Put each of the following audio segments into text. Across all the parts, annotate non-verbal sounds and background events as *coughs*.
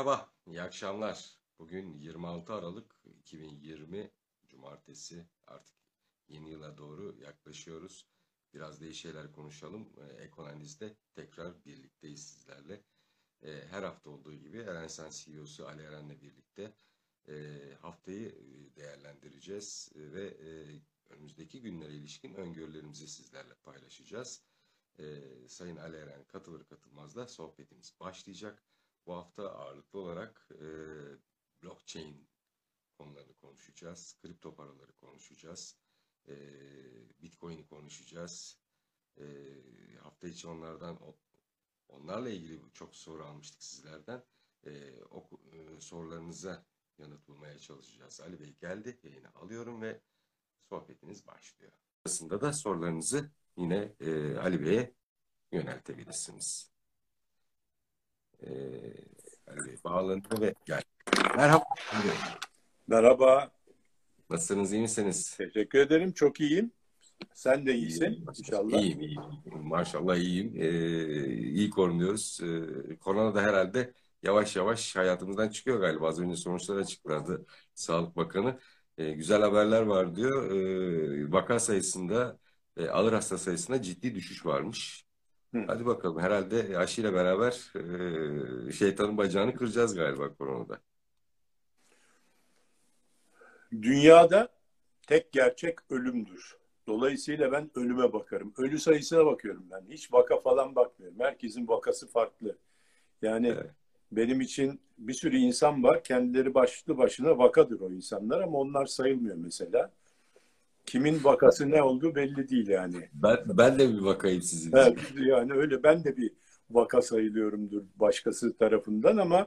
Merhaba, iyi akşamlar. Bugün 26 Aralık 2020 Cumartesi. Artık yeni yıla doğru yaklaşıyoruz. Biraz iyi şeyler konuşalım. Ee, Ekoanaliz'de tekrar birlikteyiz sizlerle. Ee, Her hafta olduğu gibi Erensen CEO'su Ali Eren'le birlikte e, haftayı e, değerlendireceğiz ve e, önümüzdeki günlere ilişkin öngörülerimizi sizlerle paylaşacağız. Ee, Sayın Ali Eren katılır katılmaz da sohbetimiz başlayacak. Bu hafta ağırlıklı olarak e, blockchain konularını konuşacağız. Kripto paraları konuşacağız. E, Bitcoin'i konuşacağız. E, hafta içi onlardan onlarla ilgili çok soru almıştık sizlerden. E, o e, sorularınıza yanıt bulmaya çalışacağız. Ali Bey geldi. Yayını alıyorum ve sohbetiniz başlıyor. Aslında da sorularınızı yine e, Ali Bey'e yöneltebilirsiniz. Ali Bey bağlandı ve gel. Merhaba. Merhaba. Nasılsınız, iyi misiniz? Teşekkür ederim. Çok iyiyim. Sen de iyisin İyiyim, inşallah. İyiyim, iyiyim. Maşallah iyiyim. Ee, iyi korunuyoruz. Ee, korona da herhalde yavaş yavaş hayatımızdan çıkıyor galiba. Az önce sonuçlar açıkladı Sağlık Bakanı. Ee, güzel haberler var diyor. Ee, vaka sayısında, e, ağır hasta sayısında ciddi düşüş varmış. Hı. Hadi bakalım. Herhalde aşıyla beraber e, şeytanın bacağını kıracağız galiba koronada. Dünyada tek gerçek ölümdür. Dolayısıyla ben ölüme bakarım. Ölü sayısına bakıyorum ben. Hiç vaka falan bakmıyorum. Herkesin vakası farklı. Yani Evet. benim için bir sürü insan var. Kendileri başlı başına vakadır o insanlar ama onlar sayılmıyor mesela. Kimin vakası ne olduğu belli değil yani. Ben, ben de bir vakayım sizin Evet, yani öyle ben de bir vaka sayılıyorumdur başkası tarafından ama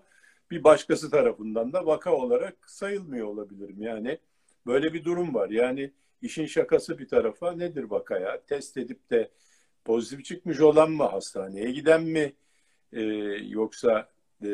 bir başkası tarafından da vaka olarak sayılmıyor olabilirim. Yani böyle bir durum var. Yani işin şakası bir tarafa nedir vakaya? Test edip de pozitif çıkmış olan mı hastaneye giden mi Ee, yoksa e,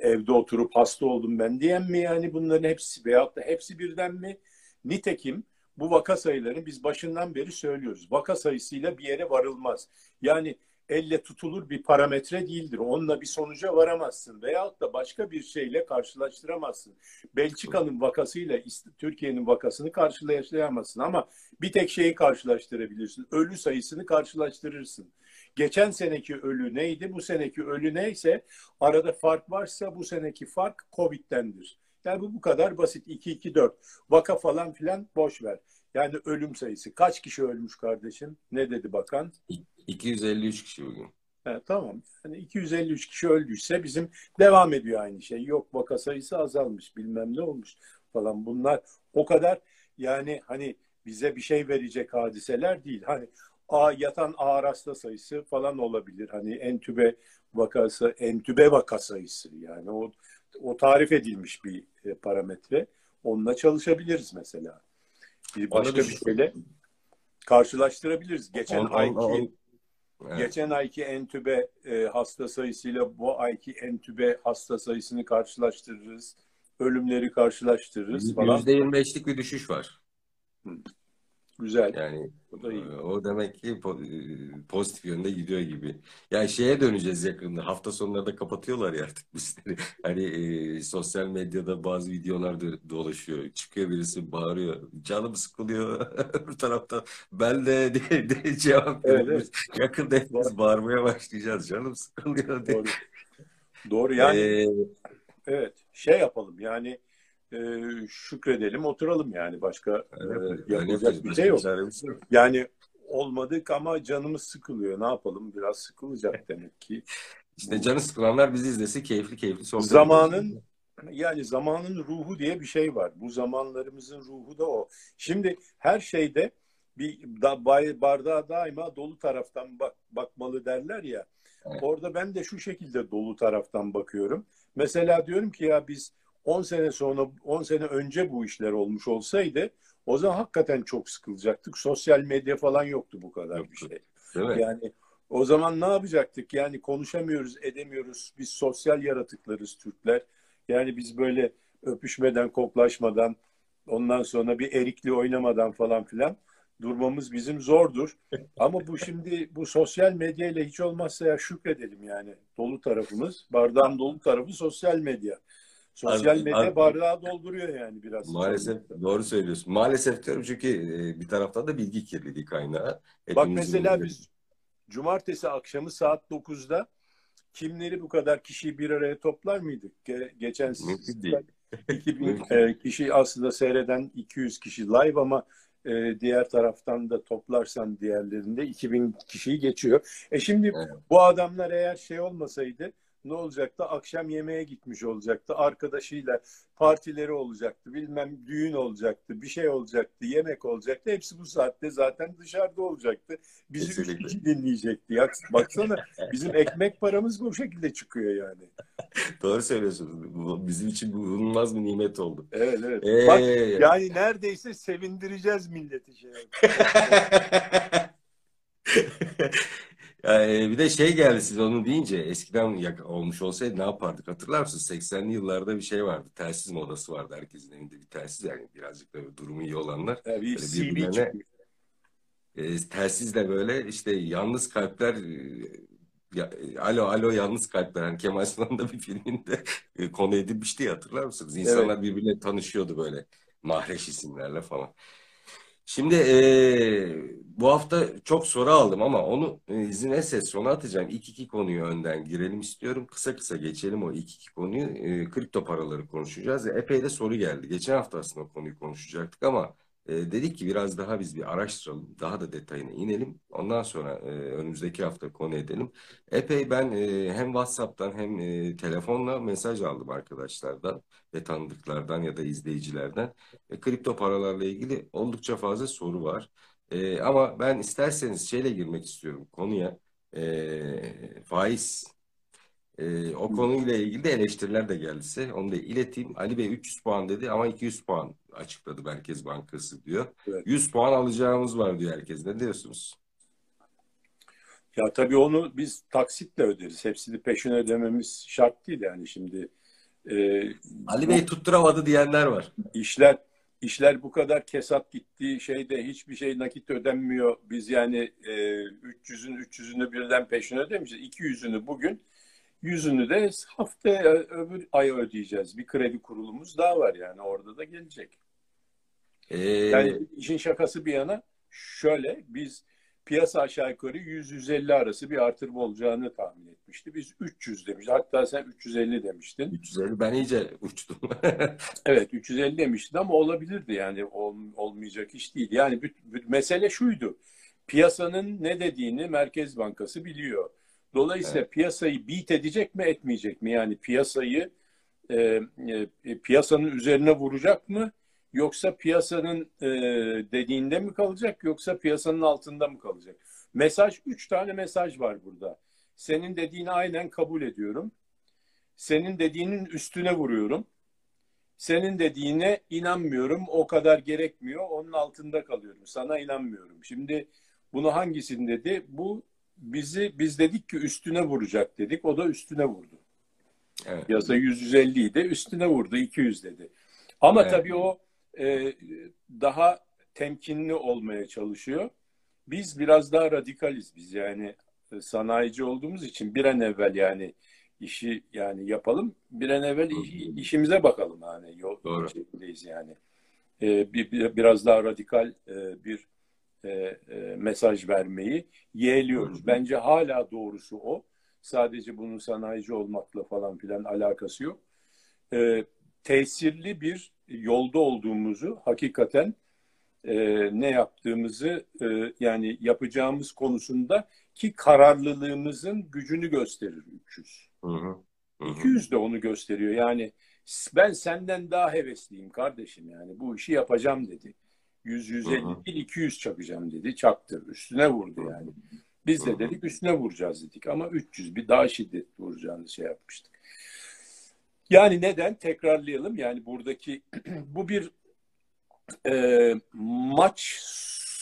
evde oturup hasta oldum ben diyen mi yani bunların hepsi veyahut da hepsi birden mi? Nitekim bu vaka sayılarını biz başından beri söylüyoruz. Vaka sayısıyla bir yere varılmaz. Yani elle tutulur bir parametre değildir. Onunla bir sonuca varamazsın veyahut da başka bir şeyle karşılaştıramazsın. Belçika'nın vakasıyla Türkiye'nin vakasını karşılaştıramazsın ama bir tek şeyi karşılaştırabilirsin. Ölü sayısını karşılaştırırsın. Geçen seneki ölü neydi? Bu seneki ölü neyse arada fark varsa bu seneki fark Covid'dendir. Yani bu bu kadar basit. 2-2-4. Vaka falan filan boş ver. Yani ölüm sayısı. Kaç kişi ölmüş kardeşim? Ne dedi bakan? 253 kişi bugün. He, tamam. Yani 253 kişi öldüyse bizim devam ediyor aynı şey. Yok vaka sayısı azalmış bilmem ne olmuş falan. Bunlar o kadar yani hani bize bir şey verecek hadiseler değil. Hani a, yatan ağır hasta sayısı falan olabilir. Hani entübe vakası, entübe vaka sayısı yani o o tarif edilmiş bir e, parametre. Onunla çalışabiliriz mesela. Bir başka bir şeyle karşılaştırabiliriz. Geçen On- on- ayki on- Evet. Geçen ayki entübe e, hasta sayısıyla bu ayki entübe hasta sayısını karşılaştırırız. Ölümleri karşılaştırırız falan. %25'lik bir düşüş var. Güzel. Yani Bu da iyi. e, o demek ki e, pozitif yönde gidiyor gibi. Yani şeye döneceğiz yakında. Hafta sonları da kapatıyorlar ya artık bizleri. *laughs* Hani e, sosyal medyada bazı videolar do- dolaşıyor. Çıkıyor birisi bağırıyor. Canım sıkılıyor. *laughs* Öbür taraftan ben de *laughs* diye, diye cevap Evet, veriyoruz. Yakında hepimiz bağırmaya başlayacağız. Canım sıkılıyor diye. Doğru. Doğru yani E, evet şey yapalım yani e, şükredelim oturalım yani başka e, Başka bir şey yok. Yani olmadık ama canımız sıkılıyor. Ne yapalım? Biraz sıkılacak *laughs* demek ki. İşte canı sıkılanlar bizi izlesin. Keyifli keyifli sohbet Zamanın yani zamanın ruhu diye bir şey var. Bu zamanlarımızın ruhu da o. Şimdi her şeyde bir da, bardağa daima dolu taraftan bak, bakmalı derler ya. Evet. Orada ben de şu şekilde dolu taraftan bakıyorum. Mesela diyorum ki ya biz 10 sene sonra 10 sene önce bu işler olmuş olsaydı o zaman hakikaten çok sıkılacaktık. Sosyal medya falan yoktu bu kadar bir Yoktu. şey. Değil mi? Yani o zaman ne yapacaktık? Yani konuşamıyoruz, edemiyoruz. Biz sosyal yaratıklarız Türkler. Yani biz böyle öpüşmeden, koklaşmadan, ondan sonra bir erikli oynamadan falan filan durmamız bizim zordur. *laughs* Ama bu şimdi bu sosyal medya ile hiç olmazsa ya şükredelim yani. Dolu tarafımız, bardağın dolu tarafı sosyal medya. Sosyal Abi- medya abi- bardağı dolduruyor yani biraz. Maalesef doğru söylüyorsun. Maalesef diyorum çünkü e, bir taraftan da bilgi kirliliği kaynağı. Bak Hepimizin mesela bildiği- biz cumartesi akşamı saat 9'da kimleri bu kadar kişiyi bir araya toplar mıydık? Ge- geçen Mümkün değil. *laughs* 2000 Mümkün. e, kişi aslında seyreden 200 kişi live ama e, diğer taraftan da toplarsan diğerlerinde 2000 kişiyi geçiyor. E şimdi Evet. bu adamlar eğer şey olmasaydı ne olacaktı? Akşam yemeğe gitmiş olacaktı. Arkadaşıyla partileri olacaktı. Bilmem düğün olacaktı. Bir şey olacaktı. Yemek olacaktı. Hepsi bu saatte zaten dışarıda olacaktı. Bizi üç dinleyecekti. Ya, baksana bizim ekmek paramız bu şekilde çıkıyor yani. *laughs* Doğru söylüyorsunuz. Bizim için bu bulunmaz bir nimet oldu. Evet evet. Ee, Bak yani neredeyse sevindireceğiz milleti şey. *laughs* Yani bir de şey geldi siz onu deyince eskiden olmuş olsaydı ne yapardık hatırlar mısınız? 80'li yıllarda bir şey vardı. Telsiz modası vardı. Herkesin evinde bir telsiz yani birazcık da durumu iyi olanlar. Yani bir birbirlerine- çıkmış. E, telsizle böyle işte yalnız kalpler e, ya- e, alo alo yalnız kalpler hani Kemal Sunal'ın da bir filminde e, konu edilmişti hatırlar mısınız? İnsanlar birbirine tanışıyordu böyle mahreş isimlerle falan. Şimdi e, bu hafta çok soru aldım ama onu e, izin etse sona atacağım. İlk iki konuyu önden girelim istiyorum. Kısa kısa geçelim o ilk iki konuyu. E, kripto paraları konuşacağız. E, epey de soru geldi. Geçen hafta aslında konuyu konuşacaktık ama e, dedik ki biraz daha biz bir araştıralım. Daha da detayına inelim. Ondan sonra e, önümüzdeki hafta konu edelim. Epey ben e, hem WhatsApp'tan hem e, telefonla mesaj aldım arkadaşlardan ve tanıdıklardan ya da izleyicilerden. E, kripto paralarla ilgili oldukça fazla soru var. E, ama ben isterseniz şeyle girmek istiyorum konuya. E, faiz. E, o konuyla ilgili de eleştiriler de geldiyse onu da ileteyim. Ali Bey 300 puan dedi ama 200 puan açıkladı Merkez Bankası diyor. Evet. 100 puan alacağımız var diyor herkes. Ne diyorsunuz? Ya tabii onu biz taksitle öderiz. Hepsini peşin ödememiz şart değil yani şimdi. E, Ali Bey tutturamadı diyenler var. işler işler bu kadar kesat gittiği şeyde hiçbir şey nakit ödenmiyor. Biz yani e, 300'ün 300'ünü birden peşin ödemeyeceğiz. 200'ünü bugün, 100'ünü de haftaya öbür aya ödeyeceğiz. Bir kredi kurulumuz daha var yani orada da gelecek. E, Yani işin şakası bir yana şöyle biz piyasa aşağı yukarı 100-150 arası bir artırma olacağını tahmin etmişti. Biz 300 demiştik. Hatta sen 350 demiştin. 350 ben iyice uçtum. *laughs* Evet 350 demiştin ama olabilirdi yani ol- olmayacak iş değil. Yani büt- büt- mesele şuydu. Piyasanın ne dediğini Merkez Bankası biliyor. Dolayısıyla piyasayı beat edecek mi etmeyecek mi? Yani piyasayı e, e, piyasanın üzerine vuracak mı? Yoksa piyasanın e, dediğinde mi kalacak yoksa piyasanın altında mı kalacak? Mesaj, üç tane mesaj var burada. Senin dediğini aynen kabul ediyorum. Senin dediğinin üstüne vuruyorum. Senin dediğine inanmıyorum. O kadar gerekmiyor. Onun altında kalıyorum. Sana inanmıyorum. Şimdi bunu hangisini dedi? Bu bizi biz dedik ki üstüne vuracak dedik. O da üstüne vurdu. Evet. Piyasa 150 idi. Üstüne vurdu 200 dedi. Ama Evet. tabii o e, daha temkinli olmaya çalışıyor. Biz biraz daha radikaliz biz yani e, sanayici olduğumuz için bir an evvel yani işi yani yapalım. Bir an evvel iş- işimize bakalım yani yol Doğru. şekildeyiz yani. E, bir, bir- biraz daha radikal e, bir e, e, mesaj vermeyi yeğliyoruz. Bence hala doğrusu o. Sadece bunun sanayici olmakla falan filan alakası yok. E, tesirli bir yolda olduğumuzu hakikaten e, ne yaptığımızı e, yani yapacağımız konusunda ki kararlılığımızın gücünü gösterir 300. Hı hı. Hı hı. 200 de onu gösteriyor. Yani ben senden daha hevesliyim kardeşim yani bu işi yapacağım dedi. 100 150 Hı hı. değil 200 çakacağım dedi. Çaktı. Üstüne vurdu yani. Biz de dedik üstüne vuracağız dedik ama 300 bir daha şiddetli vuracağını şey yapmıştık. Yani neden? Tekrarlayalım. Yani buradaki *clears throat* bu bir e, maç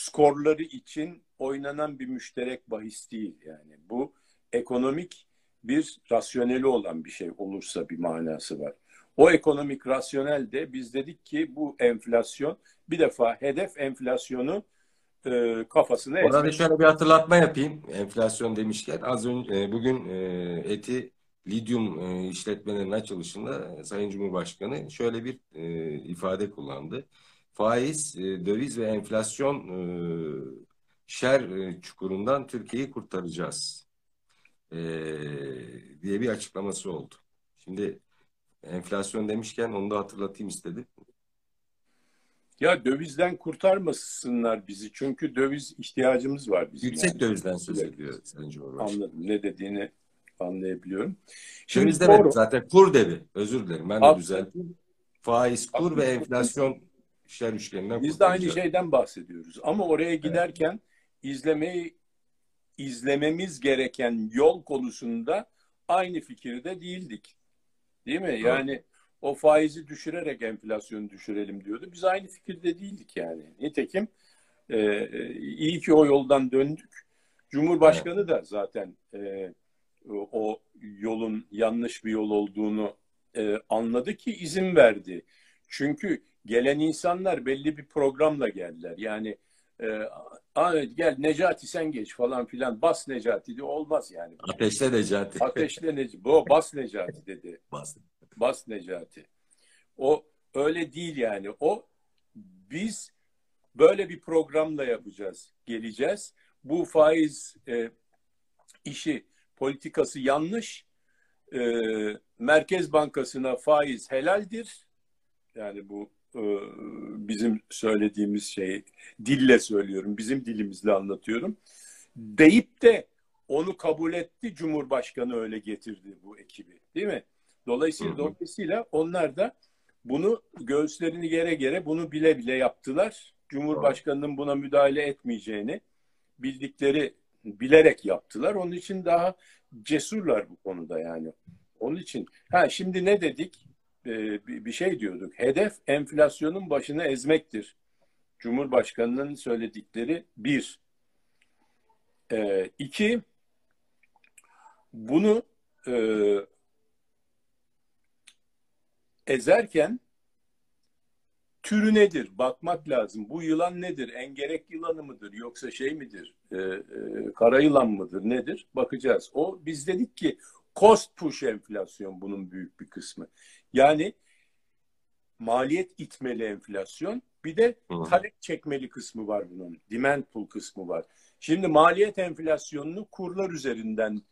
skorları için oynanan bir müşterek bahis değil. Yani bu ekonomik bir rasyoneli olan bir şey olursa bir manası var. O ekonomik rasyonel de biz dedik ki bu enflasyon bir defa hedef enflasyonu e, kafasına Orada ezmek. şöyle bir hatırlatma yapayım. Enflasyon demişken az önce e, bugün e, eti lityum e, işletmelerinin açılışında Sayın Cumhurbaşkanı şöyle bir e, ifade kullandı. Faiz, e, döviz ve enflasyon e, şer e, çukurundan Türkiye'yi kurtaracağız e, diye bir açıklaması oldu. Şimdi enflasyon demişken onu da hatırlatayım istedim. Ya dövizden kurtarmasınlar bizi. Çünkü döviz ihtiyacımız var bizim. Yüksek yani. dövizden söz ediyor Sayın Cumhurbaşkanı. Anladım. Ne dediğini anlayabiliyorum. Şimdi Döviz demedim zaten kur dedi. Özür dilerim ben de düzelteyim. Faiz, kur ve enflasyon şer üçgeninden Biz de aynı şeyden bahsediyoruz. Ama oraya giderken izlemeyi izlememiz gereken yol konusunda aynı fikirde değildik. Değil mi? Doğru. Yani o faizi düşürerek enflasyonu düşürelim diyordu. Biz aynı fikirde değildik yani. Nitekim e, e, iyi ki o yoldan döndük. Cumhurbaşkanı da zaten e, o- o yolun yanlış bir yol olduğunu e, anladı ki izin verdi. Çünkü gelen insanlar belli bir programla geldiler. Yani e, "Aa, gel Necati sen geç falan filan bas Necati de olmaz yani. Ateşle Necati. Ateşle Necati. Bu bas Necati dedi. *laughs* Bas. Bas Necati. O öyle değil yani. O biz böyle bir programla yapacağız. Geleceğiz. Bu faiz e, işi politikası yanlış. E, Merkez Bankası'na faiz helaldir. Yani bu bizim söylediğimiz şey dille söylüyorum. Bizim dilimizle anlatıyorum. Deyip de onu kabul etti. Cumhurbaşkanı öyle getirdi bu ekibi. Değil mi? Dolayısıyla, Hı hı. dolayısıyla onlar da bunu göğüslerini gere gere bunu bile bile yaptılar. Cumhurbaşkanının buna müdahale etmeyeceğini bildikleri bilerek yaptılar. Onun için daha cesurlar bu konuda yani. Onun için ha şimdi ne dedik? Ee, bir şey diyorduk. Hedef enflasyonun başını ezmektir. Cumhurbaşkanının söyledikleri bir. Ee, iki, bunu e, ezerken türü nedir? Bakmak lazım. Bu yılan nedir? Engerek yılanı mıdır? Yoksa şey midir? Ee, e, kara yılan mıdır? Nedir? Bakacağız. O biz dedik ki cost push enflasyon bunun büyük bir kısmı. Yani maliyet itmeli enflasyon. Bir de talep çekmeli kısmı var bunun. Demand pull kısmı var. Şimdi maliyet enflasyonunu kurlar üzerinden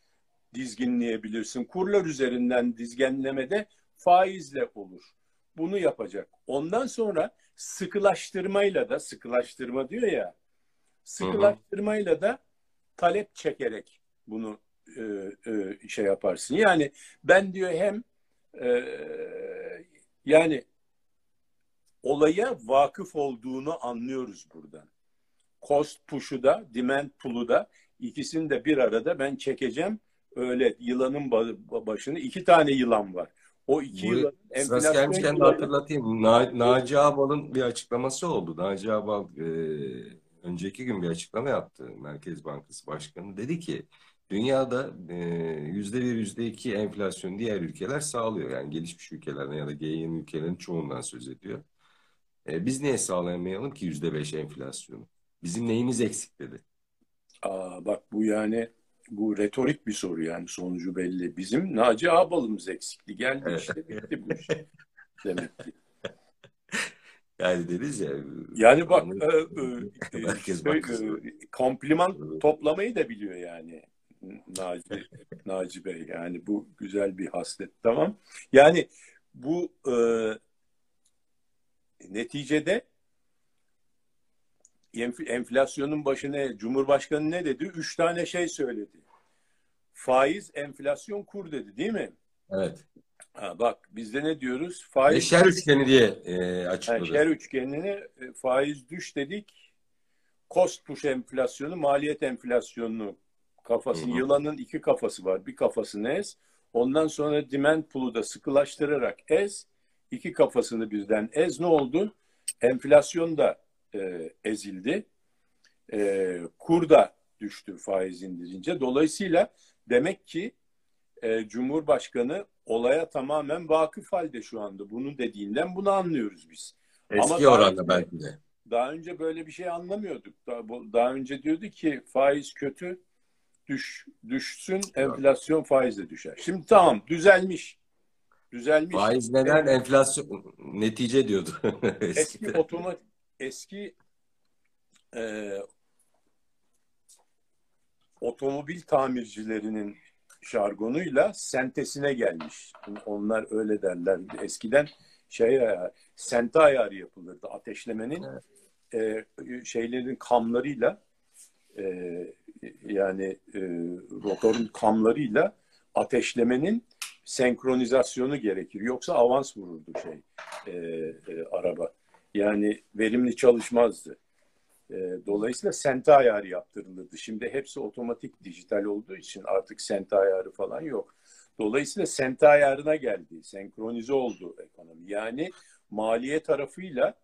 dizginleyebilirsin. Kurlar üzerinden dizginlemede faizle olur. Bunu yapacak. Ondan sonra sıkılaştırmayla da sıkılaştırma diyor ya sıkılaştırmayla da talep çekerek bunu e, e, şey yaparsın. Yani ben diyor hem e, yani olaya vakıf olduğunu anlıyoruz buradan. Cost push'u da, demand pull'u da ikisini de bir arada ben çekeceğim. Öyle yılanın ba- başını iki tane yılan var. O iki Bu yılanın Sırası gelmişken de hatırlatayım. Na, Naci Ağbal'ın bir açıklaması oldu. Naci Ağbal e, önceki gün bir açıklama yaptı. Merkez Bankası Başkanı dedi ki dünyada yüzde bir, yüzde iki enflasyon diğer ülkeler sağlıyor. Yani gelişmiş ülkelerden ya da G20 ülkelerin çoğundan söz ediyor. E, biz niye sağlayamayalım ki yüzde beş enflasyonu? Bizim neyimiz eksik dedi. Aa, bak bu yani bu retorik bir soru yani sonucu belli. Bizim Naci Ağbal'ımız eksikti. Geldi Evet. işte bitti bu iş. *laughs* Demek ki. Yani deriz ya. Yani bak e, e, *laughs* Merkez şey, e, kompliman toplamayı da biliyor yani Naci, Naci Bey. Yani bu güzel bir haslet tamam. Yani bu e, neticede enf- enflasyonun başına Cumhurbaşkanı ne dedi? Üç tane şey söyledi. Faiz, enflasyon, kur dedi değil mi? Evet. Ha, bak bizde ne diyoruz? Faiz şer üçgeni diye e, açıkladı. şer üçgenine e, faiz düş dedik. Cost push enflasyonu, maliyet enflasyonunu kafasını, Hı hı. yılanın iki kafası var. Bir kafasını ez. Ondan sonra demand pull'u da sıkılaştırarak ez. iki kafasını birden ez. Ne oldu? Enflasyon da e, ezildi. E, kur da düştü faiz indirince. Dolayısıyla demek ki e, Cumhurbaşkanı olaya tamamen vakıf halde şu anda. Bunu dediğinden bunu anlıyoruz biz. Eski Ama oranda belki de. daha önce böyle bir şey anlamıyorduk. Daha, daha önce diyordu ki faiz kötü, düş düşsün, enflasyon faiz de düşer. Şimdi tamam düzelmiş. Düzelmiş. Faiz neden? Evet. Enflasyon netice diyordu. *laughs* eski otomat eski e, otomobil tamircilerinin şargonuyla sentesine gelmiş. Onlar öyle derler. Eskiden şey ayarı, sente ayarı yapılırdı. Ateşlemenin evet. e, şeylerin kamlarıyla e, yani e, rotorun kamlarıyla ateşlemenin senkronizasyonu gerekir. Yoksa avans vururdu şey e, e, araba. Yani verimli çalışmazdı. E, dolayısıyla sente ayarı yaptırılırdı. Şimdi hepsi otomatik dijital olduğu için artık sente ayarı falan yok. Dolayısıyla sente ayarına geldi. Senkronize oldu ekonomi. Yani maliye tarafıyla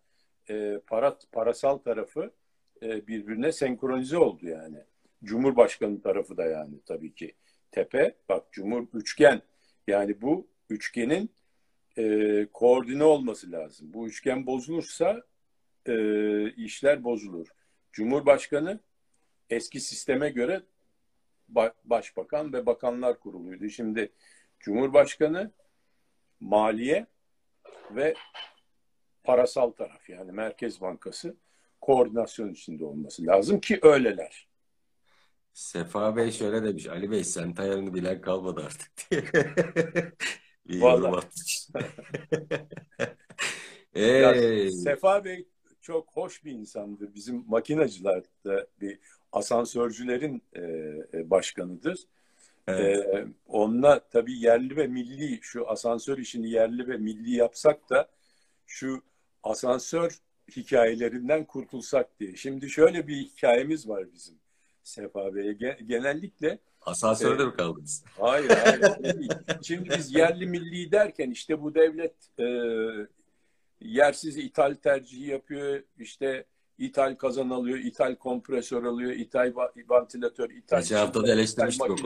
e, para, parasal tarafı e, birbirine senkronize oldu yani. Cumhurbaşkanı tarafı da yani tabii ki tepe. Bak Cumhur üçgen. Yani bu üçgenin e, koordine olması lazım. Bu üçgen bozulursa e, işler bozulur. Cumhurbaşkanı eski sisteme göre başbakan ve bakanlar kuruluydu. Şimdi Cumhurbaşkanı maliye ve parasal taraf yani Merkez Bankası koordinasyon içinde olması lazım ki öyleler. Sefa Bey şöyle demiş. Ali Bey sen ayarını bilen kalmadı artık *laughs* diye. bir Vallahi. *laughs* ee... Sefa Bey çok hoş bir insandır. Bizim makinacılar da bir asansörcülerin e, e, başkanıdır. Evet. E, onunla tabii yerli ve milli şu asansör işini yerli ve milli yapsak da şu asansör hikayelerinden kurtulsak diye. Şimdi şöyle bir hikayemiz var bizim Sefa Bey'e. Genellikle Asansörde e, mi kaldınız? Hayır, hayır. Şimdi biz yerli milli derken işte bu devlet e, yersiz ithal tercihi yapıyor. İşte ithal kazan alıyor, ithal kompresör alıyor, ithal vantilatör, ithal... Geçen hafta da eleştirmiştik. *laughs*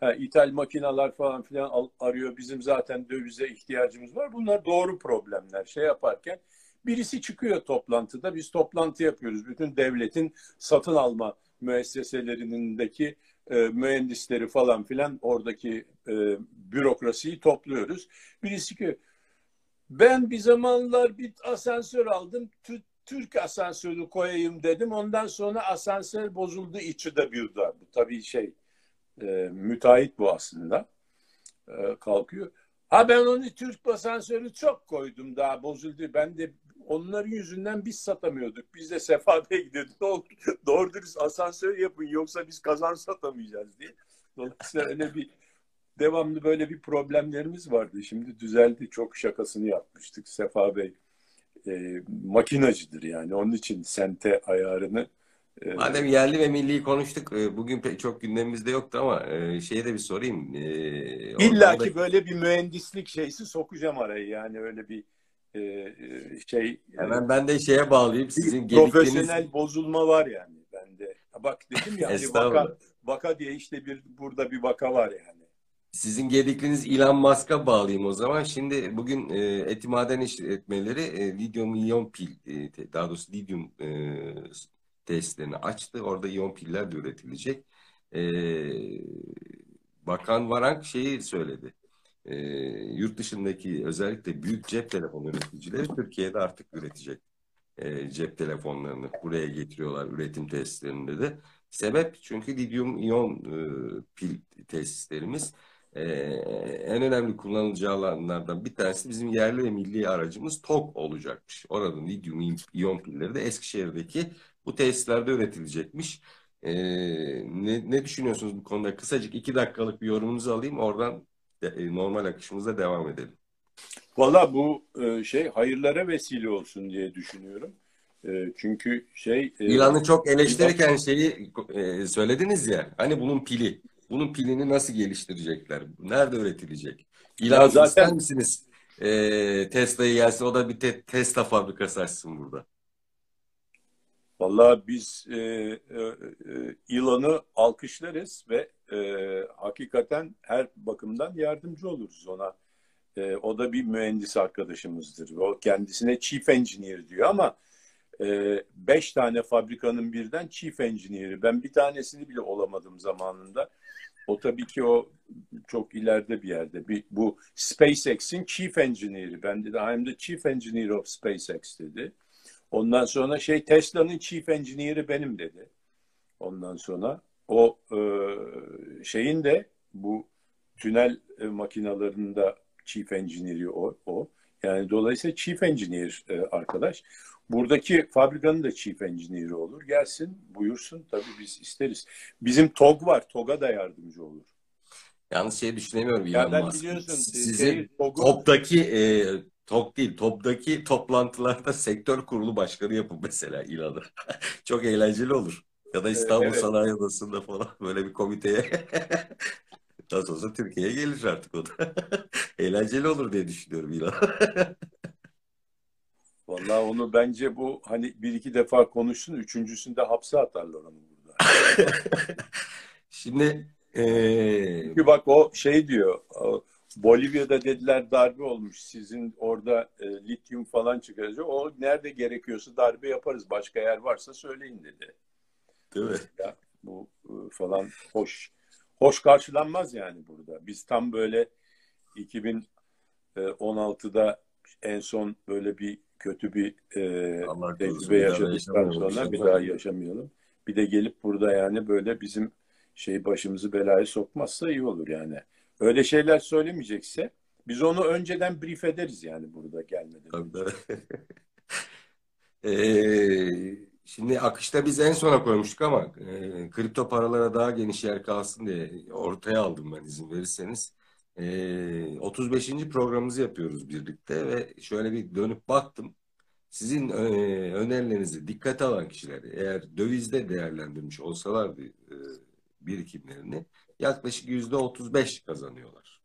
Ha, ithal makineler falan filan arıyor. Bizim zaten dövize ihtiyacımız var. Bunlar doğru problemler. Şey yaparken birisi çıkıyor toplantıda. Biz toplantı yapıyoruz. Bütün devletin satın alma müesseselerindeki e, mühendisleri falan filan oradaki e, bürokrasiyi topluyoruz. Birisi ki ben bir zamanlar bir asansör aldım. Türk asansörü koyayım dedim. Ondan sonra asansör bozuldu içi de bir daha. Bu tabii şey e, müteahhit bu aslında. E, kalkıyor. Ha ben onu Türk asansörü çok koydum daha bozuldu. Ben de onların yüzünden biz satamıyorduk. Biz de Sefa Bey gidiyorduk. Doğru, *laughs* doğru dürüst asansör yapın yoksa biz kazan satamayacağız diye. Dolayısıyla öyle bir devamlı böyle bir problemlerimiz vardı. Şimdi düzeldi. Çok şakasını yapmıştık Sefa Bey. E, makinacıdır yani. Onun için sente ayarını e, Madem yerli ve milli konuştuk, e, bugün pek çok gündemimizde yoktu ama e, şeye de bir sorayım. İlla ki böyle bir mühendislik şeysi sokacağım araya yani öyle bir şey. Hemen ben de şeye bağlayayım. Sizin profesyonel bozulma var yani bende. Bak dedim ya hani vaka, vaka diye işte bir burada bir vaka var yani. Sizin gedikliniz Elon Musk'a bağlayayım o zaman. Şimdi bugün e, eti maden işletmeleri e, lityum iyon pil, e, daha doğrusu lityum e, testlerini açtı. Orada iyon piller de üretilecek. E, Bakan Varank şeyi söyledi. E, yurt dışındaki özellikle büyük cep telefonu üreticileri Türkiye'de artık üretecek e, cep telefonlarını buraya getiriyorlar üretim tesislerinde de. Sebep çünkü lityum iyon e, pil tesislerimiz e, en önemli kullanılacağı alanlardan bir tanesi bizim yerli ve milli aracımız TOG olacakmış. Oranın lityum iyon pilleri de Eskişehir'deki bu tesislerde üretilecekmiş. E, ne, ne düşünüyorsunuz bu konuda? Kısacık iki dakikalık bir yorumunuzu alayım. Oradan de, e, normal akışımıza devam edelim. Valla bu e, şey hayırlara vesile olsun diye düşünüyorum. E, çünkü şey... İlanı çok eleştirirken şeyi söylediniz ya. Hani bunun pili. Bunun pilini nasıl geliştirecekler? Nerede üretilecek? İlan zaten... ister misiniz? E, Tesla'yı gelsin o da bir te Tesla fabrikası açsın burada. Vallahi biz e, e, Elon'u alkışlarız ve e, hakikaten her bakımdan yardımcı oluruz ona. E, o da bir mühendis arkadaşımızdır. O kendisine chief engineer diyor ama e, beş tane fabrikanın birden chief engineer'i. Ben bir tanesini bile olamadım zamanında. O tabii ki o çok ileride bir yerde. Bir, bu SpaceX'in chief engineer'i. Ben dedi I'm the chief engineer of SpaceX dedi. Ondan sonra şey Tesla'nın chief engineer'i benim dedi. Ondan sonra o e, şeyin de bu tünel e, makinalarında chief engineer'i o, o. Yani dolayısıyla chief engineer e, arkadaş. Buradaki fabrikanın da chief engineer'i olur. Gelsin, buyursun. Tabii biz isteriz. Bizim TOG var. TOG'a da yardımcı olur. Yalnız şey düşünemiyorum Ya ben biliyorsun Sizin şey, TOG'u toptaki e, top değil topdaki toplantılarda sektör kurulu başkanı yapın mesela Elon'u. *laughs* Çok eğlenceli olur. Ya da İstanbul Evet. Sanayi Odası'nda falan *laughs* böyle bir komiteye *laughs* nasıl olsa Türkiye'ye gelir artık o da. Eğlenceli olur diye düşünüyorum Elon. Vallahi onu bence bu hani bir iki defa konuşsun. Üçüncüsünde hapse atarlar onu burada. Şimdi e, Çünkü bak o şey diyor. o Bolivya'da dediler darbe olmuş. Sizin orada e, lityum falan çıkaracak. O nerede gerekiyorsa darbe yaparız. Başka yer varsa söyleyin dedi. değil mi? Ya, bu e, falan hoş hoş karşılanmaz yani burada. Biz tam böyle 2016'da en son böyle bir kötü bir e, Allah tecrübe yaşadıktan sonra bir daha yaşamayalım. Bir de gelip burada yani böyle bizim şey başımızı belaya sokmazsa iyi olur yani. Öyle şeyler söylemeyecekse biz onu önceden brief ederiz yani burada gelmeden. Tabii önce. *laughs* Ee, şimdi akışta biz en sona koymuştuk ama e, kripto paralara daha geniş yer kalsın diye ortaya aldım ben izin verirseniz. Ee, 35. programımızı yapıyoruz birlikte ve şöyle bir dönüp baktım. Sizin e, önerilerinizi dikkate alan kişiler eğer dövizde değerlendirmiş olsalardı e, birikimlerini yaklaşık %35 kazanıyorlar.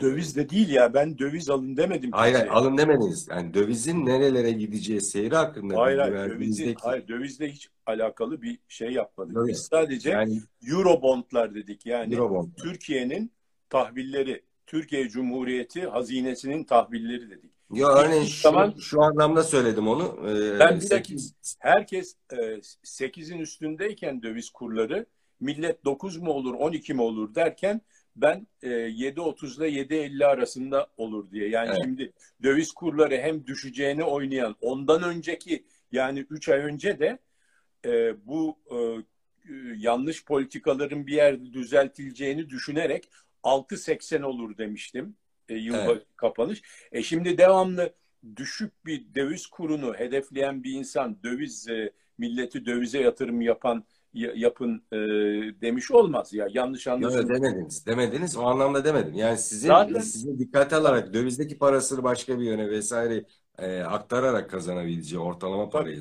Döviz de değil ya ben döviz alın demedim Hayır, kimseye. alın demediniz. Yani dövizin nerelere gideceği seyri hakkında Hayır, hayır, verdiğinizdeki hayır, dövizle hiç alakalı bir şey yapmadık. Yok, Biz sadece yani Eurobondlar dedik. Yani Eurobond. Türkiye'nin tahvilleri, Türkiye Cumhuriyeti hazinesinin tahvilleri dedik. Ya örneğin şu, Tamam. şu anlamda söyledim onu. Ee, Ben bir dakika- Herkes e, 8'in üstündeyken döviz kurları millet 9 mu olur 12 mi olur derken ben e, 7.30 ile 7.50 arasında olur diye. Yani Evet. şimdi döviz kurları hem düşeceğini oynayan ondan önceki yani 3 ay önce de e, bu e, yanlış politikaların bir yerde düzeltileceğini düşünerek 6.80 olur demiştim e, yılbaşı Evet. kapanış. E şimdi devamlı düşük bir döviz kurunu hedefleyen bir insan döviz e, milleti dövize yatırım yapan ya- yapın e, demiş olmaz ya yanlış Yok, yok, demediniz. Demediniz. O anlamda demedim. Yani sizin Zaten- sizin dikkate alarak dövizdeki parasını başka bir yöne vesaire e, aktararak kazanabileceği ortalama parayı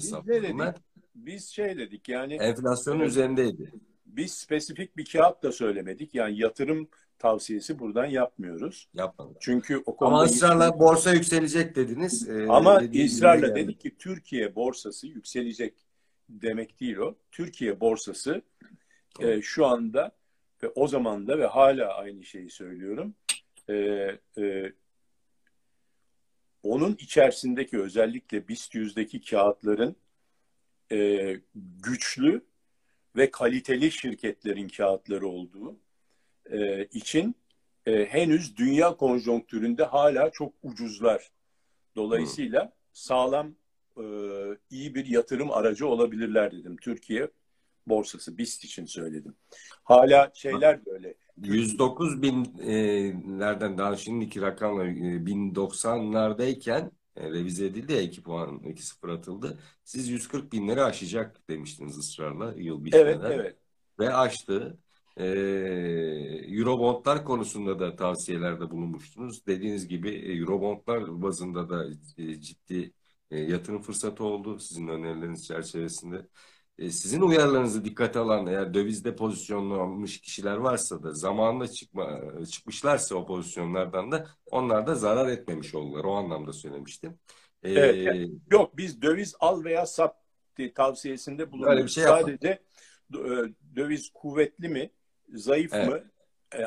ben. Biz şey dedik yani Enflasyonun Evet. üzerindeydi. biz spesifik bir kağıt da söylemedik. Yani yatırım tavsiyesi buradan yapmıyoruz. Yapmadılar. Çünkü o Ama konuda ısrarla borsa yükselecek dediniz. Ee, Ama ısrarla geldi. dedik ki Türkiye borsası yükselecek demek değil o. Türkiye borsası e, şu anda ve o zaman da ve hala aynı şeyi söylüyorum. E, e, onun içerisindeki özellikle BIST 100'deki kağıtların e, güçlü ve kaliteli şirketlerin kağıtları olduğu e, için e, henüz dünya konjonktüründe hala çok ucuzlar. Dolayısıyla sağlam e, iyi bir yatırım aracı olabilirler dedim. Türkiye borsası BIST için söyledim. Hala şeyler de öyle. 109 binlerden daha şimdiki rakamlar e, 1090'lardayken e, revize edildi ya 2 puan 2-0 atıldı. Siz 140 binleri aşacak demiştiniz ısrarla yıl Evet, bitmeden evet. ve aştı. E, Eurobondlar konusunda da tavsiyelerde bulunmuştunuz. Dediğiniz gibi e, Eurobondlar bazında da e, ciddi e, yatırım fırsatı oldu sizin önerileriniz çerçevesinde. E, Sizin uyarılarınızı dikkate alan eğer dövizde pozisyonlu almış kişiler varsa da zamanında çıkma, çıkmışlarsa o pozisyonlardan da onlar da zarar etmemiş oldular. O anlamda söylemiştim. E, Evet, Yok biz döviz al veya sat tavsiyesinde bir şey. Sadece dö- e, döviz kuvvetli mi, zayıf Evet. mı? E,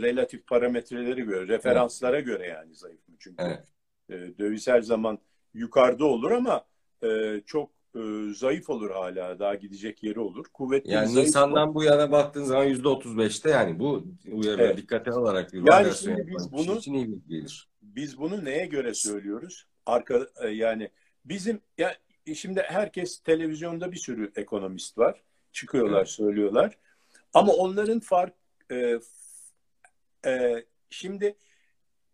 relatif parametrelere göre, referanslara göre yani zayıf mı? Çünkü Evet. e, döviz her zaman yukarıda olur ama e, çok e, zayıf olur hala. Daha gidecek yeri olur. Kuvvetli Yani zayıf olur. Nisan'dan bu yana baktığın zaman %35'te yani bu uyarıları Evet. dikkate alarak bir Yani şimdi biz bunu- için iyi gelir. Biz bunu neye göre söylüyoruz? Arka e, yani bizim ya şimdi herkes televizyonda bir sürü ekonomist var. Çıkıyorlar, Evet. söylüyorlar. Ama onların fark e, e, şimdi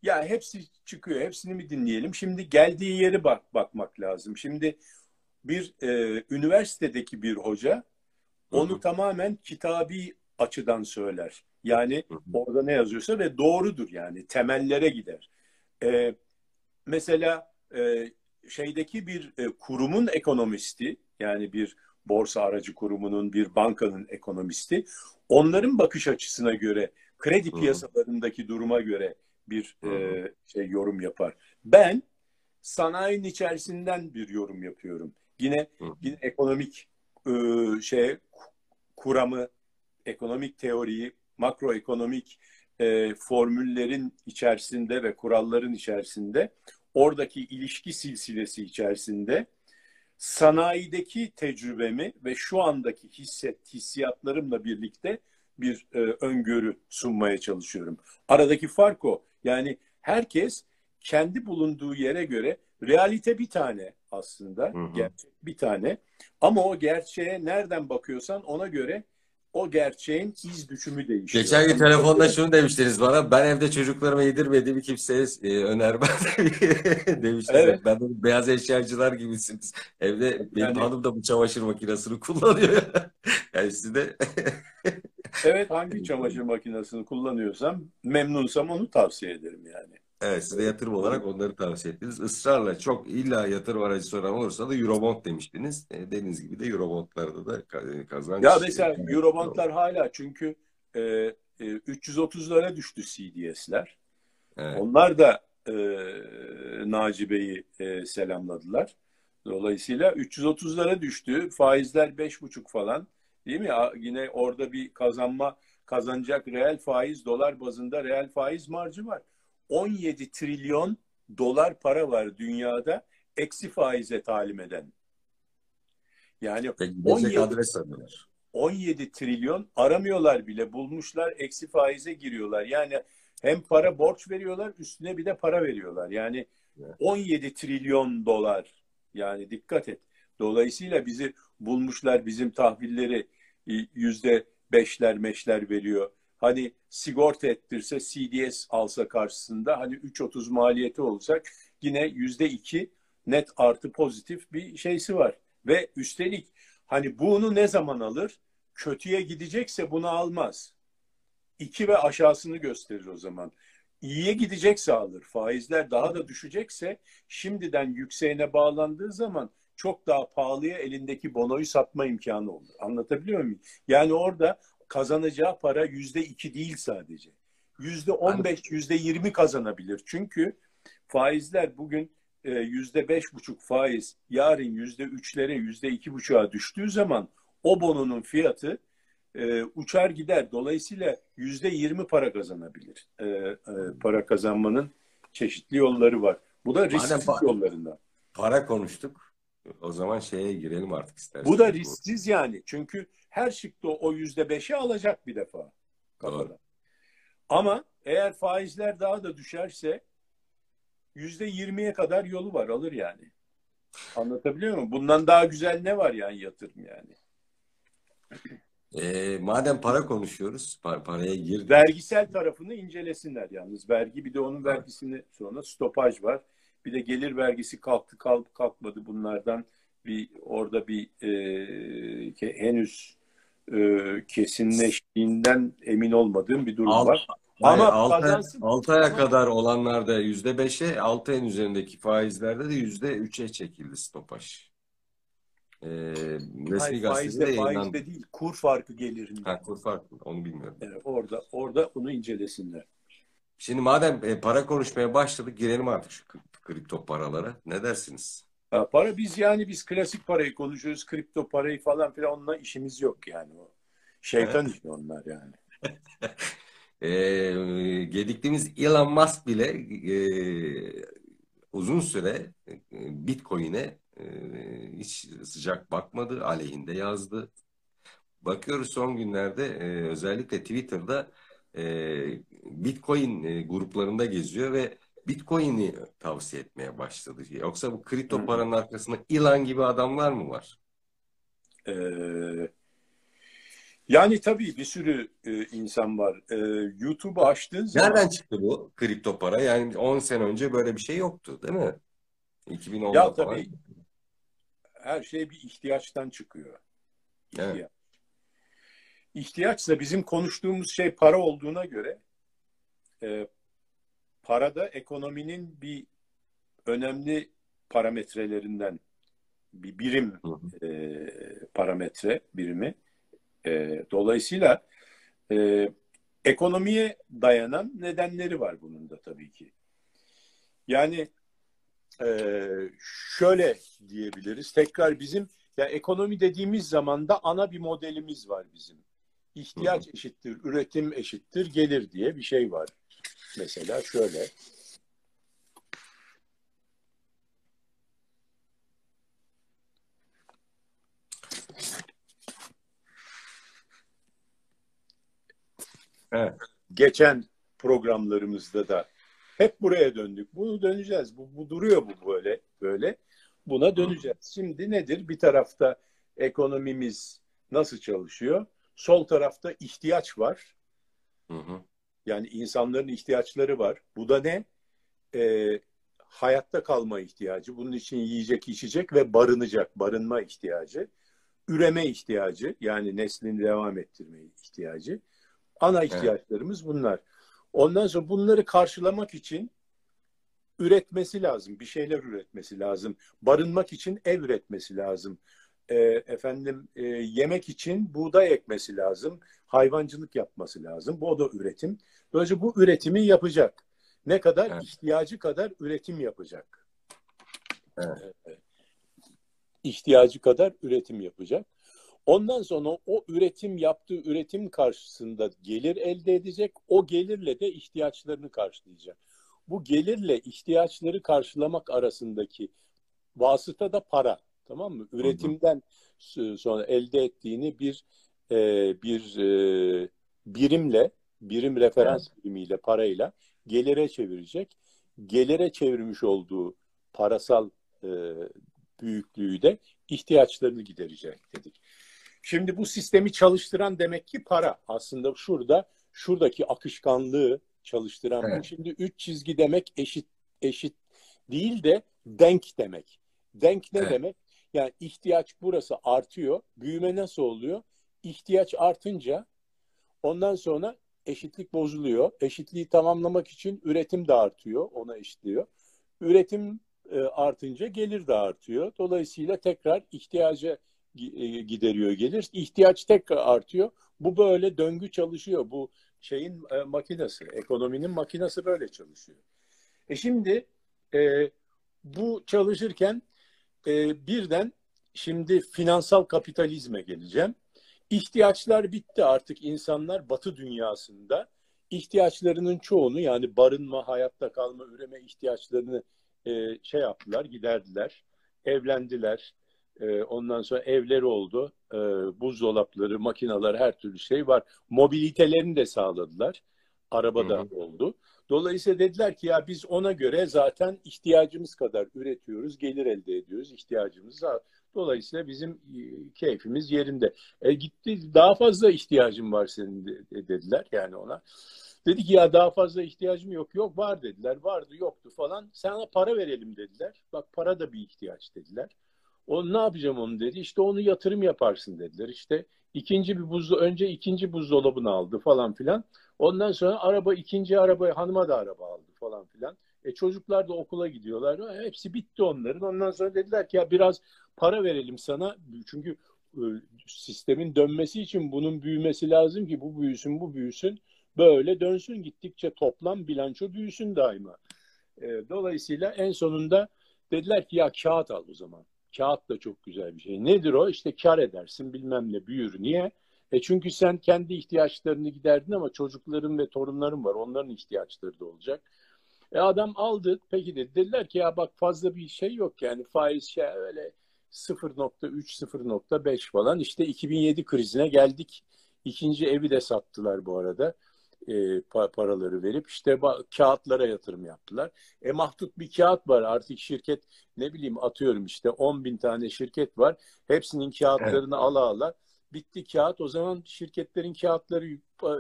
ya hepsi çıkıyor. Hepsini mi dinleyelim? Şimdi geldiği yeri bak bakmak lazım. Şimdi bir e, üniversitedeki bir hoca onu Hı hı. tamamen kitabi açıdan söyler. Yani Hı hı. orada ne yazıyorsa ve doğrudur yani temellere gider. Ee, mesela e, şeydeki bir e, kurumun ekonomisti yani bir borsa aracı kurumunun bir bankanın ekonomisti onların bakış açısına göre kredi piyasalarındaki duruma göre bir e, şey yorum yapar. Ben sanayinin içerisinden bir yorum yapıyorum. Yine hı. yine ekonomik e, şey kuramı, ekonomik teoriyi, makroekonomik e, formüllerin içerisinde ve kuralların içerisinde oradaki ilişki silsilesi içerisinde sanayideki tecrübemi ve şu andaki hisset hissiyatlarımla birlikte bir e, öngörü sunmaya çalışıyorum. Aradaki fark o. Yani herkes kendi bulunduğu yere göre realite bir tane aslında. Hı hı. Gerçek bir tane. Ama o gerçeğe nereden bakıyorsan ona göre o gerçeğin iz düşümü değişiyor. Geçen gün telefonda şunu demiştiniz bana. Ben evde çocuklarıma yedirmediğimi kimseye e, önermem *laughs* demiştiniz. Evet. Ben de beyaz eşyacılar gibisiniz. Evde benim Yani- hanım da bu çamaşır makinesini kullanıyor. *laughs* Yani siz de *laughs* Evet hangi çamaşır makinesini kullanıyorsam memnunsam onu tavsiye ederim yani. evet siz de yatırım olarak onları tavsiye ettiniz. Israrla çok illa yatırım aracı soran olursa da Eurobond demiştiniz. E, dediğiniz gibi de Eurobondlarda da ka- kazanç. Ya mesela Eurobondlar hala çünkü e, e, 330'lara düştü CDS'ler. Evet. Onlar da e, Naci Bey'i e, selamladılar. Dolayısıyla 330'lara düştü. Faizler 5,5 falan. Değil mi? Yine orada bir kazanma kazanacak reel faiz dolar bazında reel faiz marjı var. 17 trilyon dolar para var dünyada eksi faize talim eden. Yani Ve gidecek 17 adres arıyorlar. 17 trilyon aramıyorlar bile bulmuşlar eksi faize giriyorlar. Yani hem para borç veriyorlar üstüne bir de para veriyorlar. Yani Evet. 17 trilyon dolar yani dikkat et. Dolayısıyla bizi bulmuşlar bizim tahvilleri yüzde beşler meşler veriyor. Hani sigorta ettirse CDS alsa karşısında hani 3.30 maliyeti olacak yine yüzde iki net artı pozitif bir şeysi var. Ve üstelik hani bunu ne zaman alır? Kötüye gidecekse bunu almaz. İki ve aşağısını gösterir o zaman. İyiye gidecekse alır. Faizler daha da düşecekse şimdiden yükseğine bağlandığı zaman çok daha pahalıya elindeki bonoyu satma imkanı olur. Anlatabiliyor muyum? Yani orada kazanacağı para yüzde iki değil sadece. Yüzde on beş, yüzde yirmi kazanabilir. Çünkü faizler bugün e, yüzde beş buçuk faiz yarın yüzde üçlere, yüzde iki buçuğa düştüğü zaman o bononun fiyatı e, uçar gider. Dolayısıyla yüzde yirmi para kazanabilir. E, e, para kazanmanın çeşitli yolları var. Bu da risksiz pa- yollarından. Para konuştuk. O zaman şeye girelim artık isterseniz. Bu da risksiz yani. Çünkü her şıkta o yüzde beşi alacak bir defa kafada. Doğru. Ama eğer faizler daha da düşerse yüzde yirmiye kadar yolu var alır yani. Anlatabiliyor muyum? Bundan daha güzel ne var yani yatırım yani? E, madem para konuşuyoruz, pa- paraya girdik. Vergisel tarafını incelesinler yalnız. Vergi bir de onun vergisini sonra stopaj var. Bir de gelir vergisi kalktı kalk kalkmadı bunlardan bir orada bir e, ke- henüz e, kesinleştiğinden emin olmadığım bir durum Alt- var. Hayır, Ama altı, kazansın. altı aya Ama- kadar olanlarda yüzde beşe, altı ayın üzerindeki faizlerde de yüzde üçe çekildi stopaj. E, resmi gazetede faizde, yayınlandı. faizde değil, kur farkı gelirinde. Ha, kur farkı, onu bilmiyorum. Evet, orada orada onu incelesinler. Şimdi madem e, para konuşmaya başladık, girelim artık şu kripto paralara. Ne dersiniz? Ha, para biz yani biz klasik parayı konuşuyoruz, kripto parayı falan filan onunla işimiz yok yani o. Şeytan işi onlar yani. *laughs* E, gediktiğimiz Elon Musk bile e, uzun süre e, Bitcoin'e e, hiç sıcak bakmadı, aleyhinde yazdı. Bakıyoruz son günlerde e, özellikle Twitter'da e, Bitcoin e, gruplarında geziyor ve Bitcoin'i tavsiye etmeye başladı. Yoksa bu kripto paranın arkasında Elon gibi adamlar mı var? Ee, yani tabii bir sürü e, insan var. Ee, YouTube'u açtığın zaman Nereden çıktı bu kripto para? Yani 10 sene önce böyle bir şey yoktu, değil mi? 2010'da Ya falan. tabii. her şey bir ihtiyaçtan çıkıyor. Evet. İhtiyaç. İhtiyaçsa bizim konuştuğumuz şey para olduğuna göre e, para da ekonominin bir önemli parametrelerinden bir birim Hı hı. e, parametre birimi. E, dolayısıyla e, ekonomiye dayanan nedenleri var bunun da tabii ki. Yani e, şöyle diyebiliriz. Tekrar bizim ya ekonomi dediğimiz zaman da ana bir modelimiz var bizim. İhtiyaç eşittir, üretim eşittir, gelir diye bir şey var. Mesela şöyle. Evet. Geçen programlarımızda da hep buraya döndük. Bunu döneceğiz. Bu, bu duruyor bu böyle böyle. Buna döneceğiz. Şimdi nedir? Bir tarafta ekonomimiz nasıl çalışıyor? Sol tarafta ihtiyaç var. Hı hı. Yani insanların ihtiyaçları var. Bu da ne? Ee, hayatta kalma ihtiyacı. Bunun için yiyecek, içecek ve barınacak, barınma ihtiyacı. Üreme ihtiyacı, yani neslini devam ettirme ihtiyacı. Ana ihtiyaçlarımız bunlar. Ondan sonra bunları karşılamak için üretmesi lazım. Bir şeyler üretmesi lazım. Barınmak için ev üretmesi lazım. E, efendim e, yemek için buğday ekmesi lazım. Hayvancılık yapması lazım. Bu da üretim. Böylece bu üretimi yapacak. Ne kadar? Evet. ihtiyacı kadar üretim yapacak. Evet. E, ihtiyacı kadar üretim yapacak. Ondan sonra o üretim yaptığı üretim karşısında gelir elde edecek. O gelirle de ihtiyaçlarını karşılayacak. Bu gelirle ihtiyaçları karşılamak arasındaki vasıta da para. Tamam mı? Üretimden sonra elde ettiğini bir e, bir e, birimle, birim referans birimiyle, parayla gelire çevirecek. Gelire çevirmiş olduğu parasal e, büyüklüğü de ihtiyaçlarını giderecek dedik. Şimdi bu sistemi çalıştıran demek ki para. Aslında şurada şuradaki akışkanlığı çalıştıran Evet. bu. Şimdi üç çizgi demek eşit eşit değil de denk demek. Denk ne Evet. demek? Yani ihtiyaç burası artıyor. Büyüme nasıl oluyor? İhtiyaç artınca ondan sonra eşitlik bozuluyor. Eşitliği tamamlamak için üretim de artıyor. Ona eşitliyor. Üretim e, artınca gelir de artıyor. Dolayısıyla tekrar ihtiyaca e, gideriyor gelir. İhtiyaç tekrar artıyor. Bu böyle döngü çalışıyor. Bu şeyin e, makinesi, ekonominin makinesi böyle çalışıyor. E şimdi e, bu çalışırken e, birden şimdi finansal kapitalizme geleceğim. İhtiyaçlar bitti artık insanlar Batı dünyasında ihtiyaçlarının çoğunu yani barınma, hayatta kalma, üreme ihtiyaçlarını e, şey yaptılar, giderdiler, evlendiler. E, ondan sonra evleri oldu, e, buzdolapları, makineler, her türlü şey var. Mobilitelerini de sağladılar. Araba da Hı hı. oldu. Dolayısıyla dediler ki ya biz ona göre zaten ihtiyacımız kadar üretiyoruz, gelir elde ediyoruz, ihtiyacımız. Dolayısıyla bizim e, keyfimiz yerinde. E gitti daha fazla ihtiyacın var senin de- dediler yani ona. Dedi ki ya daha fazla ihtiyacım yok. Yok var dediler. Vardı yoktu falan. Sana para verelim dediler. Bak para da bir ihtiyaç dediler. O ne yapacağım onu dedi. İşte onu yatırım yaparsın dediler. İşte ikinci bir buzlu önce ikinci buzdolabını aldı falan filan. Ondan sonra araba ikinci araba hanıma da araba aldı falan filan. E çocuklar da okula gidiyorlar. Ha, Hepsi bitti onların. Ondan sonra dediler ki ya biraz para verelim sana. Çünkü e, sistemin dönmesi için bunun büyümesi lazım ki bu büyüsün bu büyüsün. Böyle dönsün gittikçe toplam bilanço büyüsün daima. E, dolayısıyla en sonunda dediler ki ya kağıt al o zaman. Kağıt da çok güzel bir şey. Nedir o? İşte kar edersin bilmem ne büyür. Niye? E çünkü sen kendi ihtiyaçlarını giderdin ama çocukların ve torunların var. Onların ihtiyaçları da olacak. E adam aldı. Peki dedi. Dediler ki ya bak fazla bir şey yok yani faiz şey öyle 0.3 0.5 falan işte 2007 krizine geldik. İkinci evi de sattılar bu arada. E, paraları verip işte kağıtlara yatırım yaptılar. E mahdut bir kağıt var artık şirket ne bileyim atıyorum işte 10 bin tane şirket var. Hepsinin kağıtlarını evet. ala ala bitti kağıt o zaman şirketlerin kağıtları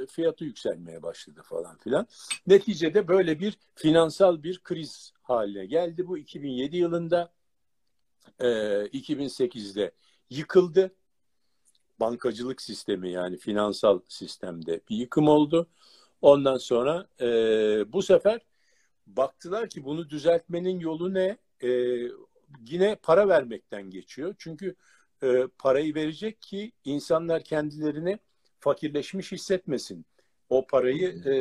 fiyatı yükselmeye başladı falan filan. Neticede böyle bir finansal bir kriz haline geldi bu 2007 yılında. E, 2008'de yıkıldı. Bankacılık sistemi yani finansal sistemde bir yıkım oldu. Ondan sonra e, bu sefer baktılar ki bunu düzeltmenin yolu ne? E, yine para vermekten geçiyor. Çünkü e, parayı verecek ki insanlar kendilerini fakirleşmiş hissetmesin. O parayı e,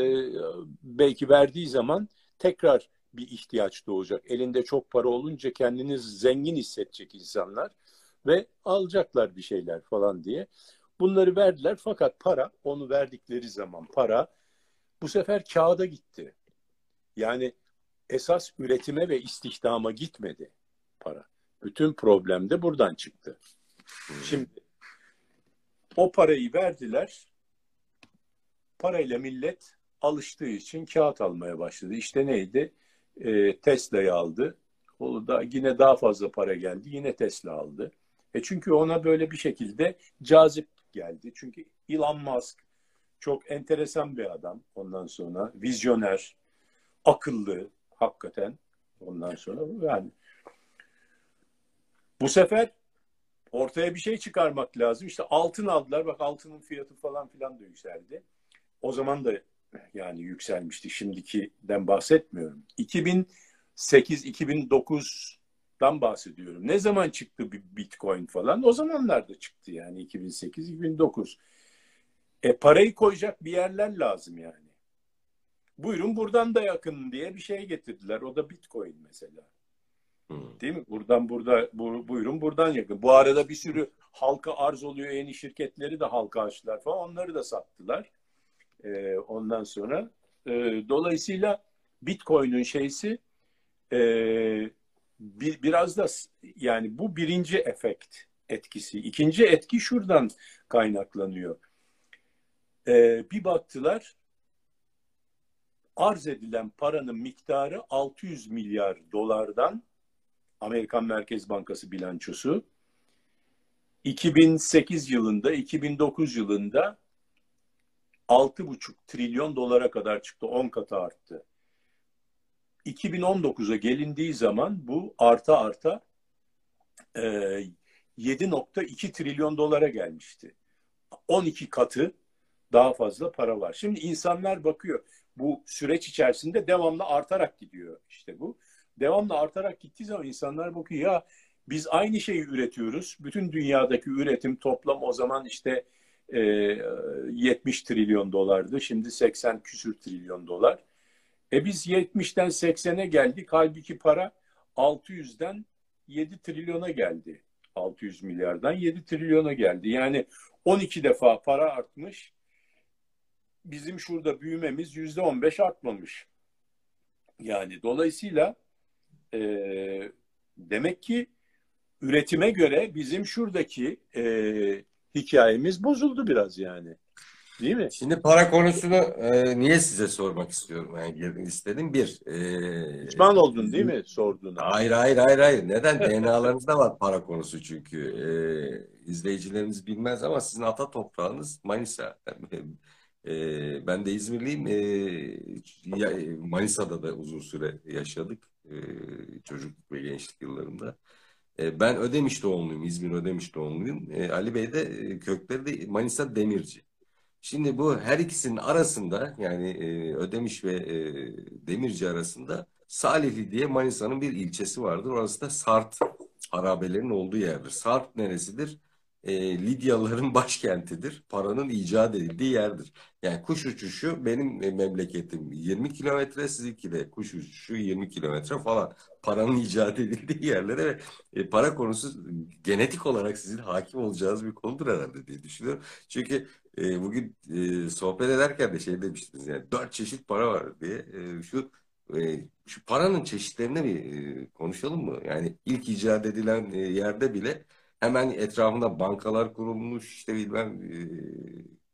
belki verdiği zaman tekrar bir ihtiyaç doğacak. Elinde çok para olunca kendini zengin hissedecek insanlar ve alacaklar bir şeyler falan diye. Bunları verdiler fakat para onu verdikleri zaman para bu sefer kağıda gitti. Yani esas üretime ve istihdama gitmedi para. Bütün problem de buradan çıktı. Şimdi o parayı verdiler. Parayla millet alıştığı için kağıt almaya başladı. İşte neydi? E, Tesla'yı aldı. O da yine daha fazla para geldi. Yine Tesla aldı. E çünkü ona böyle bir şekilde cazip geldi. Çünkü Elon Musk çok enteresan bir adam ondan sonra. Vizyoner, akıllı hakikaten ondan sonra yani bu sefer ortaya bir şey çıkarmak lazım. İşte altın aldılar. Bak altının fiyatı falan filan da yükseldi. O zaman da yani yükselmişti. Şimdikiden bahsetmiyorum. 2008-2009'dan bahsediyorum. Ne zaman çıktı bir Bitcoin falan? O zamanlarda çıktı yani 2008-2009. E parayı koyacak bir yerler lazım yani. Buyurun buradan da yakın diye bir şey getirdiler. O da Bitcoin mesela. Hmm. Değil mi? Buradan burada bu, buyurun buradan yakın. Bu arada bir sürü halka arz oluyor. Yeni şirketleri de halka açtılar falan. Onları da sattılar. Ee, ondan sonra e, dolayısıyla Bitcoin'in şeysi e, bir, biraz da yani bu birinci efekt etkisi. İkinci etki şuradan kaynaklanıyor. Ee, bir baktılar arz edilen paranın miktarı 600 milyar dolardan Amerikan Merkez Bankası bilançosu 2008 yılında 2009 yılında 6,5 trilyon dolara kadar çıktı. 10 katı arttı. 2019'a gelindiği zaman bu arta arta e, 7.2 trilyon dolara gelmişti. 12 katı daha fazla para var. Şimdi insanlar bakıyor. Bu süreç içerisinde devamlı artarak gidiyor işte bu devamlı artarak gittiği zaman insanlar bakıyor ya biz aynı şeyi üretiyoruz. Bütün dünyadaki üretim toplam o zaman işte e, 70 trilyon dolardı. Şimdi 80 küsür trilyon dolar. E biz 70'ten 80'e geldik. Halbuki para 600'den 7 trilyona geldi. 600 milyardan 7 trilyona geldi. Yani 12 defa para artmış. Bizim şurada büyümemiz %15 artmamış. Yani dolayısıyla e, demek ki üretime göre bizim şuradaki e, hikayemiz bozuldu biraz yani. Değil mi? Şimdi para konusunu e, niye size sormak istiyorum? Yani istedim bir. E, Pişman oldun değil mi sorduğuna? Hayır hayır hayır hayır. Neden? DNA'larınızda var para konusu çünkü. E, izleyicilerimiz bilmez ama sizin ata toprağınız Manisa. E, ben de İzmirliyim. E, Manisa'da da uzun süre yaşadık. E, çocukluk ve gençlik yıllarında. E, ben Ödemiş doğumluyum, İzmir Ödemiş doğumluyum. E, Ali Bey de kökleri de Manisa Demirci. Şimdi bu her ikisinin arasında yani Ödemiş ve Demirci arasında Salihli diye Manisa'nın bir ilçesi vardır. Orası da Sart harabelerin olduğu yerdir. Sart neresidir? E, Lidyalıların *laughs* başkentidir. Paranın icat edildiği yerdir. Yani kuş uçuşu benim e, memleketim 20 kilometre, sizinki de kuş uçuşu 20 kilometre falan. Paranın *laughs* icat edildiği yerlere ve e, para konusu genetik olarak sizin hakim olacağınız bir konudur herhalde diye düşünüyorum. Çünkü e, bugün e, sohbet ederken de şey demiştiniz yani dört çeşit para var diye. E, şu e, şu paranın çeşitlerini bir e, konuşalım mı? Yani ilk icat edilen e, yerde bile hemen etrafında bankalar kurulmuş, işte bilmem e,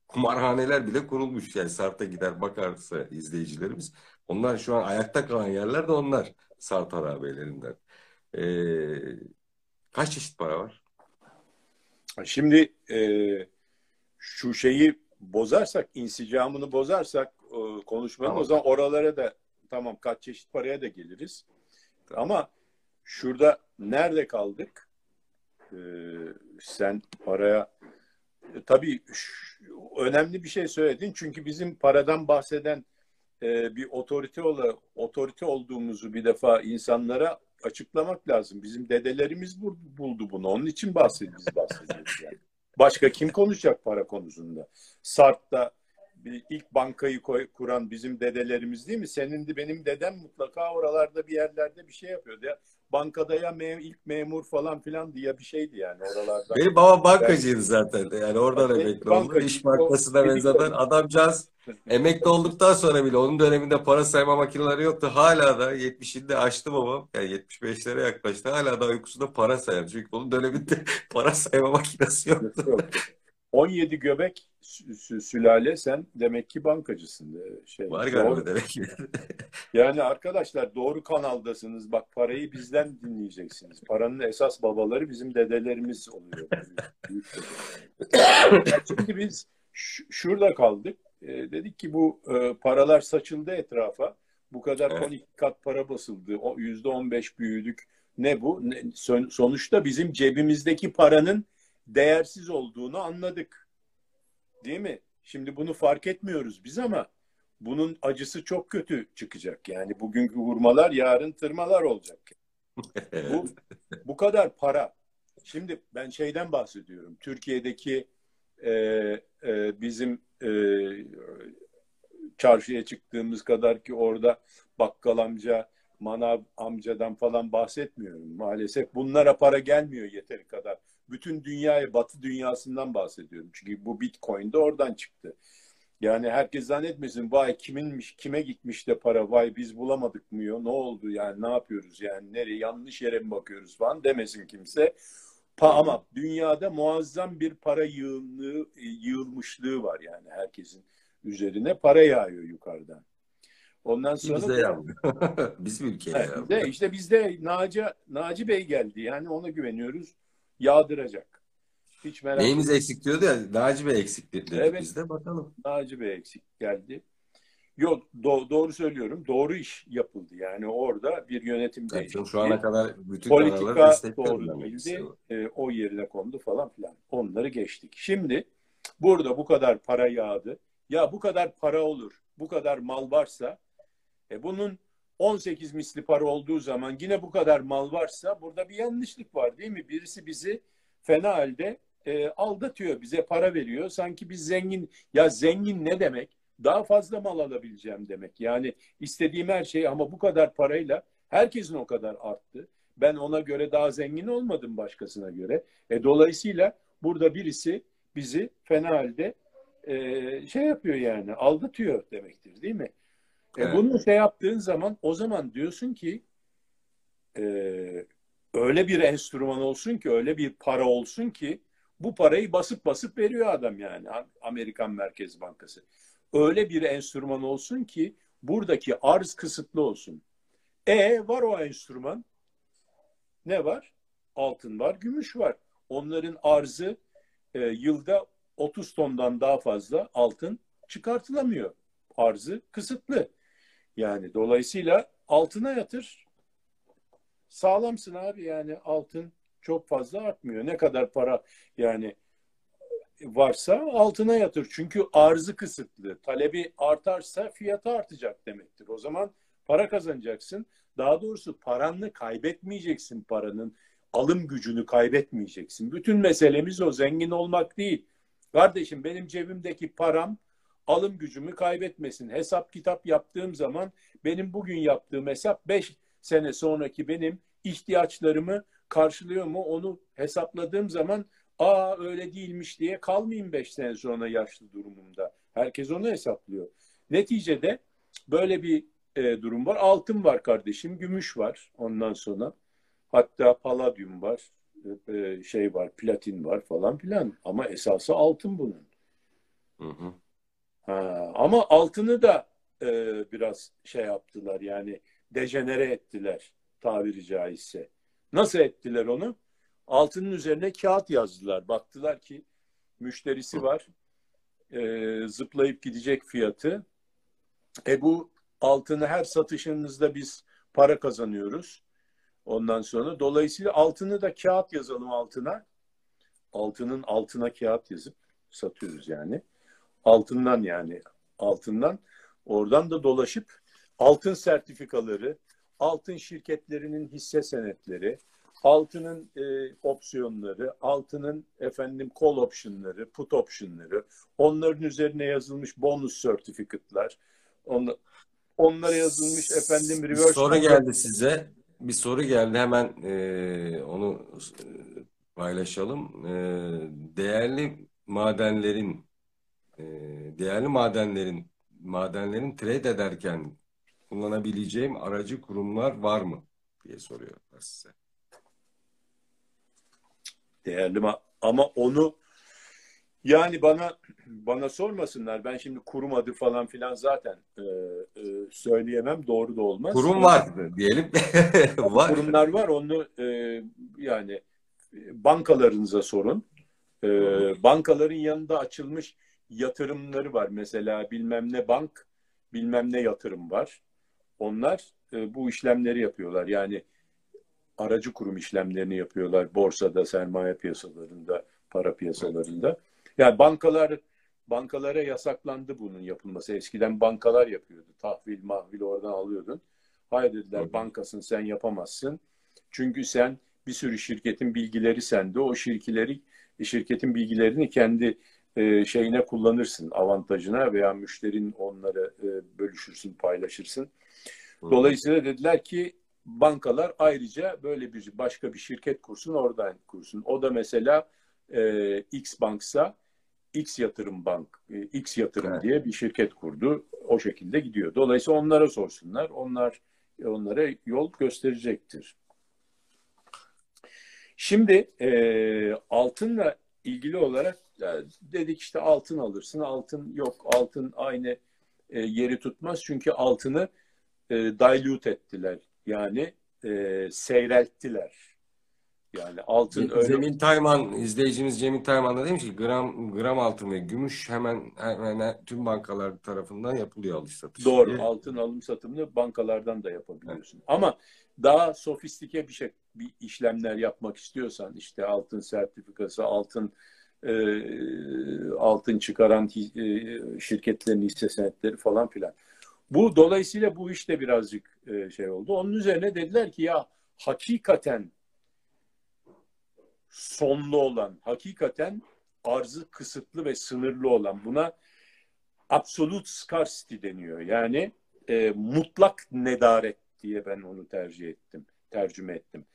kumarhaneler bile kurulmuş. Yani Sart'a gider bakarsa izleyicilerimiz. Onlar şu an ayakta kalan yerler de onlar Sart harabelerinden. E, kaç çeşit para var? Şimdi e, şu şeyi bozarsak, insicamını bozarsak e, konuşmanın Tamam. o zaman oralara da tamam kaç çeşit paraya da geliriz. Ama şurada nerede kaldık? E, sen paraya e, tabii önemli bir şey söyledin. Çünkü bizim paradan bahseden e, bir otorite ola, otorite olduğumuzu bir defa insanlara açıklamak lazım. Bizim dedelerimiz bul- buldu bunu. Onun için bahsediyoruz, bahsediyoruz yani. Başka kim konuşacak para konusunda? Sart'ta bir ilk bankayı koy- kuran bizim dedelerimiz değil mi? Senin de benim dedem mutlaka oralarda bir yerlerde bir şey yapıyordu ya. Bankada ya me- ilk memur falan filan diye bir şeydi yani oralarda. Benim babam bankacıydı zaten. Yani oradan Benim emekli oldu. İş Bankası'na o- ben zaten dedik- adamcağız emekli olduktan sonra bile onun döneminde para sayma makineleri yoktu. Hala da 70'inde açtı babam. Yani 75'lere yaklaştı. Hala da uykusunda para sayar. Çünkü onun döneminde *laughs* para sayma makinesi yoktu. Yok. 17 göbek sülale sen demek ki bankacısın. Ee, Şey, Var galiba demek ki. *laughs* Yani arkadaşlar doğru kanaldasınız. Bak parayı bizden dinleyeceksiniz. Paranın esas babaları bizim dedelerimiz oluyor. Şimdi biz şurada kaldık. Ee, dedik ki bu e, paralar saçıldı etrafa. Bu kadar Evet. 12 kat para basıldı. O %15 büyüdük. Ne bu? Ne- son- sonuçta bizim cebimizdeki paranın değersiz olduğunu anladık. Değil mi? Şimdi bunu fark etmiyoruz biz ama bunun acısı çok kötü çıkacak. Yani bugünkü hurmalar yarın tırmalar olacak. Bu, bu kadar para. Şimdi ben şeyden bahsediyorum. Türkiye'deki e, e, bizim e, çarşıya çıktığımız kadar ki orada bakkal amca, manav amcadan falan bahsetmiyorum. Maalesef bunlara para gelmiyor yeteri kadar. Bütün dünyaya, batı dünyasından bahsediyorum. Çünkü bu bitcoin de oradan çıktı. Yani herkes zannetmesin vay kiminmiş, kime gitmiş de para, vay biz bulamadık mı ya, ne oldu yani, ne yapıyoruz yani, nereye, yanlış yere mi bakıyoruz falan demesin kimse. Pa ama dünyada muazzam bir para yığınlığı, yığılmışlığı var yani herkesin üzerine para yağıyor yukarıdan. Ondan sonra Bizde yağmıyor. Bizim ülkeye Evet, yağmıyor. işte bizde Naci, Naci Bey geldi yani ona güveniyoruz yağdıracak. Hiç merak Neyimiz eksik diyordu ya. Naci Bey eksik dedik Evet. biz de. Bakalım. Naci Bey eksik geldi. Yok do- doğru söylüyorum. Doğru iş yapıldı. Yani orada bir yönetim Yani değişikliği. şu ana kadar bütün Politika doğru ikisini. E, o yerine kondu falan filan. Onları geçtik. Şimdi burada bu kadar para yağdı. Ya bu kadar para olur. Bu kadar mal varsa e, bunun 18 misli para olduğu zaman yine bu kadar mal varsa burada bir yanlışlık var değil mi? Birisi bizi fena halde e, aldatıyor. Bize para veriyor. Sanki biz zengin. Ya zengin ne demek? Daha fazla mal alabileceğim demek. Yani istediğim her şey ama bu kadar parayla herkesin o kadar arttı. Ben ona göre daha zengin olmadım başkasına göre. E, dolayısıyla burada birisi bizi fena halde e, şey yapıyor yani aldatıyor demektir değil mi? E, Evet. bunu şey yaptığın zaman o zaman diyorsun ki e, öyle bir enstrüman olsun ki öyle bir para olsun ki bu parayı basıp basıp veriyor adam yani Amerikan Merkez Bankası. Öyle bir enstrüman olsun ki buradaki arz kısıtlı olsun. E var o enstrüman. Ne var? Altın var, gümüş var. Onların arzı e, yılda 30 tondan daha fazla altın çıkartılamıyor. Arzı kısıtlı. Yani dolayısıyla altına yatır. Sağlamsın abi yani altın çok fazla artmıyor. Ne kadar para yani varsa altına yatır. Çünkü arzı kısıtlı. Talebi artarsa fiyatı artacak demektir. O zaman para kazanacaksın. Daha doğrusu paranı kaybetmeyeceksin paranın. Alım gücünü kaybetmeyeceksin. Bütün meselemiz o. Zengin olmak değil. Kardeşim benim cebimdeki param alım gücümü kaybetmesin. Hesap kitap yaptığım zaman benim bugün yaptığım hesap 5 sene sonraki benim ihtiyaçlarımı karşılıyor mu onu hesapladığım zaman aa öyle değilmiş diye kalmayayım 5 sene sonra yaşlı durumumda. Herkes onu hesaplıyor. Neticede böyle bir e, durum var. Altın var kardeşim, gümüş var ondan sonra. Hatta paladyum var, e, e, şey var, platin var falan filan. Ama esası altın bunun. Hı hı. Ha, ama altını da e, biraz şey yaptılar yani dejenere ettiler tabiri caizse. Nasıl ettiler onu? Altının üzerine kağıt yazdılar. Baktılar ki müşterisi var. E, zıplayıp gidecek fiyatı. E bu altını her satışınızda biz para kazanıyoruz. Ondan sonra dolayısıyla altını da kağıt yazalım altına. Altının altına kağıt yazıp satıyoruz yani. Altından yani altından oradan da dolaşıp altın sertifikaları, altın şirketlerinin hisse senetleri, altının e, opsiyonları, altının efendim call optionları, put optionları, onların üzerine yazılmış bonus certificate'lar, on, onlara yazılmış efendim Bir reverse soru geldi size. Bir soru geldi hemen e, onu e, paylaşalım. E, değerli madenlerin e, değerli madenlerin madenlerin trade ederken kullanabileceğim aracı kurumlar var mı diye soruyorlar size. Değerli ma ama onu yani bana bana sormasınlar. Ben şimdi kurum adı falan filan zaten e, e, söyleyemem. Doğru da olmaz. Kurum var diyelim. *laughs* var. Kurumlar var. Onu e, yani bankalarınıza sorun. E, bankaların yanında açılmış yatırımları var. Mesela bilmem ne bank, bilmem ne yatırım var. Onlar e, bu işlemleri yapıyorlar. Yani aracı kurum işlemlerini yapıyorlar. Borsada, sermaye piyasalarında, para piyasalarında. Yani bankalar bankalara yasaklandı bunun yapılması. Eskiden bankalar yapıyordu. Tahvil, mahvil oradan alıyordun. Hayır dediler bankasın sen yapamazsın. Çünkü sen bir sürü şirketin bilgileri sende. O şirketleri şirketin bilgilerini kendi e, şeyine kullanırsın. Avantajına veya müşterin onları e, bölüşürsün, paylaşırsın. Dolayısıyla dediler ki bankalar ayrıca böyle bir başka bir şirket kursun oradan kursun. O da mesela e, X Banksa X Yatırım Bank, e, X Yatırım Evet. diye bir şirket kurdu. O şekilde gidiyor. Dolayısıyla onlara sorsunlar. Onlar onlara yol gösterecektir. Şimdi e, altınla ilgili olarak dedik işte altın alırsın. Altın yok. Altın aynı e, yeri tutmaz. Çünkü altını e, dilute ettiler. Yani e, seyrelttiler. Yani altın öyle Cemil Tayman, izleyicimiz Cemil Tayman da demiş ki gram gram altın ve gümüş hemen hemen tüm bankalar tarafından yapılıyor alış satış Doğru. diye. Altın alım satımını bankalardan da yapabiliyorsun. Ama daha sofistike bir şey bir işlemler yapmak istiyorsan işte altın sertifikası, altın e, altın çıkaran e, şirketlerin hisse senetleri falan filan. Bu dolayısıyla bu işte birazcık e, şey oldu. Onun üzerine dediler ki ya hakikaten sonlu olan, hakikaten arzı kısıtlı ve sınırlı olan buna absolute scarcity deniyor. Yani e, mutlak nedaret diye ben onu tercih ettim, tercüme ettim.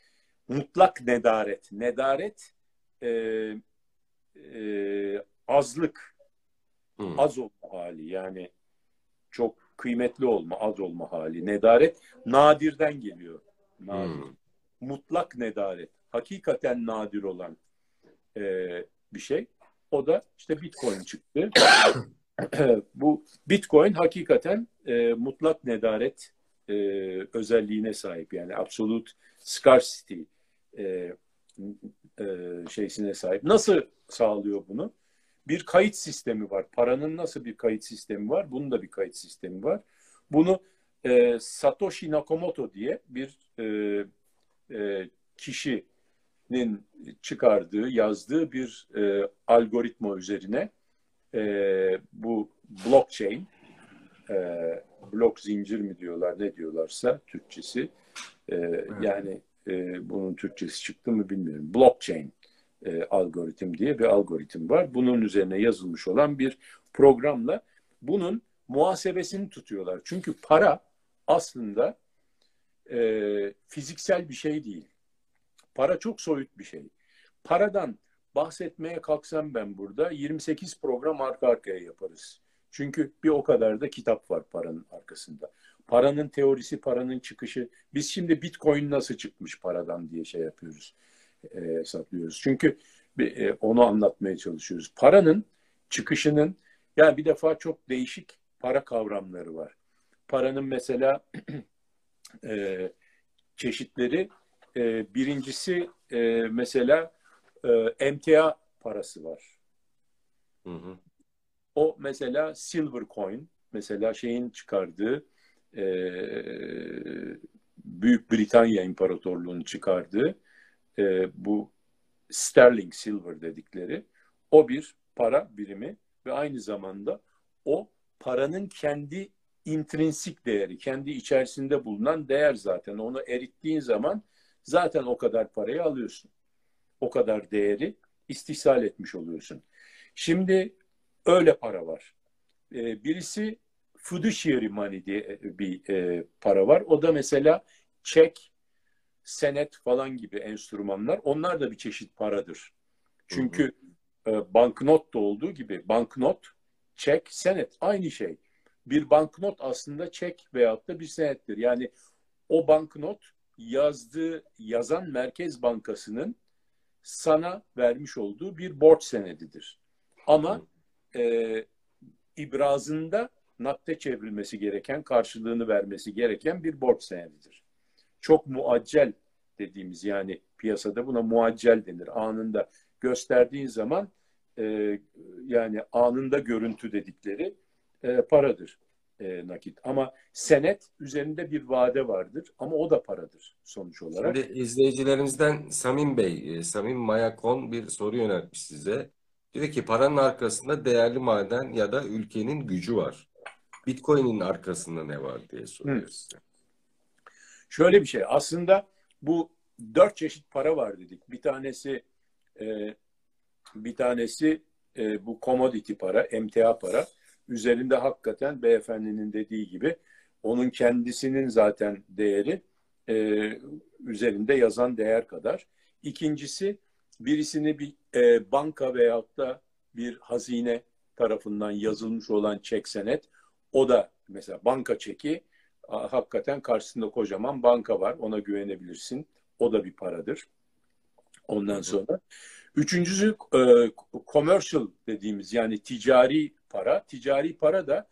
Mutlak nedaret. Nedaret e, e, azlık, Hı. az olma hali. Yani çok kıymetli olma, az olma hali. Nedaret nadirden geliyor. Nadir. Hı. Mutlak nedaret. Hakikaten nadir olan e, bir şey. O da işte Bitcoin çıktı. *coughs* Bu Bitcoin hakikaten e, mutlak nedaret e, özelliğine sahip. Yani absolute scarcity e, e, şeysine sahip. Nasıl sağlıyor bunu? Bir kayıt sistemi var. Paranın nasıl bir kayıt sistemi var? Bunun da bir kayıt sistemi var. Bunu e, Satoshi Nakamoto diye bir e, e, kişinin çıkardığı, yazdığı bir e, algoritma üzerine e, bu blockchain, e, blok zincir mi diyorlar, ne diyorlarsa Türkçesi. E, Yani e, bunun Türkçesi çıktı mı bilmiyorum. Blockchain e, algoritm diye bir algoritm var. Bunun üzerine yazılmış olan bir programla bunun muhasebesini tutuyorlar. Çünkü para aslında e, fiziksel bir şey değil. Para çok soyut bir şey. Paradan bahsetmeye kalksam ben burada 28 program arka arkaya yaparız. Çünkü bir o kadar da kitap var paranın arkasında. Paranın teorisi, paranın çıkışı. Biz şimdi Bitcoin nasıl çıkmış paradan diye şey yapıyoruz, e, hesaplıyoruz. Çünkü e, onu anlatmaya çalışıyoruz. Paranın çıkışının, yani bir defa çok değişik para kavramları var. Paranın mesela *clears throat* e, çeşitleri, e, birincisi e, mesela e, emtia parası var. Hı hı. O mesela silver coin, mesela şeyin çıkardığı e, Büyük Britanya İmparatorluğu'nun çıkardığı e, bu sterling silver dedikleri o bir para birimi ve aynı zamanda o paranın kendi intrinsik değeri, kendi içerisinde bulunan değer zaten. Onu erittiğin zaman zaten o kadar parayı alıyorsun. O kadar değeri istihsal etmiş oluyorsun. Şimdi öyle para var. Ee, birisi fiduciary money diye bir e, para var. O da mesela çek, senet falan gibi enstrümanlar. Onlar da bir çeşit paradır. Çünkü hı hı. E, banknot da olduğu gibi banknot, çek, senet aynı şey. Bir banknot aslında çek veyahut da bir senettir. Yani o banknot yazdığı, yazan Merkez Bankası'nın sana vermiş olduğu bir borç senedidir. Ama e, ibrazında nakde çevrilmesi gereken, karşılığını vermesi gereken bir borç senedidir. Çok muaccel dediğimiz yani piyasada buna muaccel denir. Anında gösterdiğin zaman e, yani anında görüntü dedikleri e, paradır e, nakit. Ama senet üzerinde bir vade vardır ama o da paradır sonuç olarak. Şimdi izleyicilerimizden Samim Bey, e, Samim Mayakon bir soru yöneltmiş size. Diyor ki paranın arkasında değerli maden ya da ülkenin gücü var. Bitcoin'in arkasında ne var diye soruyor Hı. size. Şöyle bir şey aslında bu dört çeşit para var dedik. Bir tanesi e, bir tanesi e, bu commodity para, emtia para. Üzerinde hakikaten beyefendinin dediği gibi onun kendisinin zaten değeri e, üzerinde yazan değer kadar. İkincisi birisini bir e, banka veyahut da bir hazine tarafından yazılmış olan çek senet. O da mesela banka çeki hakikaten karşısında kocaman banka var. Ona güvenebilirsin. O da bir paradır. Ondan sonra. Üçüncüsü e, commercial dediğimiz yani ticari para. Ticari para da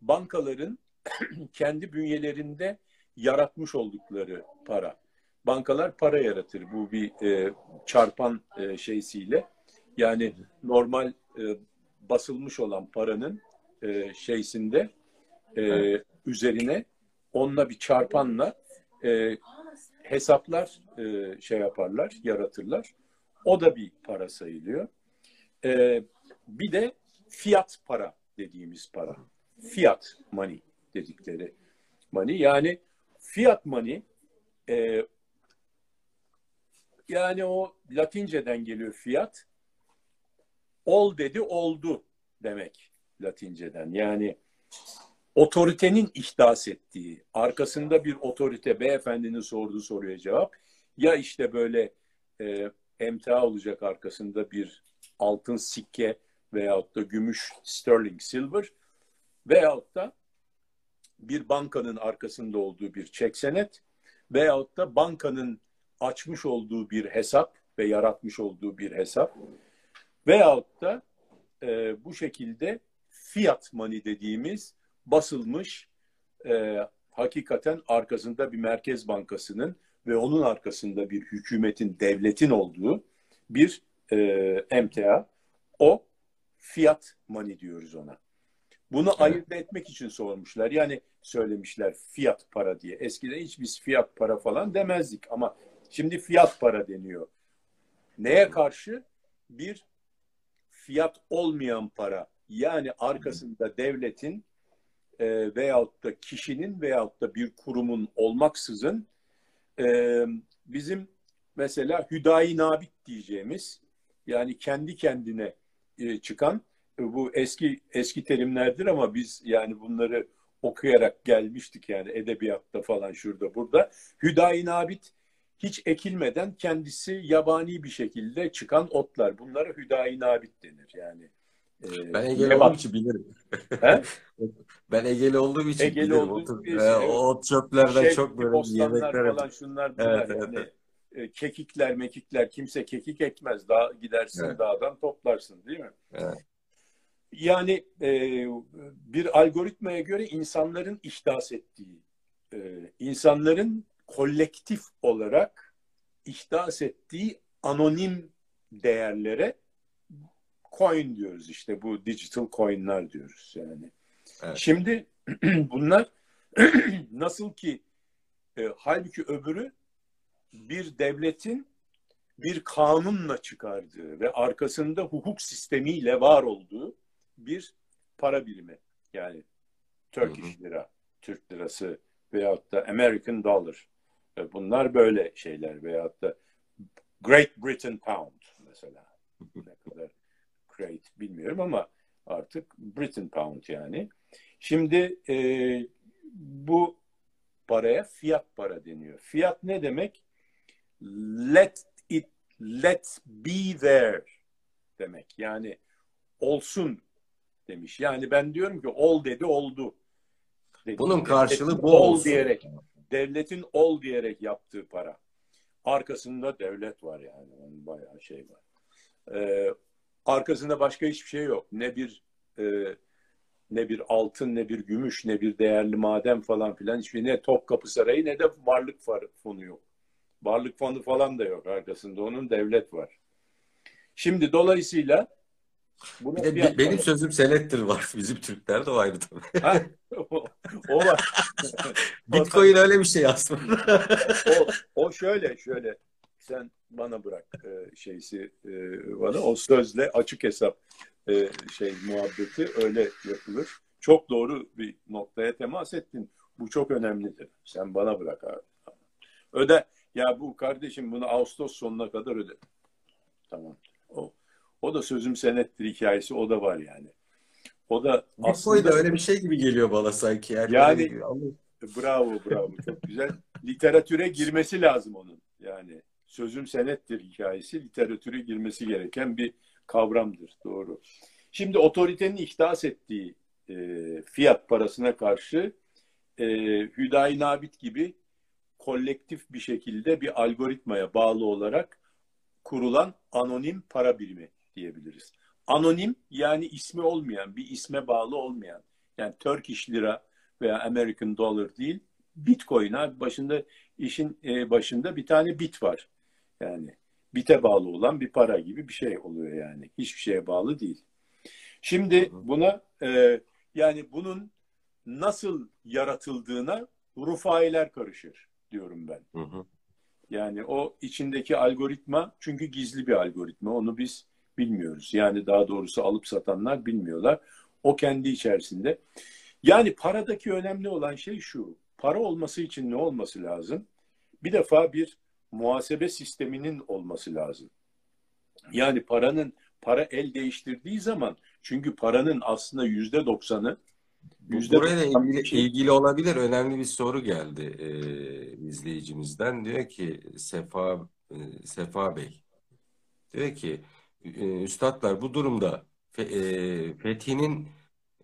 bankaların *clears throat* kendi bünyelerinde yaratmış oldukları para. Bankalar para yaratır bu bir e, çarpan e, şeysiyle. Yani normal e, basılmış olan paranın e, şeysinde e, üzerine onunla bir çarpanla e, hesaplar e, şey yaparlar, yaratırlar. O da bir para sayılıyor. E, bir de fiyat para dediğimiz para. Fiyat money dedikleri money. Yani fiyat money e, yani o Latinceden geliyor fiyat. Ol dedi oldu demek Latinceden. Yani otoritenin ihdas ettiği, arkasında bir otorite beyefendinin sorduğu soruya cevap ya işte böyle e, emtia olacak arkasında bir altın sikke veyahut da gümüş sterling silver veyahut da bir bankanın arkasında olduğu bir çek senet veyahut da bankanın açmış olduğu bir hesap ve yaratmış olduğu bir hesap veyahut da e, bu şekilde fiat money dediğimiz basılmış e, hakikaten arkasında bir merkez bankasının ve onun arkasında bir hükümetin, devletin olduğu bir e, emtia. O fiyat money diyoruz ona. Bunu evet. ayırt etmek için sormuşlar. Yani söylemişler fiyat para diye. Eskiden hiç biz fiyat para falan demezdik ama şimdi fiyat para deniyor. Neye karşı? Bir fiyat olmayan para. Yani arkasında devletin e, veyahut da kişinin veyahut da bir kurumun olmaksızın e, bizim mesela hüdayi nabit diyeceğimiz yani kendi kendine e, çıkan e, bu eski eski terimlerdir ama biz yani bunları okuyarak gelmiştik yani edebiyatta falan şurada burada. Hüdayi nabit hiç ekilmeden kendisi yabani bir şekilde çıkan otlar. Bunlara hüdayi nabit denir yani. E, Ben Egeli olduğum için bilirim. He? *laughs* Ben Egeli olduğum için Egeli bilirim. olduğun O, için, tür- e, o çöplerden Şey, çok böyle yemekler falan şunlar bunlar Evet, evet, yani. evet. E, kekikler mekikler kimse kekik ekmez. Dağ, gidersin Evet. dağdan toplarsın değil mi? Evet. Yani e, bir algoritmaya göre insanların ihdas ettiği, e, insanların kolektif olarak ihdas ettiği anonim değerlere coin diyoruz işte bu digital coin'ler diyoruz yani. Evet. Şimdi *clears throat* bunlar *clears throat* nasıl ki e, halbuki öbürü bir devletin bir kanunla çıkardığı ve arkasında hukuk sistemiyle var olduğu bir para birimi. Yani Turkish lira, Türk lirası veyahut da American dollar. E, Bunlar böyle şeyler veyahut da Great Britain pound mesela. *laughs* Great bilmiyorum ama artık Britain pound yani. Şimdi e, bu paraya fiyat para deniyor. Fiyat ne demek? Let it let be there demek. Yani olsun demiş. Yani ben diyorum ki ol dedi oldu. Dedi. Bunun karşılığı Devletin bu ol olsun. diyerek devletin ol diyerek yaptığı para. Arkasında devlet var yani. Onun bayağı şey var. Ee, arkasında başka hiçbir şey yok. Ne bir e, ne bir altın, ne bir gümüş, ne bir değerli maden falan filan hiçbir ne Topkapı Sarayı ne de varlık fonu yok. Varlık fonu falan da yok arkasında. Onun devlet var. Şimdi dolayısıyla buna Bir de be- benim para- sözüm senettir var. *laughs* Bizim Türklerde o ayrı tabii. Ha, o, o var. *laughs* Bitcoin öyle bir şey aslında. o, o şöyle şöyle sen bana bırak e, şeysi e, bana o sözle açık hesap e, şey muhabbeti öyle yapılır. Çok doğru bir noktaya temas ettin. Bu çok önemlidir. Sen bana bırak abi. Öde. Ya bu kardeşim bunu Ağustos sonuna kadar öde. Tamam. O, o da sözüm senettir hikayesi o da var yani. O da Bitcoin de öyle bir şey gibi geliyor bana sanki. Yani, Yani- Bravo, bravo. Çok güzel. Literatüre girmesi lazım onun. Yani sözüm senettir hikayesi literatüre girmesi gereken bir kavramdır. Doğru. Şimdi otoritenin ihdas ettiği e, fiyat parasına karşı e, Hüdayi Nabit gibi kolektif bir şekilde bir algoritmaya bağlı olarak kurulan anonim para birimi diyebiliriz. Anonim yani ismi olmayan, bir isme bağlı olmayan. Yani Turkish lira veya American dollar değil, Bitcoin abi başında işin e, başında bir tane bit var. Yani bite bağlı olan bir para gibi bir şey oluyor yani. Hiçbir şeye bağlı değil. Şimdi buna e, yani bunun nasıl yaratıldığına rufailer karışır diyorum ben. Hı hı. Yani o içindeki algoritma çünkü gizli bir algoritma. Onu biz bilmiyoruz. Yani daha doğrusu alıp satanlar bilmiyorlar. O kendi içerisinde. Yani paradaki önemli olan şey şu. Para olması için ne olması lazım? Bir defa bir muhasebe sisteminin olması lazım. Yani paranın para el değiştirdiği zaman çünkü paranın aslında yüzde doksanı Burayla ilgili, şey- ilgili olabilir. Önemli bir soru geldi e, izleyicimizden. Diyor ki Sefa e, Sefa Bey. Diyor ki e, üstadlar bu durumda fe, e, fethinin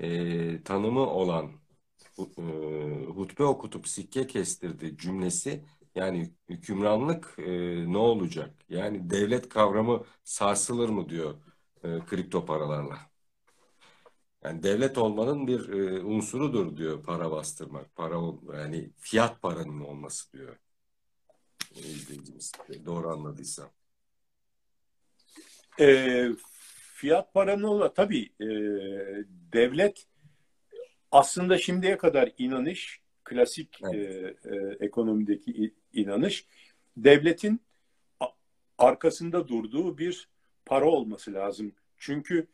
e, tanımı olan e, hutbe okutup sikke kestirdi cümlesi yani hükümranlık e, ne olacak? Yani devlet kavramı sarsılır mı diyor e, kripto paralarla. Yani devlet olmanın bir e, unsurudur diyor para bastırmak. Para yani fiyat paranın olması diyor e, izleyicimiz. Doğru anladıysam. E, fiyat paranın ola tabii e, devlet aslında şimdiye kadar inanış klasik e, e, ekonomideki inanış devletin arkasında durduğu bir para olması lazım. Çünkü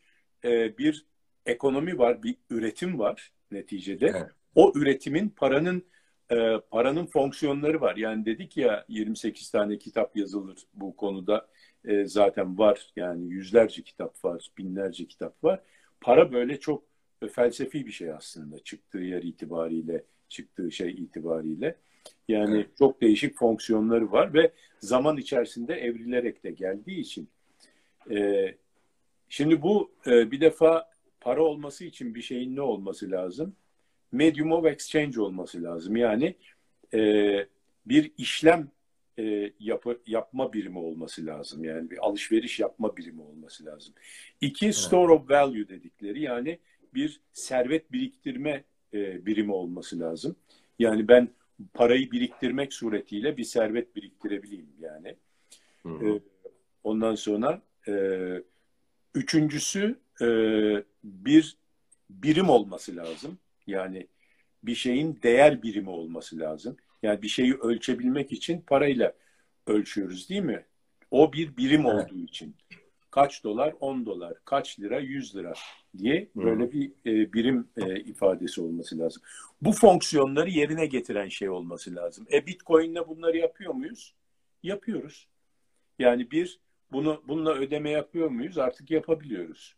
e, bir ekonomi var, bir üretim var neticede. Evet. O üretimin paranın e, paranın fonksiyonları var. Yani dedik ya 28 tane kitap yazılır bu konuda e, zaten var. Yani yüzlerce kitap var, binlerce kitap var. Para böyle çok e, felsefi bir şey aslında çıktığı yer itibariyle, çıktığı şey itibariyle. Yani Evet. çok değişik fonksiyonları var ve zaman içerisinde evrilerek de geldiği için. e, şimdi bu e, bir defa para olması için bir şeyin ne olması lazım? Medium of exchange olması lazım. Yani e, bir işlem e, yapı, yapma birimi olması lazım. Yani bir alışveriş yapma birimi olması lazım. İki, evet. store of value dedikleri yani bir servet biriktirme e, birimi olması lazım. Yani ben parayı biriktirmek suretiyle bir servet biriktirebileyim yani. Hı hı. E, ondan sonra e, üçüncüsü e, bir birim olması lazım. Yani bir şeyin değer birimi olması lazım. Yani bir şeyi ölçebilmek için parayla ölçüyoruz değil mi? O bir birim evet. olduğu için. Kaç dolar? 10 dolar. Kaç lira? 100 lira diye böyle bir e, birim e, ifadesi olması lazım. Bu fonksiyonları yerine getiren şey olması lazım. E Bitcoin'le bunları yapıyor muyuz? Yapıyoruz. Yani bir bunu bununla ödeme yapıyor muyuz? Artık yapabiliyoruz.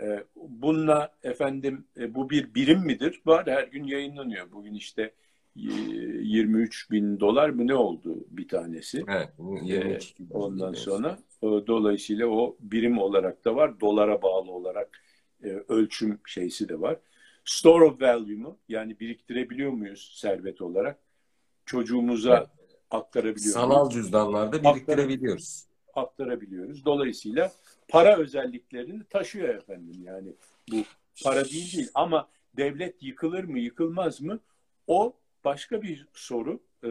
E, bununla efendim e, bu bir birim midir? Var her gün yayınlanıyor. Bugün işte 23 bin dolar mı ne oldu bir tanesi? Evet. 22 ee, ondan sonra dolayısıyla o birim olarak da var. Dolara bağlı olarak e, ölçüm şeysi de var. Store of value mu? Yani biriktirebiliyor muyuz servet olarak? Çocuğumuza evet. aktarabiliyor Sanal cüzdanlarda biriktirebiliyoruz. Aktarabiliyoruz. Dolayısıyla para özelliklerini taşıyor efendim. Yani bu para değil değil ama devlet yıkılır mı yıkılmaz mı? O başka bir soru. Ee,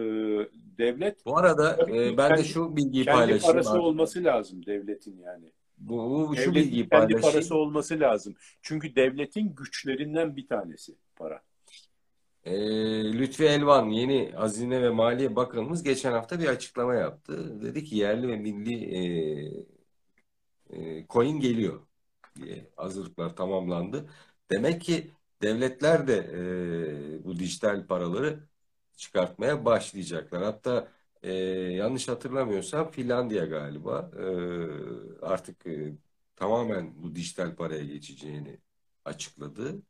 devlet Bu arada e, ben kendi, de şu bilgiyi kendi paylaşayım. Kendi parası artık. olması lazım devletin yani. Bu, bu şu bilgiyi paylaşayım. Kendi parası olması lazım. Çünkü devletin güçlerinden bir tanesi para. E, Lütfi Elvan yeni Hazine ve Maliye Bakanımız geçen hafta bir açıklama yaptı. Dedi ki yerli ve milli e, e, coin geliyor diye hazırlıklar tamamlandı. Demek ki devletler de e, bu dijital paraları çıkartmaya başlayacaklar. Hatta e, yanlış hatırlamıyorsam Finlandiya galiba e, artık e, tamamen bu dijital paraya geçeceğini açıkladı.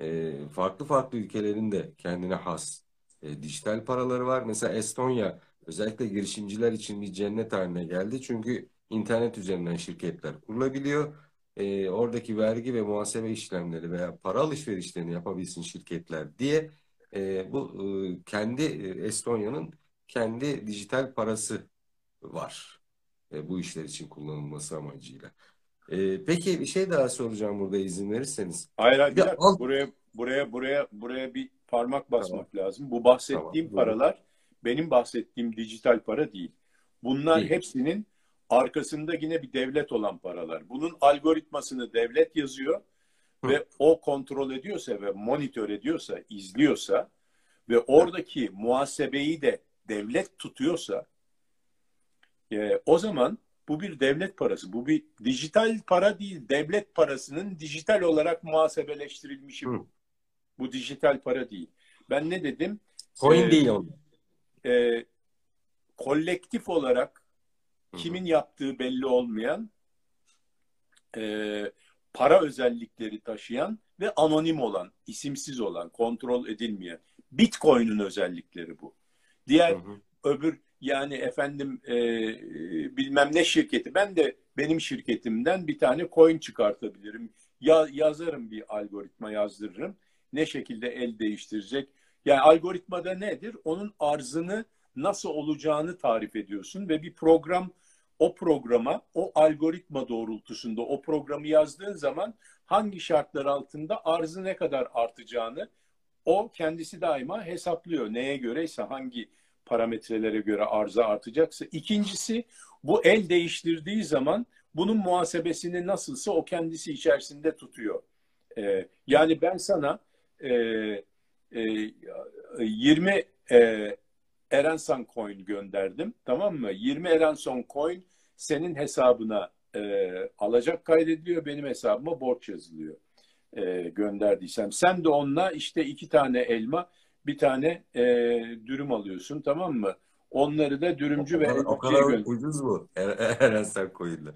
E, farklı farklı ülkelerin de kendine has e, dijital paraları var. Mesela Estonya özellikle girişimciler için bir cennet haline geldi. Çünkü internet üzerinden şirketler kurulabiliyor e, oradaki vergi ve muhasebe işlemleri veya para alışverişlerini yapabilsin şirketler diye e, bu e, kendi e, Estonya'nın kendi dijital parası var. E, bu işler için kullanılması amacıyla. E, peki bir şey daha soracağım burada izin verirseniz. Hayır hayır. Ya, al... Buraya buraya buraya buraya bir parmak basmak tamam. lazım. Bu bahsettiğim tamam, paralar benim bahsettiğim dijital para değil. Bunlar değil. hepsinin arkasında yine bir devlet olan paralar. Bunun algoritmasını devlet yazıyor Hı. ve o kontrol ediyorsa ve monitör ediyorsa, izliyorsa ve oradaki muhasebeyi de devlet tutuyorsa e, o zaman bu bir devlet parası. Bu bir dijital para değil, devlet parasının dijital olarak muhasebeleştirilmişi bu. Bu dijital para değil. Ben ne dedim? Coin ee, değil o. E, kolektif olarak kimin yaptığı belli olmayan e, para özellikleri taşıyan ve anonim olan, isimsiz olan, kontrol edilmeyen Bitcoin'in özellikleri bu. Diğer hı hı. öbür yani efendim e, bilmem ne şirketi ben de benim şirketimden bir tane coin çıkartabilirim. Ya, yazarım bir algoritma yazdırırım. Ne şekilde el değiştirecek? Yani algoritmada nedir? Onun arzını nasıl olacağını tarif ediyorsun ve bir program o programa, o algoritma doğrultusunda o programı yazdığın zaman hangi şartlar altında arzı ne kadar artacağını o kendisi daima hesaplıyor. Neye göreyse hangi parametrelere göre arıza artacaksa. İkincisi bu el değiştirdiği zaman bunun muhasebesini nasılsa o kendisi içerisinde tutuyor. Ee, yani ben sana e, e, 20 e, Erenson coin gönderdim. Tamam mı? 20 Erenson coin senin hesabına e, alacak kaydediliyor. Benim hesabıma borç yazılıyor. E, gönderdiysem. Sen de onunla işte iki tane elma bir tane e, dürüm alıyorsun. Tamam mı? Onları da dürümcü o ve o kadar ucuz mu? Erenson coin'ler.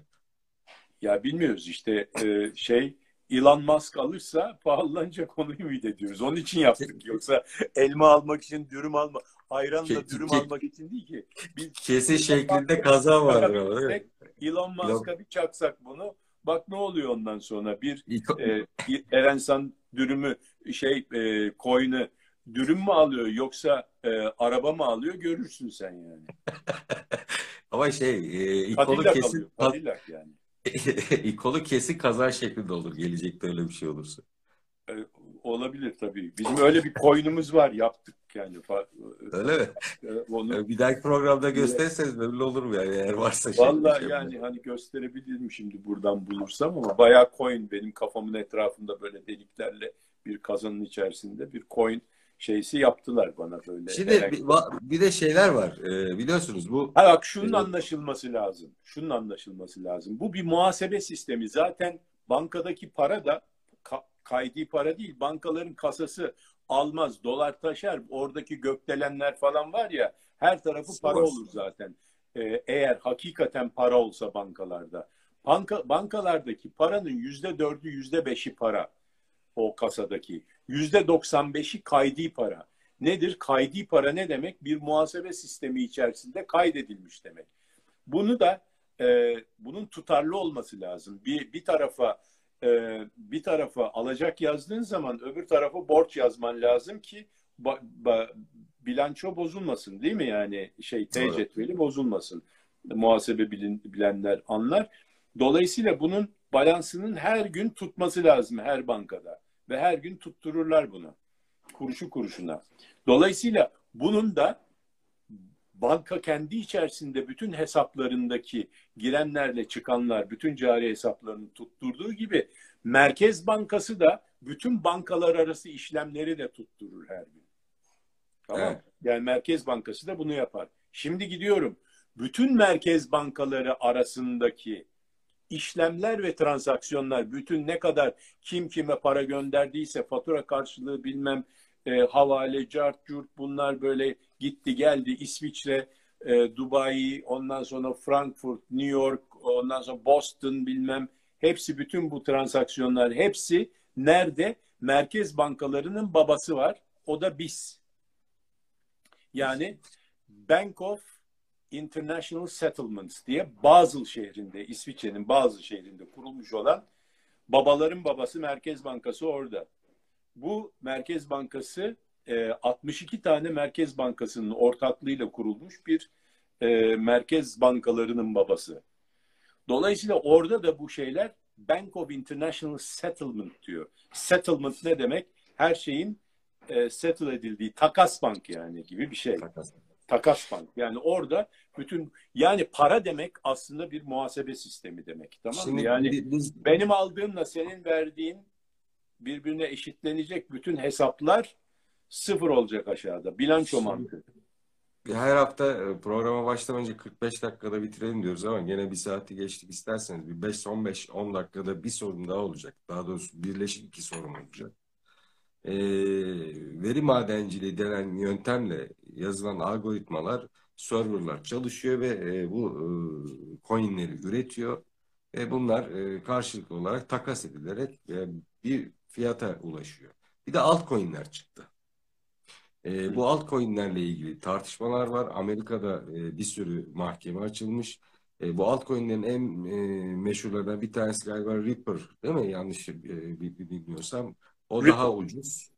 Ya bilmiyoruz işte e, şey Elon Musk alırsa pahalanacak onu ümit ediyoruz. Onun için yaptık. Yoksa elma almak için dürüm alma, ayranla ke, dürüm ke, almak için değil ki. Biz, kese şeklinde kaza var. Elon Musk'a bir çaksak bunu Bak ne oluyor ondan sonra bir e, Erensan dürümü şey e, coin'ı dürüm mü alıyor yoksa e, araba mı alıyor görürsün sen yani. *laughs* Ama şey e, ikolu Cadillac kesin alıyor. Cadillac yani. *laughs* ikolu kesin kazan şeklinde olur gelecekte öyle bir şey olursa. E, olabilir tabii. Bizim öyle bir coin'imiz var yaptık yani. Öyle mi? e, *laughs* Onu E, Bir dahaki programda gösterirseniz memnun olurum yani eğer varsa şey. Vallahi şey- yani hani gösterebilirim şimdi buradan bulursam ama bayağı coin benim kafamın etrafında böyle deliklerle bir kazanın içerisinde bir coin şeysi yaptılar bana böyle. Şimdi Herhangi- bir, bir de şeyler var. E, biliyorsunuz bu Ha bak şunun Evet. anlaşılması lazım. Şunun anlaşılması lazım. Bu bir muhasebe sistemi. Zaten bankadaki para da ka- kaydi para değil. Bankaların kasası almaz, dolar taşar. Oradaki gökdelenler falan var ya her tarafı para olur zaten. Ee, eğer hakikaten para olsa bankalarda. Banka, bankalardaki paranın yüzde dördü, yüzde beşi para. O kasadaki. Yüzde doksan beşi kaydi para. Nedir? Kaydi para ne demek? Bir muhasebe sistemi içerisinde kaydedilmiş demek. Bunu da e, bunun tutarlı olması lazım. Bir bir tarafa e, bir tarafa alacak yazdığın zaman öbür tarafa borç yazman lazım ki ba- ba- bilanço bozulmasın değil mi? Yani şey T cetveli bozulmasın. Muhasebe bilin, bilenler anlar. Dolayısıyla bunun balansının her gün tutması lazım her bankada ve her gün tuttururlar bunu. Kuruşu kuruşuna. Dolayısıyla bunun da banka kendi içerisinde bütün hesaplarındaki girenlerle çıkanlar, bütün cari hesaplarını tutturduğu gibi Merkez Bankası da bütün bankalar arası işlemleri de tutturur her gün. Tamam. Evet. Yani Merkez Bankası da bunu yapar. Şimdi gidiyorum. Bütün merkez bankaları arasındaki işlemler ve transaksiyonlar, bütün ne kadar kim kime para gönderdiyse fatura karşılığı bilmem e, havale, cart, curt bunlar böyle gitti geldi İsviçre, e, Dubai, ondan sonra Frankfurt, New York, ondan sonra Boston bilmem hepsi bütün bu transaksiyonlar hepsi nerede? Merkez bankalarının babası var. O da biz. Yani Bank of International Settlements diye Basel şehrinde, İsviçre'nin Basel şehrinde kurulmuş olan babaların babası Merkez Bankası orada. Bu Merkez Bankası e, 62 tane Merkez Bankası'nın ortaklığıyla kurulmuş bir e, merkez bankalarının babası. Dolayısıyla orada da bu şeyler Bank of International Settlement diyor. Settlement ne demek? Her şeyin e, settle edildiği takas bank yani gibi bir şey. Takas. Takas bank. Yani orada bütün yani para demek aslında bir muhasebe sistemi demek. Tamam mı? Şimdi Yani bi- biz benim aldığımla senin verdiğin birbirine eşitlenecek bütün hesaplar sıfır olacak aşağıda. Bilanço mantığı. her hafta e, programa başlamadan önce 45 dakikada bitirelim diyoruz ama gene bir saati geçtik isterseniz bir 5 15 10 dakikada bir sorun daha olacak. Daha doğrusu birleşik iki sorun olacak. Ee, veri madenciliği denen yöntemle yazılan algoritmalar, serverlar çalışıyor ve e, bu e, coinleri üretiyor ve bunlar e, karşılıklı olarak takas edilerek e, bir fiyata ulaşıyor. Bir de altcoin'ler çıktı. E, bu altcoin'lerle ilgili tartışmalar var. Amerika'da e, bir sürü mahkeme açılmış. E, bu altcoin'lerin en e, meşhurlarından bir tanesi galiba Ripper, değil mi? Yanlış e, bi- bi- bilmiyorsam. O Ripple. daha ucuz.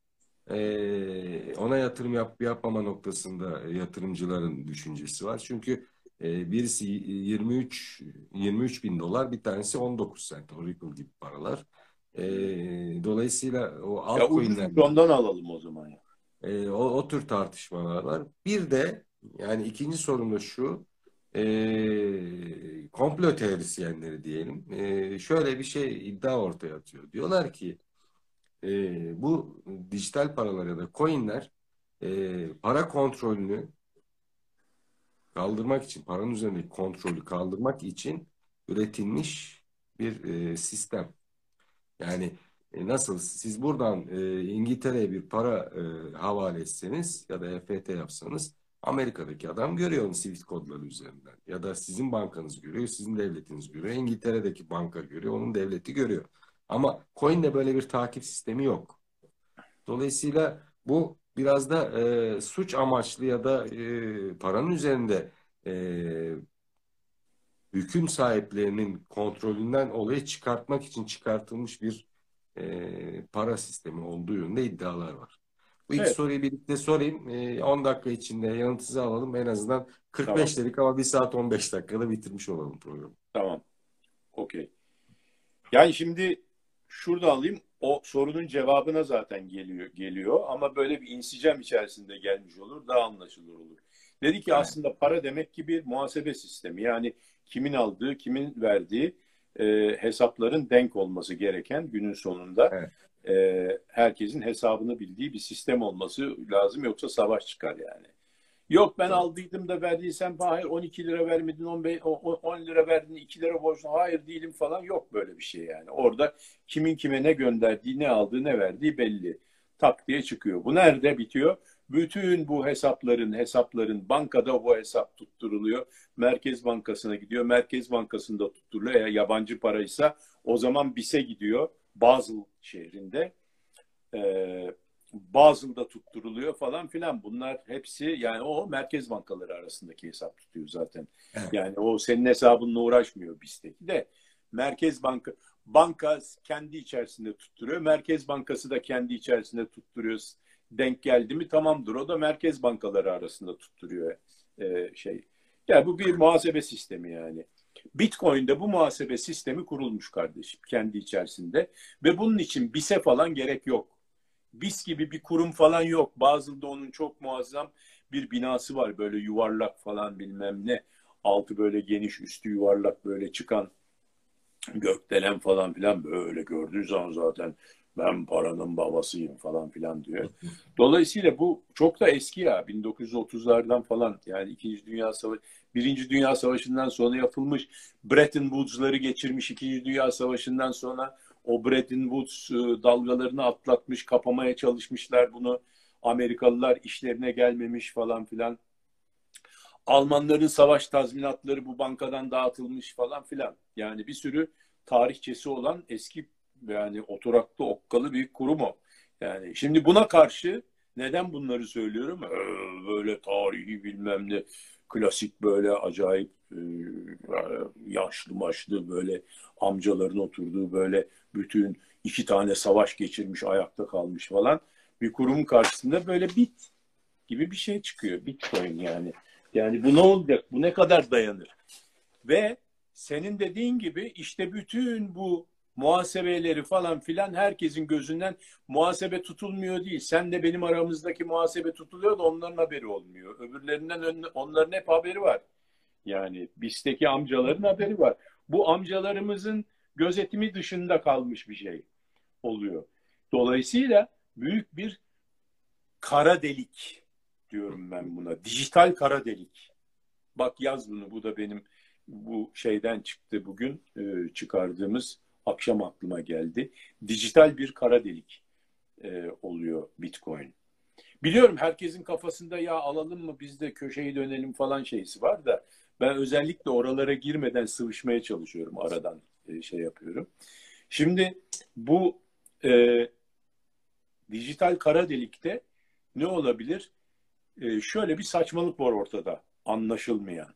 E, ona yatırım yap yapmama noktasında yatırımcıların düşüncesi var. Çünkü e, birisi 23 23 bin dolar, bir tanesi 19 sent. O Ripple gibi paralar. E, dolayısıyla o Ya altcoin'ler ucuz ondan alalım o zaman ya. E, o, o tür tartışmalar var. Bir de yani ikinci sorun da şu e, komplo teorisyenleri diyelim e, şöyle bir şey iddia ortaya atıyor. Diyorlar ki e, bu dijital paralar ya da coinler e, para kontrolünü kaldırmak için paranın üzerindeki kontrolü kaldırmak için üretilmiş bir e, sistem. Yani e, nasıl siz buradan e, İngiltere'ye bir para e, havale etseniz ya da EFT yapsanız Amerika'daki adam görüyor onu Swift kodları üzerinden. Ya da sizin bankanız görüyor, sizin devletiniz görüyor. İngiltere'deki banka görüyor, onun devleti görüyor. Ama coin'de böyle bir takip sistemi yok. Dolayısıyla bu biraz da e, suç amaçlı ya da e, paranın üzerinde e, hüküm sahiplerinin kontrolünden olayı çıkartmak için çıkartılmış bir e, para sistemi olduğu yönünde iddialar var. Bu iki Evet. soruyu birlikte sorayım. E, 10 dakika içinde yanıtınızı alalım. En azından 45 Tamam. dedik ama 1 saat 15 dakikada bitirmiş olalım programı. Tamam. Okey. Yani şimdi şurada alayım. O sorunun cevabına zaten geliyor geliyor ama böyle bir insicam içerisinde gelmiş olur, daha anlaşılır olur. Dedi ki Evet. aslında para demek ki bir muhasebe sistemi. Yani kimin aldığı, kimin verdiği e, hesapların denk olması gereken günün sonunda Evet. e, herkesin hesabını bildiği bir sistem olması lazım yoksa savaş çıkar yani. Yok ben Evet. aldıydım da verdiysem hayır 12 lira vermedin 15, o- o- 10 lira verdin 2 lira borçlu hayır değilim falan yok böyle bir şey yani. Orada kimin kime ne gönderdiği ne aldığı ne verdiği belli. Tak diye çıkıyor. Bu nerede bitiyor? Bütün bu hesapların hesapların bankada bu hesap tutturuluyor. Merkez Bankası'na gidiyor. Merkez Bankası'nda tutturuluyor. Eğer yabancı paraysa o zaman BİS'e gidiyor. Basel şehrinde. Ee, Basel'da tutturuluyor falan filan. Bunlar hepsi yani o merkez bankaları arasındaki hesap tutuyor zaten. Evet. Yani o senin hesabınla uğraşmıyor BİS'teki de. Merkez Banka banka kendi içerisinde tutturuyor. Merkez Bankası da kendi içerisinde tutturuyor. Denk geldi mi tamamdır. O da merkez bankaları arasında tutturuyor e, şey. Yani bu bir muhasebe sistemi yani. Bitcoin'de bu muhasebe sistemi kurulmuş kardeşim kendi içerisinde ve bunun için BIS'e falan gerek yok. BIS gibi bir kurum falan yok. Basel'da onun çok muazzam bir binası var böyle yuvarlak falan bilmem ne. Altı böyle geniş üstü yuvarlak böyle çıkan gökdelen falan filan böyle gördüğü zaman zaten ben paranın babasıyım falan filan diyor. Dolayısıyla bu çok da eski ya. 1930'lardan falan. Yani İkinci Dünya Savaşı Birinci Dünya Savaşı'ndan sonra yapılmış Bretton Woods'ları geçirmiş İkinci Dünya Savaşı'ndan sonra o Bretton Woods e, dalgalarını atlatmış kapamaya çalışmışlar bunu. Amerikalılar işlerine gelmemiş falan filan. Almanların savaş tazminatları bu bankadan dağıtılmış falan filan. Yani bir sürü tarihçesi olan eski yani oturaklı okkalı bir kurum o. Yani şimdi buna karşı neden bunları söylüyorum? Ee, böyle tarihi bilmem ne klasik böyle acayip e, yaşlı maçlı böyle amcaların oturduğu böyle bütün iki tane savaş geçirmiş ayakta kalmış falan bir kurum karşısında böyle bit gibi bir şey çıkıyor. Bitcoin yani. Yani bu ne olacak? Bu ne kadar dayanır? Ve senin dediğin gibi işte bütün bu muhasebeleri falan filan herkesin gözünden muhasebe tutulmuyor değil. Sen de benim aramızdaki muhasebe tutuluyor da onların haberi olmuyor. Öbürlerinden ön- onların hep haberi var. Yani BİS'teki amcaların haberi var. Bu amcalarımızın gözetimi dışında kalmış bir şey oluyor. Dolayısıyla büyük bir kara delik diyorum ben buna. Dijital kara delik. Bak yaz bunu. Bu da benim bu şeyden çıktı bugün e, çıkardığımız akşam aklıma geldi. Dijital bir kara delik e, oluyor Bitcoin. Biliyorum herkesin kafasında ya alalım mı biz de köşeyi dönelim falan şeysi var da ben özellikle oralara girmeden sıvışmaya çalışıyorum aradan e, şey yapıyorum. Şimdi bu e, dijital kara delikte ne olabilir? E, şöyle bir saçmalık var ortada anlaşılmayan.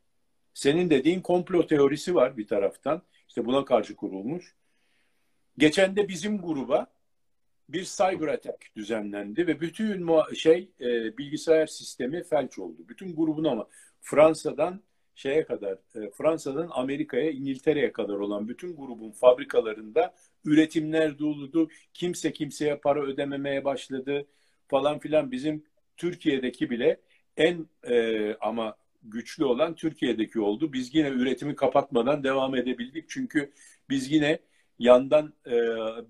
Senin dediğin komplo teorisi var bir taraftan. İşte buna karşı kurulmuş. Geçen de bizim gruba bir cyber attack düzenlendi ve bütün şey e, bilgisayar sistemi felç oldu. Bütün grubun ama Fransa'dan şeye kadar e, Fransa'dan Amerika'ya İngiltere'ye kadar olan bütün grubun fabrikalarında üretimler durdu. Kimse kimseye para ödememeye başladı falan filan. Bizim Türkiye'deki bile en e, ama güçlü olan Türkiye'deki oldu. Biz yine üretimi kapatmadan devam edebildik. Çünkü biz yine yandan e,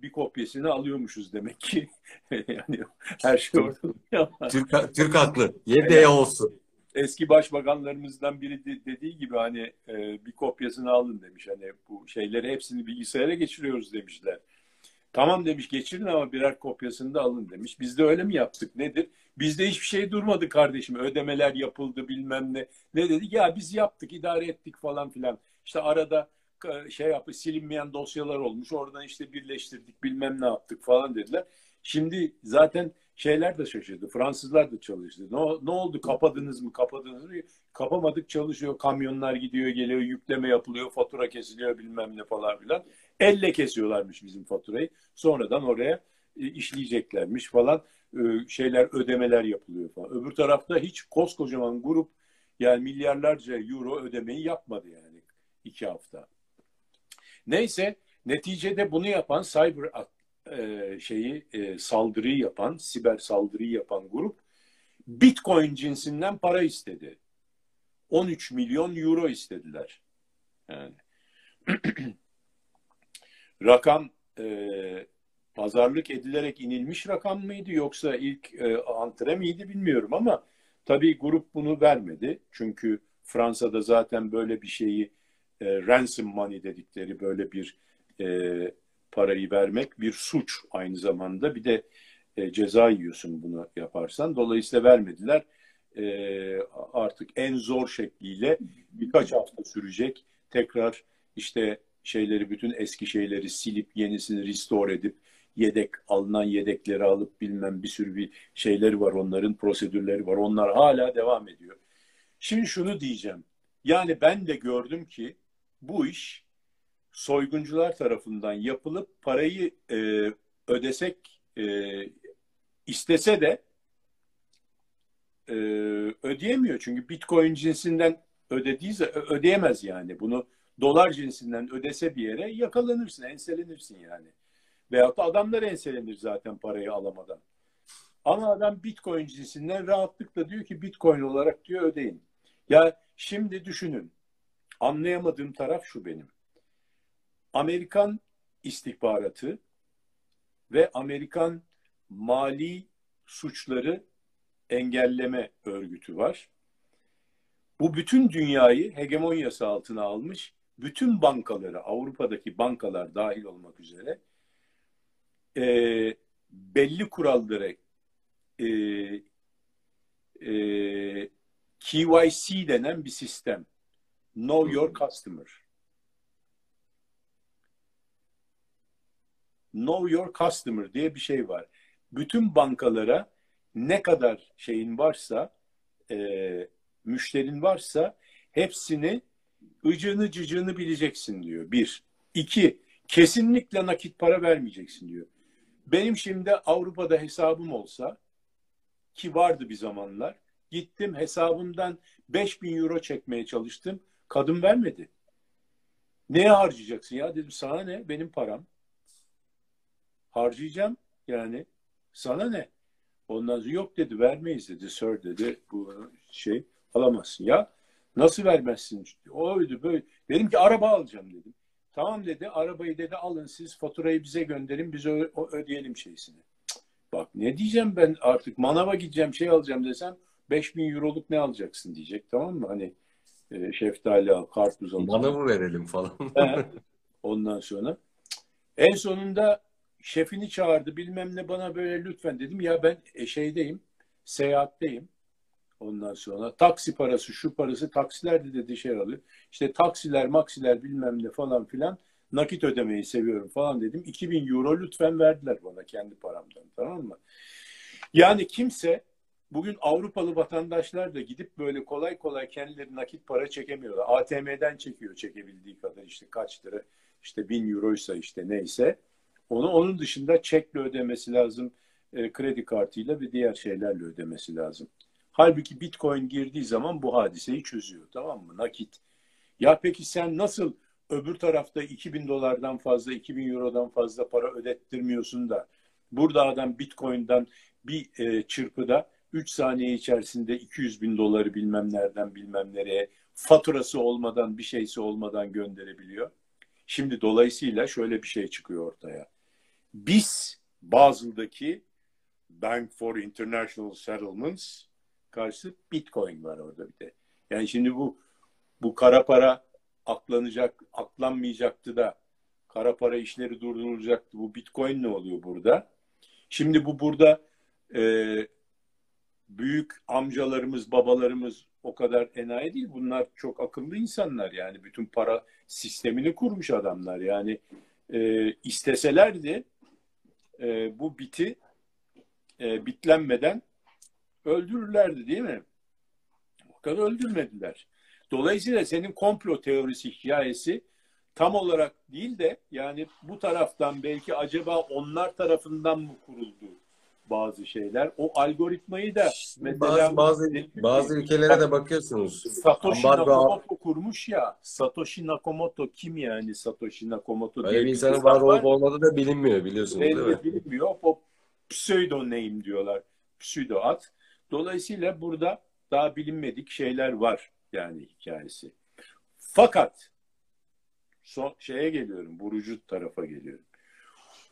bir kopyasını alıyormuşuz demek ki. *laughs* yani her şey ortada. Türk, Türk haklı. Yedeye olsun. Eski başbakanlarımızdan biri de- dediği gibi hani e, bir kopyasını alın demiş. Hani bu şeyleri hepsini bilgisayara geçiriyoruz demişler. Tamam demiş geçirin ama birer kopyasını da alın demiş. Biz de öyle mi yaptık nedir? Bizde hiçbir şey durmadı kardeşim. Ödemeler yapıldı bilmem ne. Ne dedik? Ya biz yaptık idare ettik falan filan. İşte arada şey yapı silinmeyen dosyalar olmuş. Oradan işte birleştirdik bilmem ne yaptık falan dediler. Şimdi zaten şeyler de şaşırdı. Fransızlar da çalıştı. Ne, ne oldu? Kapadınız mı? Kapadınız mı? Kapamadık çalışıyor. Kamyonlar gidiyor geliyor. Yükleme yapılıyor. Fatura kesiliyor bilmem ne falan filan. Elle kesiyorlarmış bizim faturayı. Sonradan oraya e, işleyeceklermiş falan. E, şeyler ödemeler yapılıyor falan. Öbür tarafta hiç koskocaman grup yani milyarlarca euro ödemeyi yapmadı yani iki hafta. Neyse neticede bunu yapan cyber e, şeyi e, saldırıyı yapan, siber saldırıyı yapan grup Bitcoin cinsinden para istedi. 13 milyon euro istediler. Yani *clears throat* rakam e, pazarlık edilerek inilmiş rakam mıydı yoksa ilk e, antre miydi bilmiyorum ama tabii grup bunu vermedi. Çünkü Fransa'da zaten böyle bir şeyi e, ransom money dedikleri böyle bir e, parayı vermek bir suç aynı zamanda. Bir de e, ceza yiyorsun bunu yaparsan. Dolayısıyla vermediler. E, artık en zor şekliyle birkaç hafta sürecek. Tekrar işte şeyleri bütün eski şeyleri silip yenisini restore edip yedek alınan yedekleri alıp bilmem bir sürü bir şeyleri var onların prosedürleri var onlar hala devam ediyor. Şimdi şunu diyeceğim yani ben de gördüm ki bu iş soyguncular tarafından yapılıp parayı e, ödesek e, istese de e, ödeyemiyor. Çünkü Bitcoin cinsinden ödediyse ödeyemez yani. Bunu dolar cinsinden ödese bir yere yakalanırsın, enselenirsin yani. Veyahut da adamlar enselenir zaten parayı alamadan. Ama adam Bitcoin cinsinden rahatlıkla diyor ki Bitcoin olarak diyor ödeyin. Ya şimdi düşünün. Anlayamadığım taraf şu benim. Amerikan istihbaratı ve Amerikan mali suçları engelleme örgütü var. Bu bütün dünyayı hegemonyası altına almış, bütün bankaları, Avrupa'daki bankalar dahil olmak üzere e, belli kuralları e, e, KYC denen bir sistem. Know your customer. Know your customer diye bir şey var. Bütün bankalara ne kadar şeyin varsa, e, müşterin varsa hepsini ıcını cıcını bileceksin diyor. Bir. İki, kesinlikle nakit para vermeyeceksin diyor. Benim şimdi Avrupa'da hesabım olsa ki vardı bir zamanlar gittim hesabımdan 5000 euro çekmeye çalıştım. Kadın vermedi. Neye harcayacaksın ya dedim sana ne benim param. Harcayacağım yani sana ne? Ondan sonra yok dedi vermeyiz dedi. Sir dedi bu şey alamazsın ya. Nasıl vermezsin? O öyle böyle. Dedim ki araba alacağım dedim. Tamam dedi arabayı dedi alın siz faturayı bize gönderin biz ö- ödeyelim şeysini. bak ne diyeceğim ben artık manava gideceğim şey alacağım desem 5000 euroluk ne alacaksın diyecek tamam mı? Hani e, şeftali al, karpuz al. Manavı verelim falan. Ondan sonra. En sonunda şefini çağırdı bilmem ne bana böyle lütfen dedim. Ya ben e, şeydeyim seyahatteyim. Ondan sonra taksi parası şu parası taksiler de dedi şey alıyor. İşte taksiler maksiler bilmem ne falan filan nakit ödemeyi seviyorum falan dedim. 2000 euro lütfen verdiler bana kendi paramdan tamam mı? Yani kimse bugün Avrupalı vatandaşlar da gidip böyle kolay kolay kendileri nakit para çekemiyorlar ATM'den çekiyor çekebildiği kadar işte kaç lira işte 1000 euroysa işte neyse onu onun dışında çekle ödemesi lazım, e, kredi kartıyla ve diğer şeylerle ödemesi lazım. Halbuki Bitcoin girdiği zaman bu hadiseyi çözüyor. Tamam mı? Nakit. Ya peki sen nasıl öbür tarafta 2000 dolardan fazla, 2000 eurodan fazla para ödettirmiyorsun da burada adam Bitcoin'den bir e, çırpıda 3 saniye içerisinde 200 bin doları bilmem nereden bilmem nereye faturası olmadan bir şeysi olmadan gönderebiliyor. Şimdi dolayısıyla şöyle bir şey çıkıyor ortaya. Biz Basel'daki Bank for International Settlements karşı Bitcoin var orada bir de. Yani şimdi bu bu kara para aklanacak, aklanmayacaktı da kara para işleri durdurulacaktı. Bu Bitcoin ne oluyor burada? Şimdi bu burada e, büyük amcalarımız, babalarımız o kadar enayi değil. Bunlar çok akıllı insanlar yani. Bütün para sistemini kurmuş adamlar. Yani e, isteselerdi e, bu biti e, bitlenmeden öldürürlerdi değil mi? Fakat öldürmediler. Dolayısıyla senin komplo teorisi hikayesi tam olarak değil de yani bu taraftan belki acaba onlar tarafından mı kuruldu bazı şeyler? O algoritmayı da mesela bazı bazı, bazı ülkelere de bakıyorsunuz. Satoshi Ambargo... Nakamoto kurmuş ya. Satoshi Nakamoto kim yani Satoshi Nakamoto Öyle bir insanın var olup olmadığı da bilinmiyor biliyorsunuz değil mi? Bilinmiyor. O pseudo name diyorlar. Pseudo ad. Dolayısıyla burada daha bilinmedik şeyler var yani hikayesi. Fakat son şeye geliyorum, vurucu tarafa geliyorum.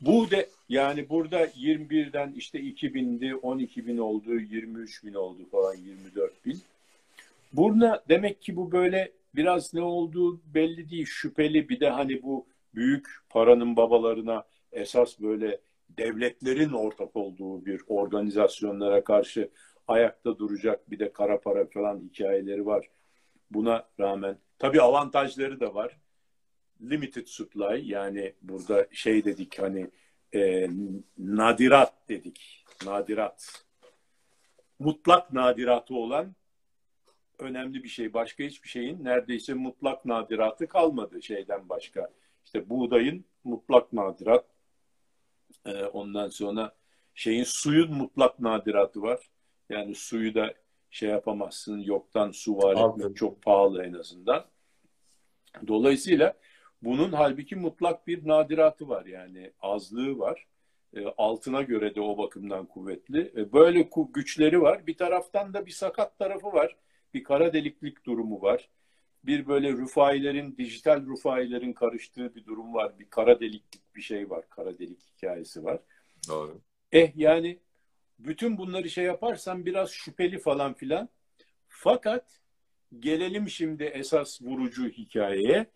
Bu de yani burada 21'den işte 2000'di, 12 bin oldu, 23 bin oldu falan, 24 bin. Burada demek ki bu böyle biraz ne olduğu belli değil, şüpheli. Bir de hani bu büyük paranın babalarına esas böyle devletlerin ortak olduğu bir organizasyonlara karşı ayakta duracak bir de kara para falan hikayeleri var. Buna rağmen tabii avantajları da var. Limited supply yani burada şey dedik hani e, nadirat dedik. Nadirat. Mutlak nadiratı olan önemli bir şey. Başka hiçbir şeyin neredeyse mutlak nadiratı kalmadı şeyden başka. İşte buğdayın mutlak nadirat. E, ondan sonra şeyin suyun mutlak nadiratı var. Yani suyu da şey yapamazsın. Yoktan su var etmek çok pahalı en azından. Dolayısıyla bunun halbuki mutlak bir nadiratı var yani azlığı var. E, altına göre de o bakımdan kuvvetli. E, böyle güçleri var. Bir taraftan da bir sakat tarafı var. Bir kara deliklik durumu var. Bir böyle rufailerin, dijital rufailerin karıştığı bir durum var. Bir kara deliklik bir şey var. Kara delik hikayesi var. Doğru. Eh yani bütün bunları şey yaparsan biraz şüpheli falan filan. Fakat gelelim şimdi esas vurucu hikayeye.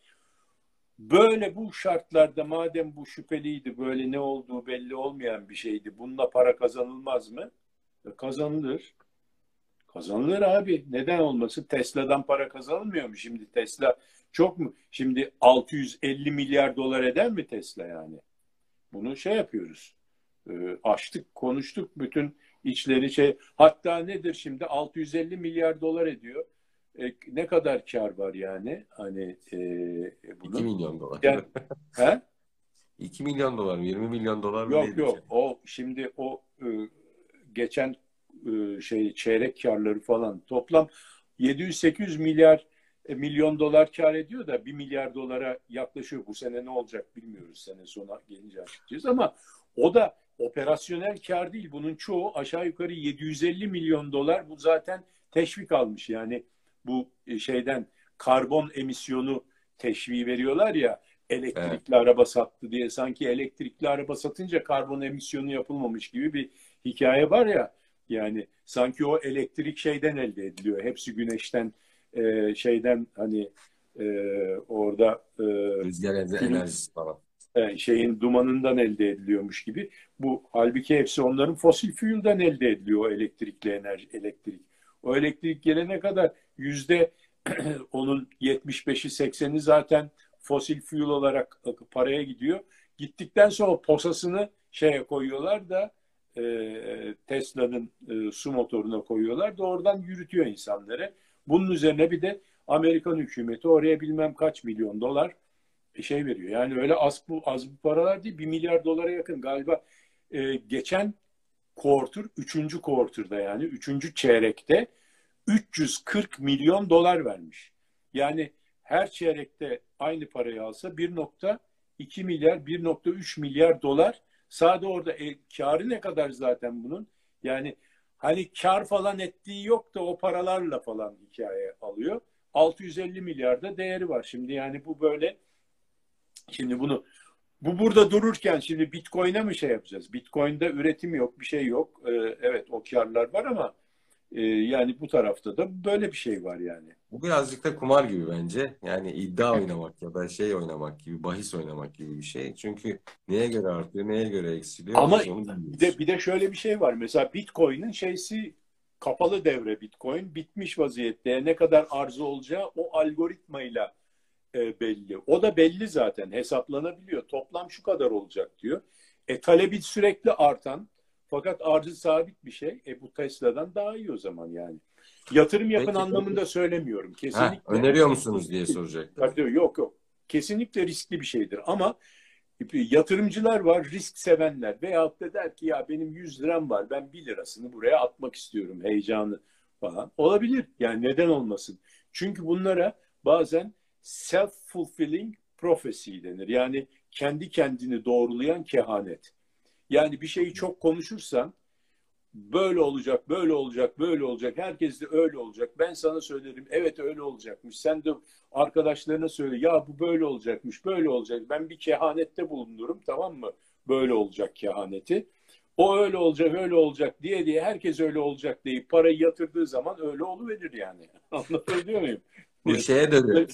Böyle bu şartlarda madem bu şüpheliydi, böyle ne olduğu belli olmayan bir şeydi. Bununla para kazanılmaz mı? E, kazanılır. Kazanılır abi. Neden olmasın? Tesla'dan para kazanılmıyor mu? Şimdi Tesla çok mu? Şimdi 650 milyar dolar eder mi Tesla yani? Bunu şey yapıyoruz. E, açtık, konuştuk bütün içleri şey. Hatta nedir şimdi 650 milyar dolar ediyor. E, ne kadar kar var yani? Hani e, bunun? 2 milyon dolar. Yani, *laughs* he? 2 milyon dolar mı? 20 milyon dolar mı? Yok yok. O şimdi o e, geçen e, şey çeyrek karları falan toplam 700-800 milyar e, milyon dolar kar ediyor da 1 milyar dolara yaklaşıyor. Bu sene ne olacak bilmiyoruz. Sene sona gelince açıklayacağız ama o da operasyonel kar değil. Bunun çoğu aşağı yukarı 750 milyon dolar. Bu zaten teşvik almış. Yani bu e, şeyden karbon emisyonu teşviği veriyorlar ya elektrikli evet. araba sattı diye sanki elektrikli araba satınca karbon emisyonu yapılmamış gibi bir hikaye var ya yani sanki o elektrik şeyden elde ediliyor hepsi güneşten e, şeyden hani e, orada e, rüzgar enerjisi falan e, şeyin dumanından elde ediliyormuş gibi. Bu halbuki hepsi onların fosil fuel'den elde ediliyor elektrikli enerji, elektrik. O elektrik gelene kadar yüzde *clears throat* onun 75'i 80'i zaten fosil fuel olarak paraya gidiyor. Gittikten sonra posasını şeye koyuyorlar da e, Tesla'nın e, su motoruna koyuyorlar da oradan yürütüyor insanları. Bunun üzerine bir de Amerikan hükümeti oraya bilmem kaç milyon dolar şey veriyor. Yani öyle az bu az bu paralar değil. Bir milyar dolara yakın galiba e, geçen quarter, üçüncü quarter'da yani üçüncü çeyrekte 340 milyon dolar vermiş. Yani her çeyrekte aynı parayı alsa 1.2 milyar, 1.3 milyar dolar. Sade orada e, karı ne kadar zaten bunun? Yani hani kar falan ettiği yok da o paralarla falan hikaye alıyor. 650 milyarda değeri var. Şimdi yani bu böyle Şimdi bunu bu burada dururken şimdi Bitcoin'e mi şey yapacağız? Bitcoin'de üretim yok, bir şey yok. Ee, evet o karlar var ama e, yani bu tarafta da böyle bir şey var yani. Bu birazcık da kumar gibi bence. Yani iddia oynamak ya da şey oynamak gibi, bahis oynamak gibi bir şey. Çünkü neye göre artıyor, neye göre eksiliyor? Ama bir de, bir de şöyle bir şey var. Mesela Bitcoin'in şeysi kapalı devre Bitcoin bitmiş vaziyette. Ne kadar arzu olacağı o algoritmayla e, belli. O da belli zaten hesaplanabiliyor. Toplam şu kadar olacak diyor. E talebi sürekli artan fakat arzı sabit bir şey. E bu Tesla'dan daha iyi o zaman yani. Yatırım yapın Peki, anlamında söylemiyorum. Kesinlikle. Ha, öneriyor musunuz diye soracaktım. Tabii tabii, yok yok. Kesinlikle riskli bir şeydir ama yatırımcılar var, risk sevenler veyahut da der ki ya benim 100 liram var ben 1 lirasını buraya atmak istiyorum heyecanı falan. Olabilir yani neden olmasın. Çünkü bunlara bazen self-fulfilling prophecy denir. Yani kendi kendini doğrulayan kehanet. Yani bir şeyi çok konuşursan böyle olacak, böyle olacak, böyle olacak. Herkes de öyle olacak. Ben sana söylerim, evet öyle olacakmış. Sen de arkadaşlarına söyle, ya bu böyle olacakmış, böyle olacak. Ben bir kehanette bulunurum, tamam mı? Böyle olacak kehaneti. O öyle olacak, öyle olacak diye diye herkes öyle olacak deyip parayı yatırdığı zaman öyle oluverir yani. *laughs* Anlatabiliyor muyum? Bu şeye dönüyor.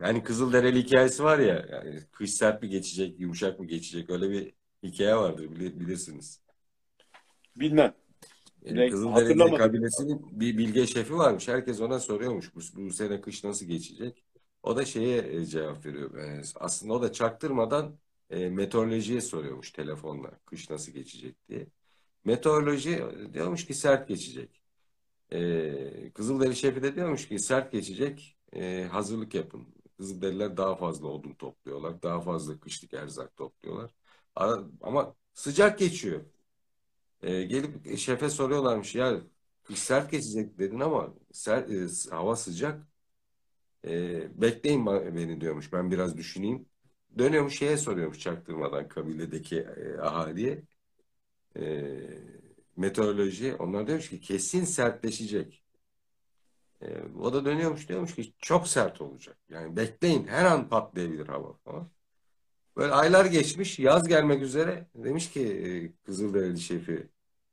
*clears throat* yani Kızılderili hikayesi var ya, yani kış sert mi geçecek, yumuşak mı geçecek öyle bir hikaye vardır bilirsiniz. Bilmem. Yani e, Kızılderili kabilesinin bir bilge şefi varmış. Herkes ona soruyormuş bu, bu sene kış nasıl geçecek. O da şeye e, cevap veriyor. Yani aslında o da çaktırmadan e, meteorolojiye soruyormuş telefonla kış nasıl geçecek diye. Meteoroloji diyormuş ki sert geçecek. E, Kızılderili şefi de diyormuş ki sert geçecek e, hazırlık yapın. Kızılderililer daha fazla odun topluyorlar. Daha fazla kışlık erzak topluyorlar. Ama sıcak geçiyor. E, gelip şefe soruyorlarmış ya kış sert geçecek dedin ama sert, e, hava sıcak. E, bekleyin beni diyormuş. Ben biraz düşüneyim. Dönüyormuş şeye soruyormuş çaktırmadan kabiledeki e, ahaliye. E, meteoroloji. Onlar diyormuş ki kesin sertleşecek. E, o da dönüyormuş diyormuş ki çok sert olacak. Yani bekleyin her an patlayabilir hava falan. Böyle aylar geçmiş, yaz gelmek üzere. Demiş ki e, Kızılderili şefi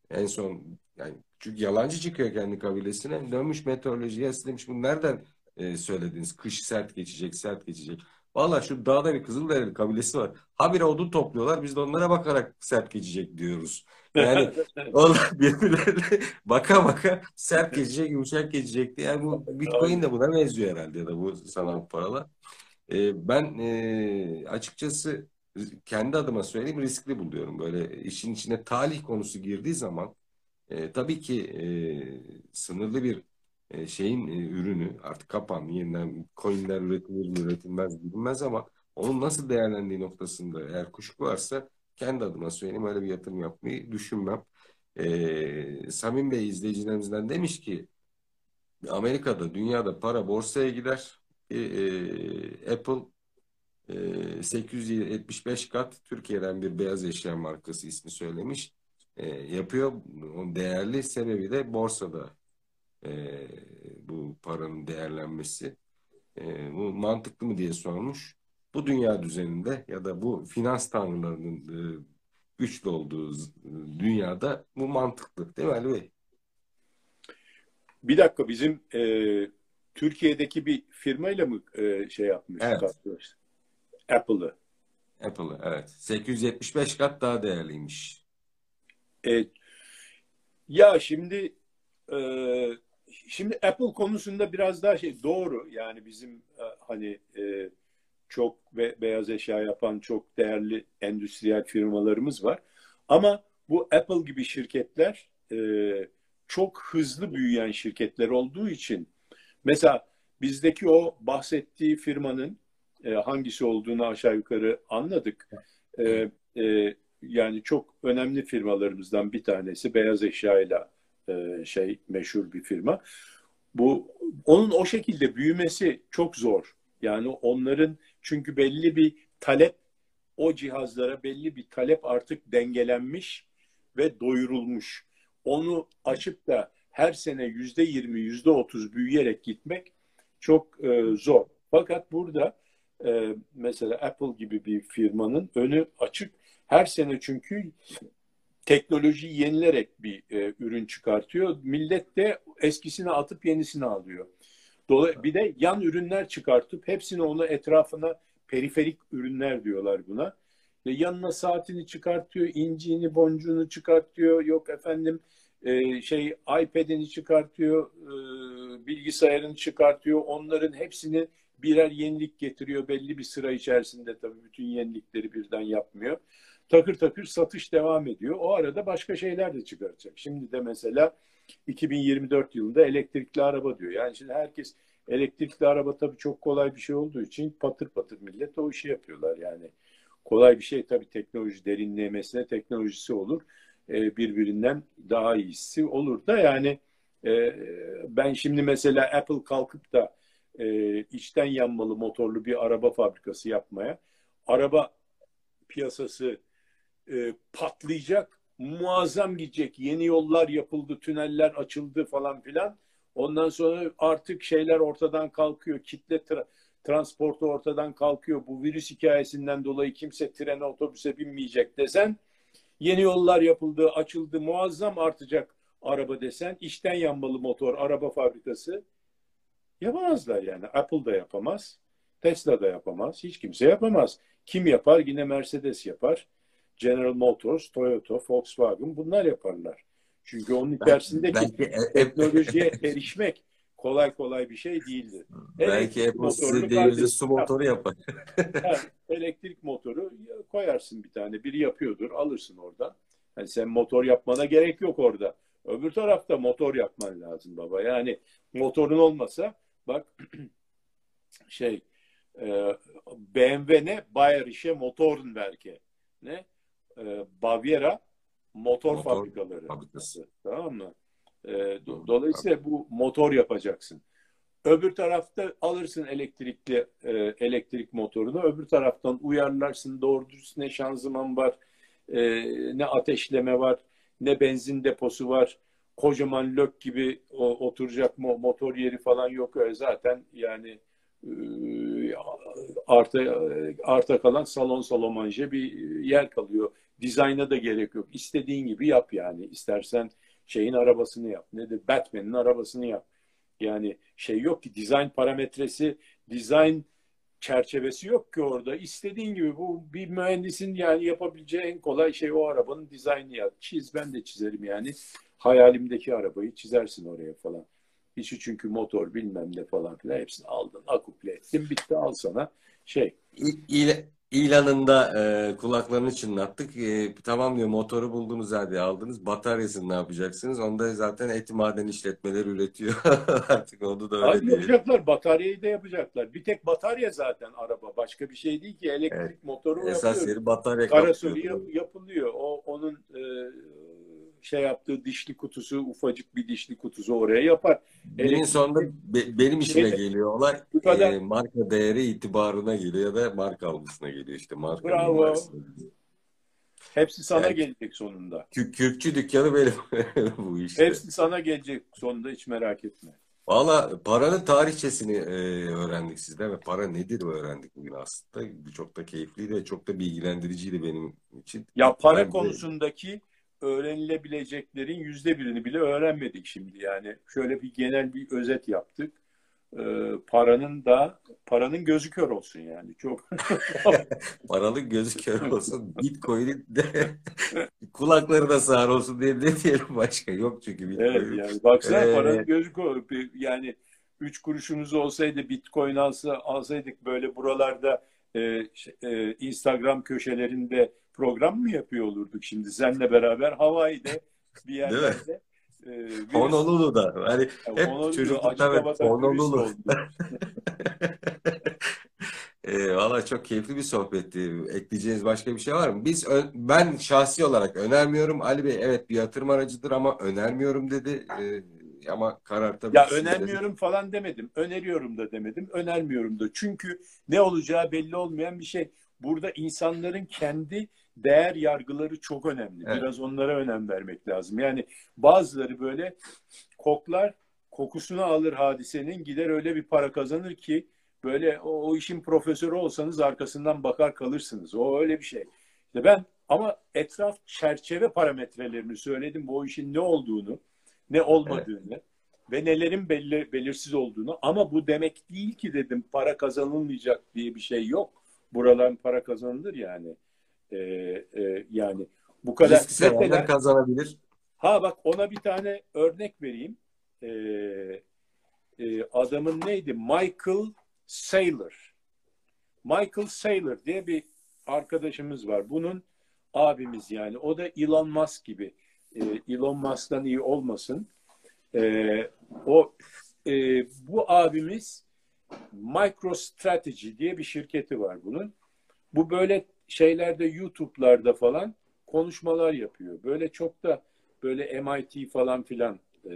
en son yani çünkü yalancı çıkıyor kendi kabilesine. Dönmüş meteorolojiye demiş bunu nereden e, söylediniz? Kış sert geçecek, sert geçecek. Valla şu dağda bir Kızılderili kabilesi var. Habire odun topluyorlar. Biz de onlara bakarak sert geçecek diyoruz. Yani *laughs* onlar birbirlerine baka baka sert geçecek, yumuşak geçecek diye. Yani bu Bitcoin de buna benziyor herhalde ya da bu sanal paralar. E, ben e, açıkçası kendi adıma söyleyeyim riskli buluyorum. Böyle işin içine talih konusu girdiği zaman e, tabii ki e, sınırlı bir e, şeyin e, ürünü artık kapan yeniden coinler üretilir mi üretilmez bilinmez ama onun nasıl değerlendiği noktasında eğer kuşku varsa kendi adıma söyleyeyim öyle bir yatırım yapmayı düşünmem. E, Samim Bey izleyicilerimizden demiş ki Amerika'da dünyada para borsaya gider e, Apple e, 875 kat Türkiye'den bir beyaz eşya markası ismi söylemiş. E, yapıyor. Onun değerli sebebi de borsada e, bu paranın değerlenmesi. E, bu mantıklı mı diye sormuş. Bu dünya düzeninde ya da bu finans tanrılarının e, güçlü olduğu dünyada bu mantıklı değil mi Ali Bey? Bir dakika bizim e, Türkiye'deki bir firmayla mı e, şey yapmış? Evet. Apple'ı. Apple'ı evet. 875 kat daha değerliymiş. E, ya şimdi e, şimdi Apple konusunda biraz daha şey doğru yani bizim e, hani e, çok ve beyaz eşya yapan çok değerli endüstriyel firmalarımız var. Ama bu Apple gibi şirketler e, çok hızlı büyüyen şirketler olduğu için Mesela bizdeki o bahsettiği firmanın hangisi olduğunu aşağı yukarı anladık. Yani çok önemli firmalarımızdan bir tanesi beyaz eşyayla e, şey meşhur bir firma. Bu onun o şekilde büyümesi çok zor. Yani onların çünkü belli bir talep o cihazlara belli bir talep artık dengelenmiş ve doyurulmuş. Onu açıp da her sene yüzde yirmi, yüzde otuz büyüyerek gitmek çok e, zor. Fakat burada e, mesela Apple gibi bir firmanın önü açık. Her sene çünkü teknolojiyi yenilerek bir e, ürün çıkartıyor. Millet de eskisini atıp yenisini alıyor. Dolay bir de yan ürünler çıkartıp hepsini onu etrafına periferik ürünler diyorlar buna. Ve yanına saatini çıkartıyor, inciğini, boncuğunu çıkartıyor. Yok efendim e, şey iPad'ini çıkartıyor, e, bilgisayarını çıkartıyor. Onların hepsini birer yenilik getiriyor belli bir sıra içerisinde tabii bütün yenilikleri birden yapmıyor. Takır takır satış devam ediyor. O arada başka şeyler de çıkaracak. Şimdi de mesela 2024 yılında elektrikli araba diyor. Yani şimdi herkes elektrikli araba tabii çok kolay bir şey olduğu için patır patır millet o işi yapıyorlar yani. Kolay bir şey tabii teknoloji derinlemesine teknolojisi olur. Ee, birbirinden daha iyisi olur da yani e, ben şimdi mesela Apple kalkıp da e, içten yanmalı motorlu bir araba fabrikası yapmaya araba piyasası e, patlayacak muazzam gidecek yeni yollar yapıldı tüneller açıldı falan filan ondan sonra artık şeyler ortadan kalkıyor kitle tra- transportu ortadan kalkıyor bu virüs hikayesinden dolayı kimse trene otobüse binmeyecek desen yeni yollar yapıldı açıldı muazzam artacak araba desen içten yanmalı motor araba fabrikası yapamazlar yani. Apple da yapamaz. Tesla da yapamaz. Hiç kimse yapamaz. Kim yapar? Yine Mercedes yapar. General Motors, Toyota, Volkswagen bunlar yaparlar. Çünkü onun içerisindeki belki, e- teknolojiye *laughs* erişmek kolay kolay bir şey değildir. belki Elektrik Apple size kardeşim su motoru yapar. Ha, elektrik motoru koyarsın bir tane. Biri yapıyordur. Alırsın oradan. Yani sen motor yapmana gerek yok orada. Öbür tarafta motor yapman lazım baba. Yani motorun olmasa bak *clears throat* şey e, BMW ne? Bayerische Motorenwerke. Ne? E, Baviera motor, Motor fabrikaları. fabrikası. Tamam mı? E, do- dolayısıyla bu motor yapacaksın. Öbür tarafta alırsın elektrikli e, elektrik motorunu. Öbür taraftan uyarlarsın. Doğru dürüst ne şanzıman var, e, ne ateşleme var, ne benzin deposu var. Kocaman lök gibi o, oturacak mo- motor yeri falan yok öyle zaten yani e, arta arta kalan salon salomanje bir yer kalıyor. Dizayna da gerek yok. İstediğin gibi yap yani. İstersen şeyin arabasını yap. Nedir? Batman'in arabasını yap. Yani şey yok ki dizayn parametresi, dizayn çerçevesi yok ki orada. İstediğin gibi bu bir mühendisin yani yapabileceği en kolay şey o arabanın dizaynı yap. Çiz ben de çizerim yani. Hayalimdeki arabayı çizersin oraya falan. Hiç çünkü motor bilmem ne falan filan hepsini aldın, akuple ettin, bitti al sana şey. İ- İl, ilanında e, kulaklarını çınlattık. E, tamam diyor motoru buldunuz hadi aldınız. Bataryasını ne yapacaksınız? Onda zaten eti maden işletmeleri üretiyor. *laughs* Artık onu da öyle Abi diyelim. yapacaklar, bataryayı da yapacaklar. Bir tek batarya zaten araba. Başka bir şey değil ki. Elektrik Evet. motoru Esas yapıyor. yeri batarya Karasörü yap- yapılıyor. O onun e, şey yaptığı dişli kutusu, ufacık bir dişli kutusu oraya yapar. Günün Elektrik- sonunda be- benim işime Şeyde- geliyor olay kadar- e, marka değeri itibarına geliyor ya da marka algısına geliyor işte marka Bravo. Hepsi sana Yani- gelecek sonunda. Kü- Kürkçü dükkanı benim *laughs* bu işte. Hepsi sana gelecek sonunda hiç merak etme. Valla paranın tarihçesini e, öğrendik sizden ve para nedir öğrendik bugün aslında. Çok da keyifliydi ve çok da bilgilendiriciydi benim için. Ya para Ben de- konusundaki öğrenilebileceklerin yüzde birini bile öğrenmedik şimdi yani. Şöyle bir genel bir özet yaptık. Ee, paranın da paranın gözü kör olsun yani. Çok *laughs* Paralı gözü kör olsun. Bitcoin'in de *laughs* kulakları da sağır olsun diye ne diyelim başka. Yok çünkü Bitcoin. Evet yani baksana Ee, paranın gözü kör. Yani üç kuruşumuz olsaydı Bitcoin alsa, alsaydık böyle buralarda e, şey, e, Instagram köşelerinde program mı yapıyor olurduk şimdi seninle beraber Hawaii'de bir yerlerde. E, Honolulu'da. Hani hep Honolulu, çocuklukta Honolulu. *laughs* E, valla çok keyifli bir sohbetti. Ekleyeceğiniz başka bir şey var mı? Biz ben şahsi olarak önermiyorum. Ali Bey evet bir yatırım aracıdır ama önermiyorum dedi. E, ama karar tabii Ya önermiyorum falan demedim. Öneriyorum da demedim. Önermiyorum da. Çünkü ne olacağı belli olmayan bir şey. Burada insanların kendi değer yargıları çok önemli. Evet. Biraz onlara önem vermek lazım. Yani bazıları böyle koklar, kokusunu alır hadisenin, gider öyle bir para kazanır ki böyle o, o işin profesörü olsanız arkasından bakar kalırsınız. O öyle bir şey. İşte ben ama etraf çerçeve parametrelerini söyledim. Bu işin ne olduğunu, ne olmadığını ve nelerin belli, belirsiz olduğunu ama bu demek değil ki dedim para kazanılmayacak diye bir şey yok. Buraların para kazanılır yani. Ee, e, yani bu kadar. Risk Mesela- kazanabilir. Ha bak ona bir tane örnek vereyim. Ee, e, adamın neydi? Michael Saylor. Michael Saylor diye bir arkadaşımız var. Bunun abimiz yani. O da Elon Musk gibi. Ee, Elon Musk'tan iyi olmasın. Ee, o e, bu abimiz MicroStrategy diye bir şirketi var bunun. Bu böyle şeylerde YouTube'larda falan konuşmalar yapıyor. Böyle çok da böyle MIT falan filan e,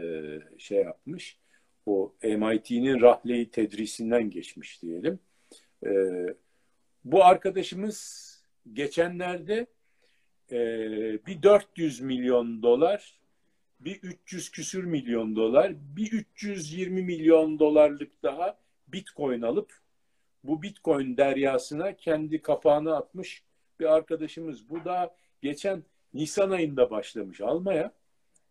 şey yapmış. O MIT'nin rahleyi tedrisinden geçmiş diyelim. E, bu arkadaşımız geçenlerde e, bir 400 milyon dolar, bir 300 küsür milyon dolar, bir 320 milyon dolarlık daha Bitcoin alıp bu Bitcoin deryasına kendi kapağını atmış bir arkadaşımız. Bu da geçen Nisan ayında başlamış almaya.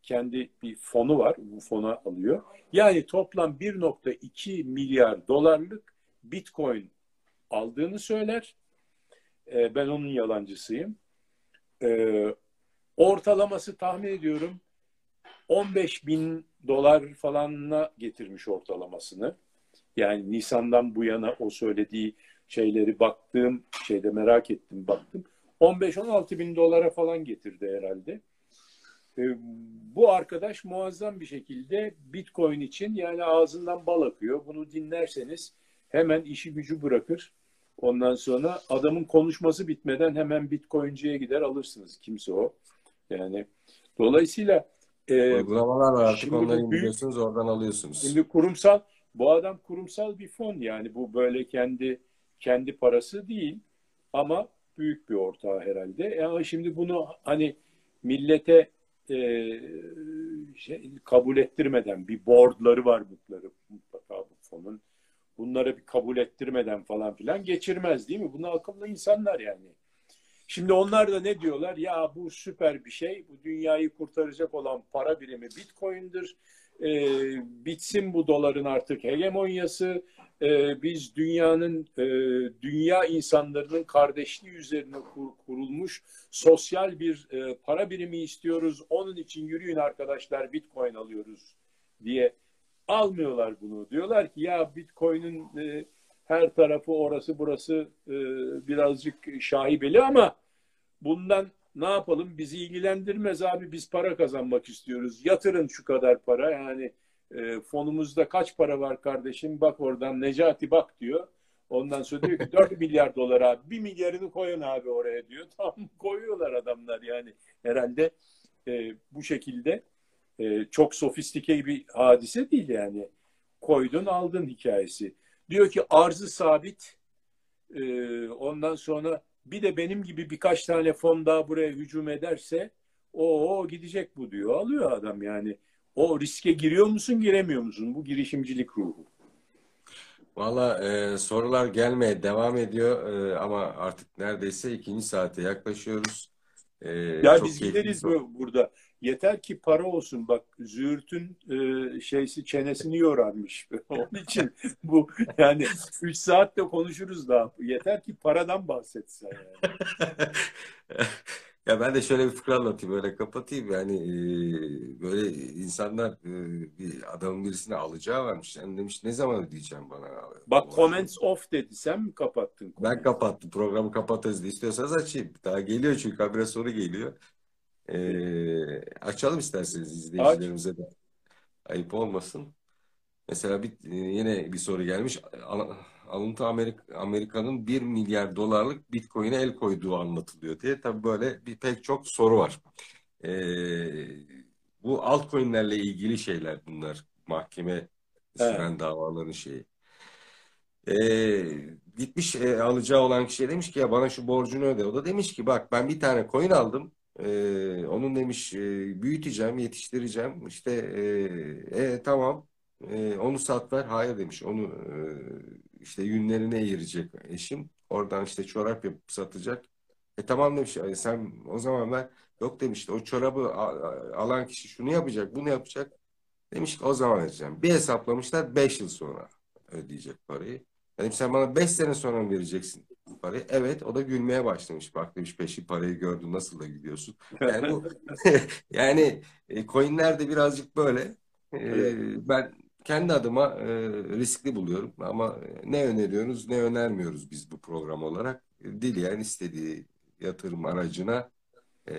Kendi bir fonu var. Bu fona alıyor. Yani toplam 1.2 milyar dolarlık Bitcoin aldığını söyler. Ee, ben onun yalancısıyım. Ee, ortalaması tahmin ediyorum 15 bin dolar falanına getirmiş ortalamasını. Yani Nisan'dan bu yana o söylediği şeyleri baktığım şeyde merak ettim baktım. 15-16 bin dolara falan getirdi herhalde. Ee, bu arkadaş muazzam bir şekilde Bitcoin için yani ağzından bal akıyor. Bunu dinlerseniz hemen işi gücü bırakır. Ondan sonra adamın konuşması bitmeden hemen Bitcoin'ciye gider alırsınız. Kimse o. Yani dolayısıyla e, uygulamalar var artık onları indiriyorsunuz oradan alıyorsunuz. Şimdi kurumsal bu adam kurumsal bir fon yani bu böyle kendi kendi parası değil ama büyük bir ortağı herhalde. Yani şimdi bunu hani millete e, şey, kabul ettirmeden bir boardları var mutlaka, mutlaka bu fonun. Bunları bir kabul ettirmeden falan filan geçirmez değil mi? Bunlar akıllı insanlar yani. Şimdi onlar da ne diyorlar? Ya bu süper bir şey. Bu dünyayı kurtaracak olan para birimi Bitcoin'dir. Ee, bitsin bu doların artık hegemonyası. Ee, biz dünyanın e, dünya insanlarının kardeşliği üzerine kur- kurulmuş sosyal bir e, para birimi istiyoruz. Onun için yürüyün arkadaşlar Bitcoin alıyoruz diye almıyorlar bunu. Diyorlar ki ya Bitcoin'in e, her tarafı orası burası e, birazcık şaibeli ama bundan ne yapalım bizi ilgilendirmez abi biz para kazanmak istiyoruz. Yatırın şu kadar para yani e, fonumuzda kaç para var kardeşim bak oradan Necati bak diyor. Ondan sonra diyor ki *laughs* 4 milyar dolar abi. 1 milyarını koyun abi oraya diyor. *laughs* Tamam koyuyorlar adamlar yani. Herhalde e, bu şekilde e, çok sofistike bir hadise değil yani. Koydun aldın hikayesi. Diyor ki arzı sabit. E, ondan sonra bir de benim gibi birkaç tane fon daha buraya hücum ederse o gidecek bu diyor. Alıyor adam yani. O riske giriyor musun giremiyor musun? Bu girişimcilik ruhu. Valla e, sorular gelmeye devam ediyor e, ama artık neredeyse ikinci saate yaklaşıyoruz. E, Ya çok biz gideriz bu- burada. Yeter ki para olsun. Bak Züğürt'ün e, şeysi çenesini yorarmış. *laughs* Onun için bu yani 3 saatte konuşuruz daha. Yeter ki paradan bahsetse yani. *laughs* Ya ben de şöyle bir fıkra anlatayım öyle kapatayım yani e, böyle insanlar e, bir adamın birisine alacağı varmış. Yani demiş ne zaman ödeyeceğim bana? Bak comments off dedi. Sen mi kapattın? Ben kapattım programı kapatırız diye istiyorsanız açayım. Daha geliyor çünkü habire soru geliyor. E, açalım isterseniz izleyicilerimize de ayıp olmasın. Mesela bir, e, yine bir soru gelmiş. Al- Alıntı Amerika, Amerika'nın 1 milyar dolarlık Bitcoin'e el koyduğu anlatılıyor diye. Tabii böyle bir pek çok soru var. Ee, bu altcoin'lerle ilgili şeyler bunlar. Mahkeme süren davaların şeyi. Ee, gitmiş e, alacağı olan kişiye demiş ki ya bana şu borcunu öde. O da demiş ki bak ben bir tane coin aldım. Ee, onun demiş e, büyüteceğim, yetiştireceğim. İşte e, e, tamam e, onu sat ver. Hayır demiş. Onu e, işte yünlerine eğirecek eşim. Oradan işte çorap yapıp satacak. E tamam demiş. "E, sen o zaman ver. Yok demiş. O çorabı alan kişi şunu yapacak, bunu yapacak. Demiş ki o zaman vereceğim. Bir hesaplamışlar 5 yıl sonra ödeyecek parayı. Dedim sen bana 5 sene sonra mı vereceksin parayı? Evet. O da gülmeye başlamış. Bak demiş peşin parayı gördün nasıl da gülüyorsun. Yani bu *laughs* yani e, coinler de birazcık böyle. E, Evet. ben kendi adıma e, riskli buluyorum ama ne öneriyoruz ne önermiyoruz biz bu program olarak. Dileyen istediği yatırım aracına e,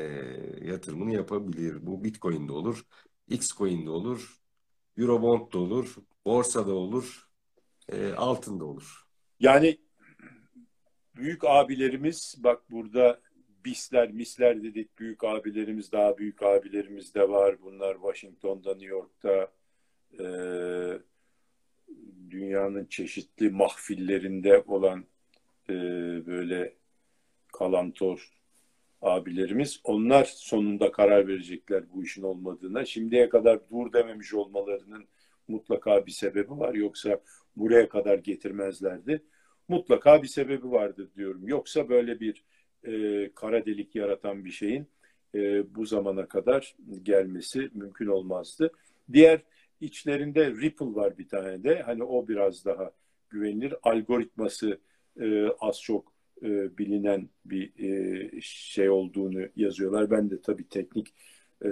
yatırımını yapabilir. Bu Bitcoin de olur, Xcoin de olur, Eurobond da olur, borsada olur, e, altın da olur. Yani büyük abilerimiz bak burada bisler misler dedik büyük abilerimiz daha büyük abilerimiz de var. Bunlar Washington'da New York'ta e, dünyanın çeşitli mahfillerinde olan e, böyle kalantor abilerimiz onlar sonunda karar verecekler bu işin olmadığına. Şimdiye kadar dur dememiş olmalarının mutlaka bir sebebi var. Yoksa buraya kadar getirmezlerdi. Mutlaka bir sebebi vardır diyorum. Yoksa böyle bir e, kara delik yaratan bir şeyin e, bu zamana kadar gelmesi mümkün olmazdı. Diğer içlerinde Ripple var bir tane de. Hani o biraz daha güvenilir. Algoritması e, az çok e, bilinen bir e, şey olduğunu yazıyorlar. Ben de tabii teknik e,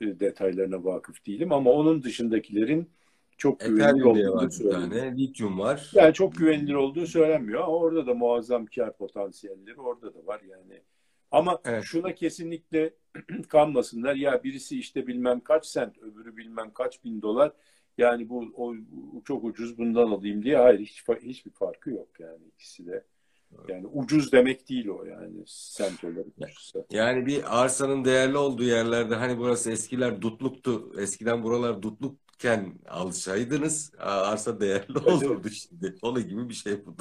detaylarına vakıf değilim ama onun dışındakilerin çok güvenilir olduğu söyleniyor. Lityum var. Yani çok güvenilir olduğu söylenmiyor ama orada da muazzam kar potansiyelleri orada da var yani. Ama evet. şuna kesinlikle *clears throat* kanmasınlar. Ya birisi işte bilmem kaç sent, öbürü bilmem kaç bin dolar. Yani bu o, çok ucuz bundan alayım diye. Hayır hiç hiçbir farkı yok yani ikisi de. Yani ucuz demek değil o yani olarak ucuzsa. Yani bir arsanın değerli olduğu yerlerde hani burası eskiler dutluktu. Eskiden buralar dutlukken alsaydınız arsa değerli olurdu şimdi. Onun gibi bir şey bu.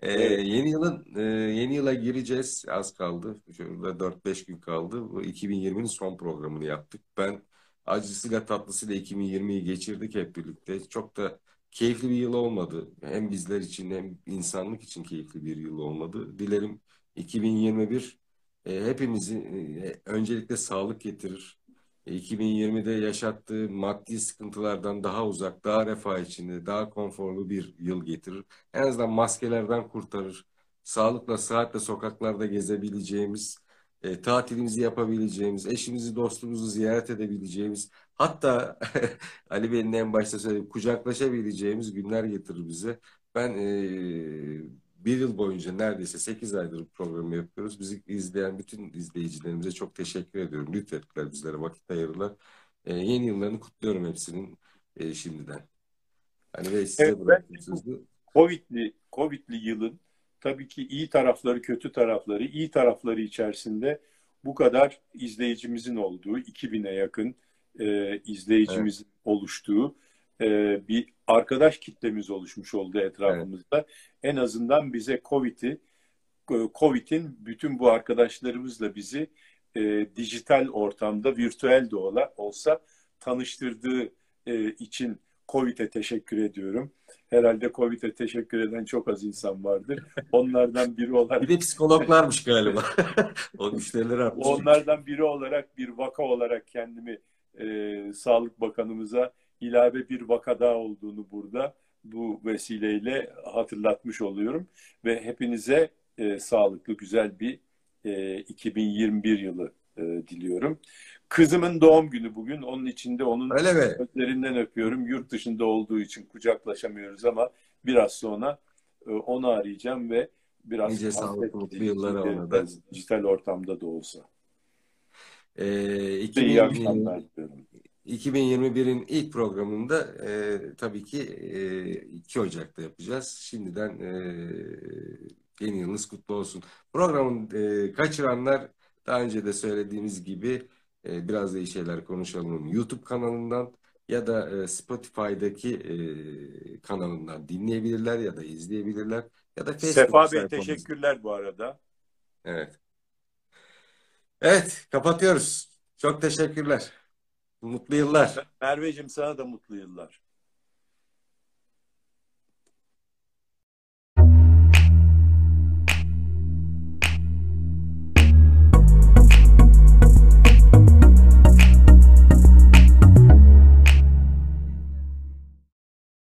Ee, evet. yeni yılın e, yeni yıla gireceğiz. Az kaldı. Şurada 4-5 gün kaldı. Bu 2020'nin son programını yaptık. Ben acısıyla tatlısıyla 2020'yi geçirdik hep birlikte. Çok da keyifli bir yıl olmadı. Hem bizler için hem insanlık için keyifli bir yıl olmadı. Dilerim 2021 e, hepimizi e, öncelikle sağlık getirir. E, 2020'de yaşattığı maddi sıkıntılardan daha uzak, daha refah içinde, daha konforlu bir yıl getirir. En azından maskelerden kurtarır. Sağlıkla, sıhhatle sokaklarda gezebileceğimiz, e, tatilimizi yapabileceğimiz, eşimizi, dostumuzu ziyaret edebileceğimiz, hatta *laughs* Ali Bey'in en başta söylediğim kucaklaşabileceğimiz günler getirir bize. Ben e, bir yıl boyunca neredeyse 8 aydır programı yapıyoruz. Bizi izleyen bütün izleyicilerimize çok teşekkür ediyorum. Lütfettiler bizlere vakit ayırdılar. E, yeni yıllarını kutluyorum hepsinin e, şimdiden. Hani ve size evet, bıraktım sözü. Covid'li, Covid'li yılın tabii ki iyi tarafları, kötü tarafları, iyi tarafları içerisinde bu kadar izleyicimizin olduğu, 2000'e yakın e, izleyicimizin evet. oluştuğu e, bir arkadaş kitlemiz oluşmuş oldu etrafımızda. Evet. En azından bize Covid'i, Covid'in bütün bu arkadaşlarımızla bizi e, dijital ortamda, virtüel de ola, olsa tanıştırdığı e, için Covid'e teşekkür ediyorum. Herhalde Covid'e teşekkür eden çok az insan vardır. Onlardan biri olarak... *laughs* Bir de psikologlarmış galiba. *laughs* o müşteriler artmış. Onlardan biri olarak, bir vaka olarak kendimi e, Sağlık Bakanımıza ilave bir vaka daha olduğunu burada bu vesileyle hatırlatmış oluyorum. Ve hepinize e, sağlıklı, güzel bir e, 2021 yılı e, diliyorum. Kızımın doğum günü bugün. Onun için de onun gözlerinden öpüyorum. Yurt dışında olduğu için kucaklaşamıyoruz ama biraz sonra e, onu arayacağım ve biraz nice sağlıklı mutlu yıllara ona da. Dijital ortamda da olsa. Ee, 2020, 2021'in ilk programında e, tabii ki e, 2 Ocak'ta yapacağız. Şimdiden e, yeni yılınız kutlu olsun. Programın e, kaçıranlar daha önce de söylediğimiz gibi e, biraz da iyi şeyler konuşalım. YouTube kanalından ya da e, Spotify'daki e, kanalından dinleyebilirler ya da izleyebilirler ya da Facebook Sefa Bey teşekkürler bu arada. Evet. Evet kapatıyoruz. Çok teşekkürler. Mutlu yıllar. Merveciğim sana da mutlu yıllar.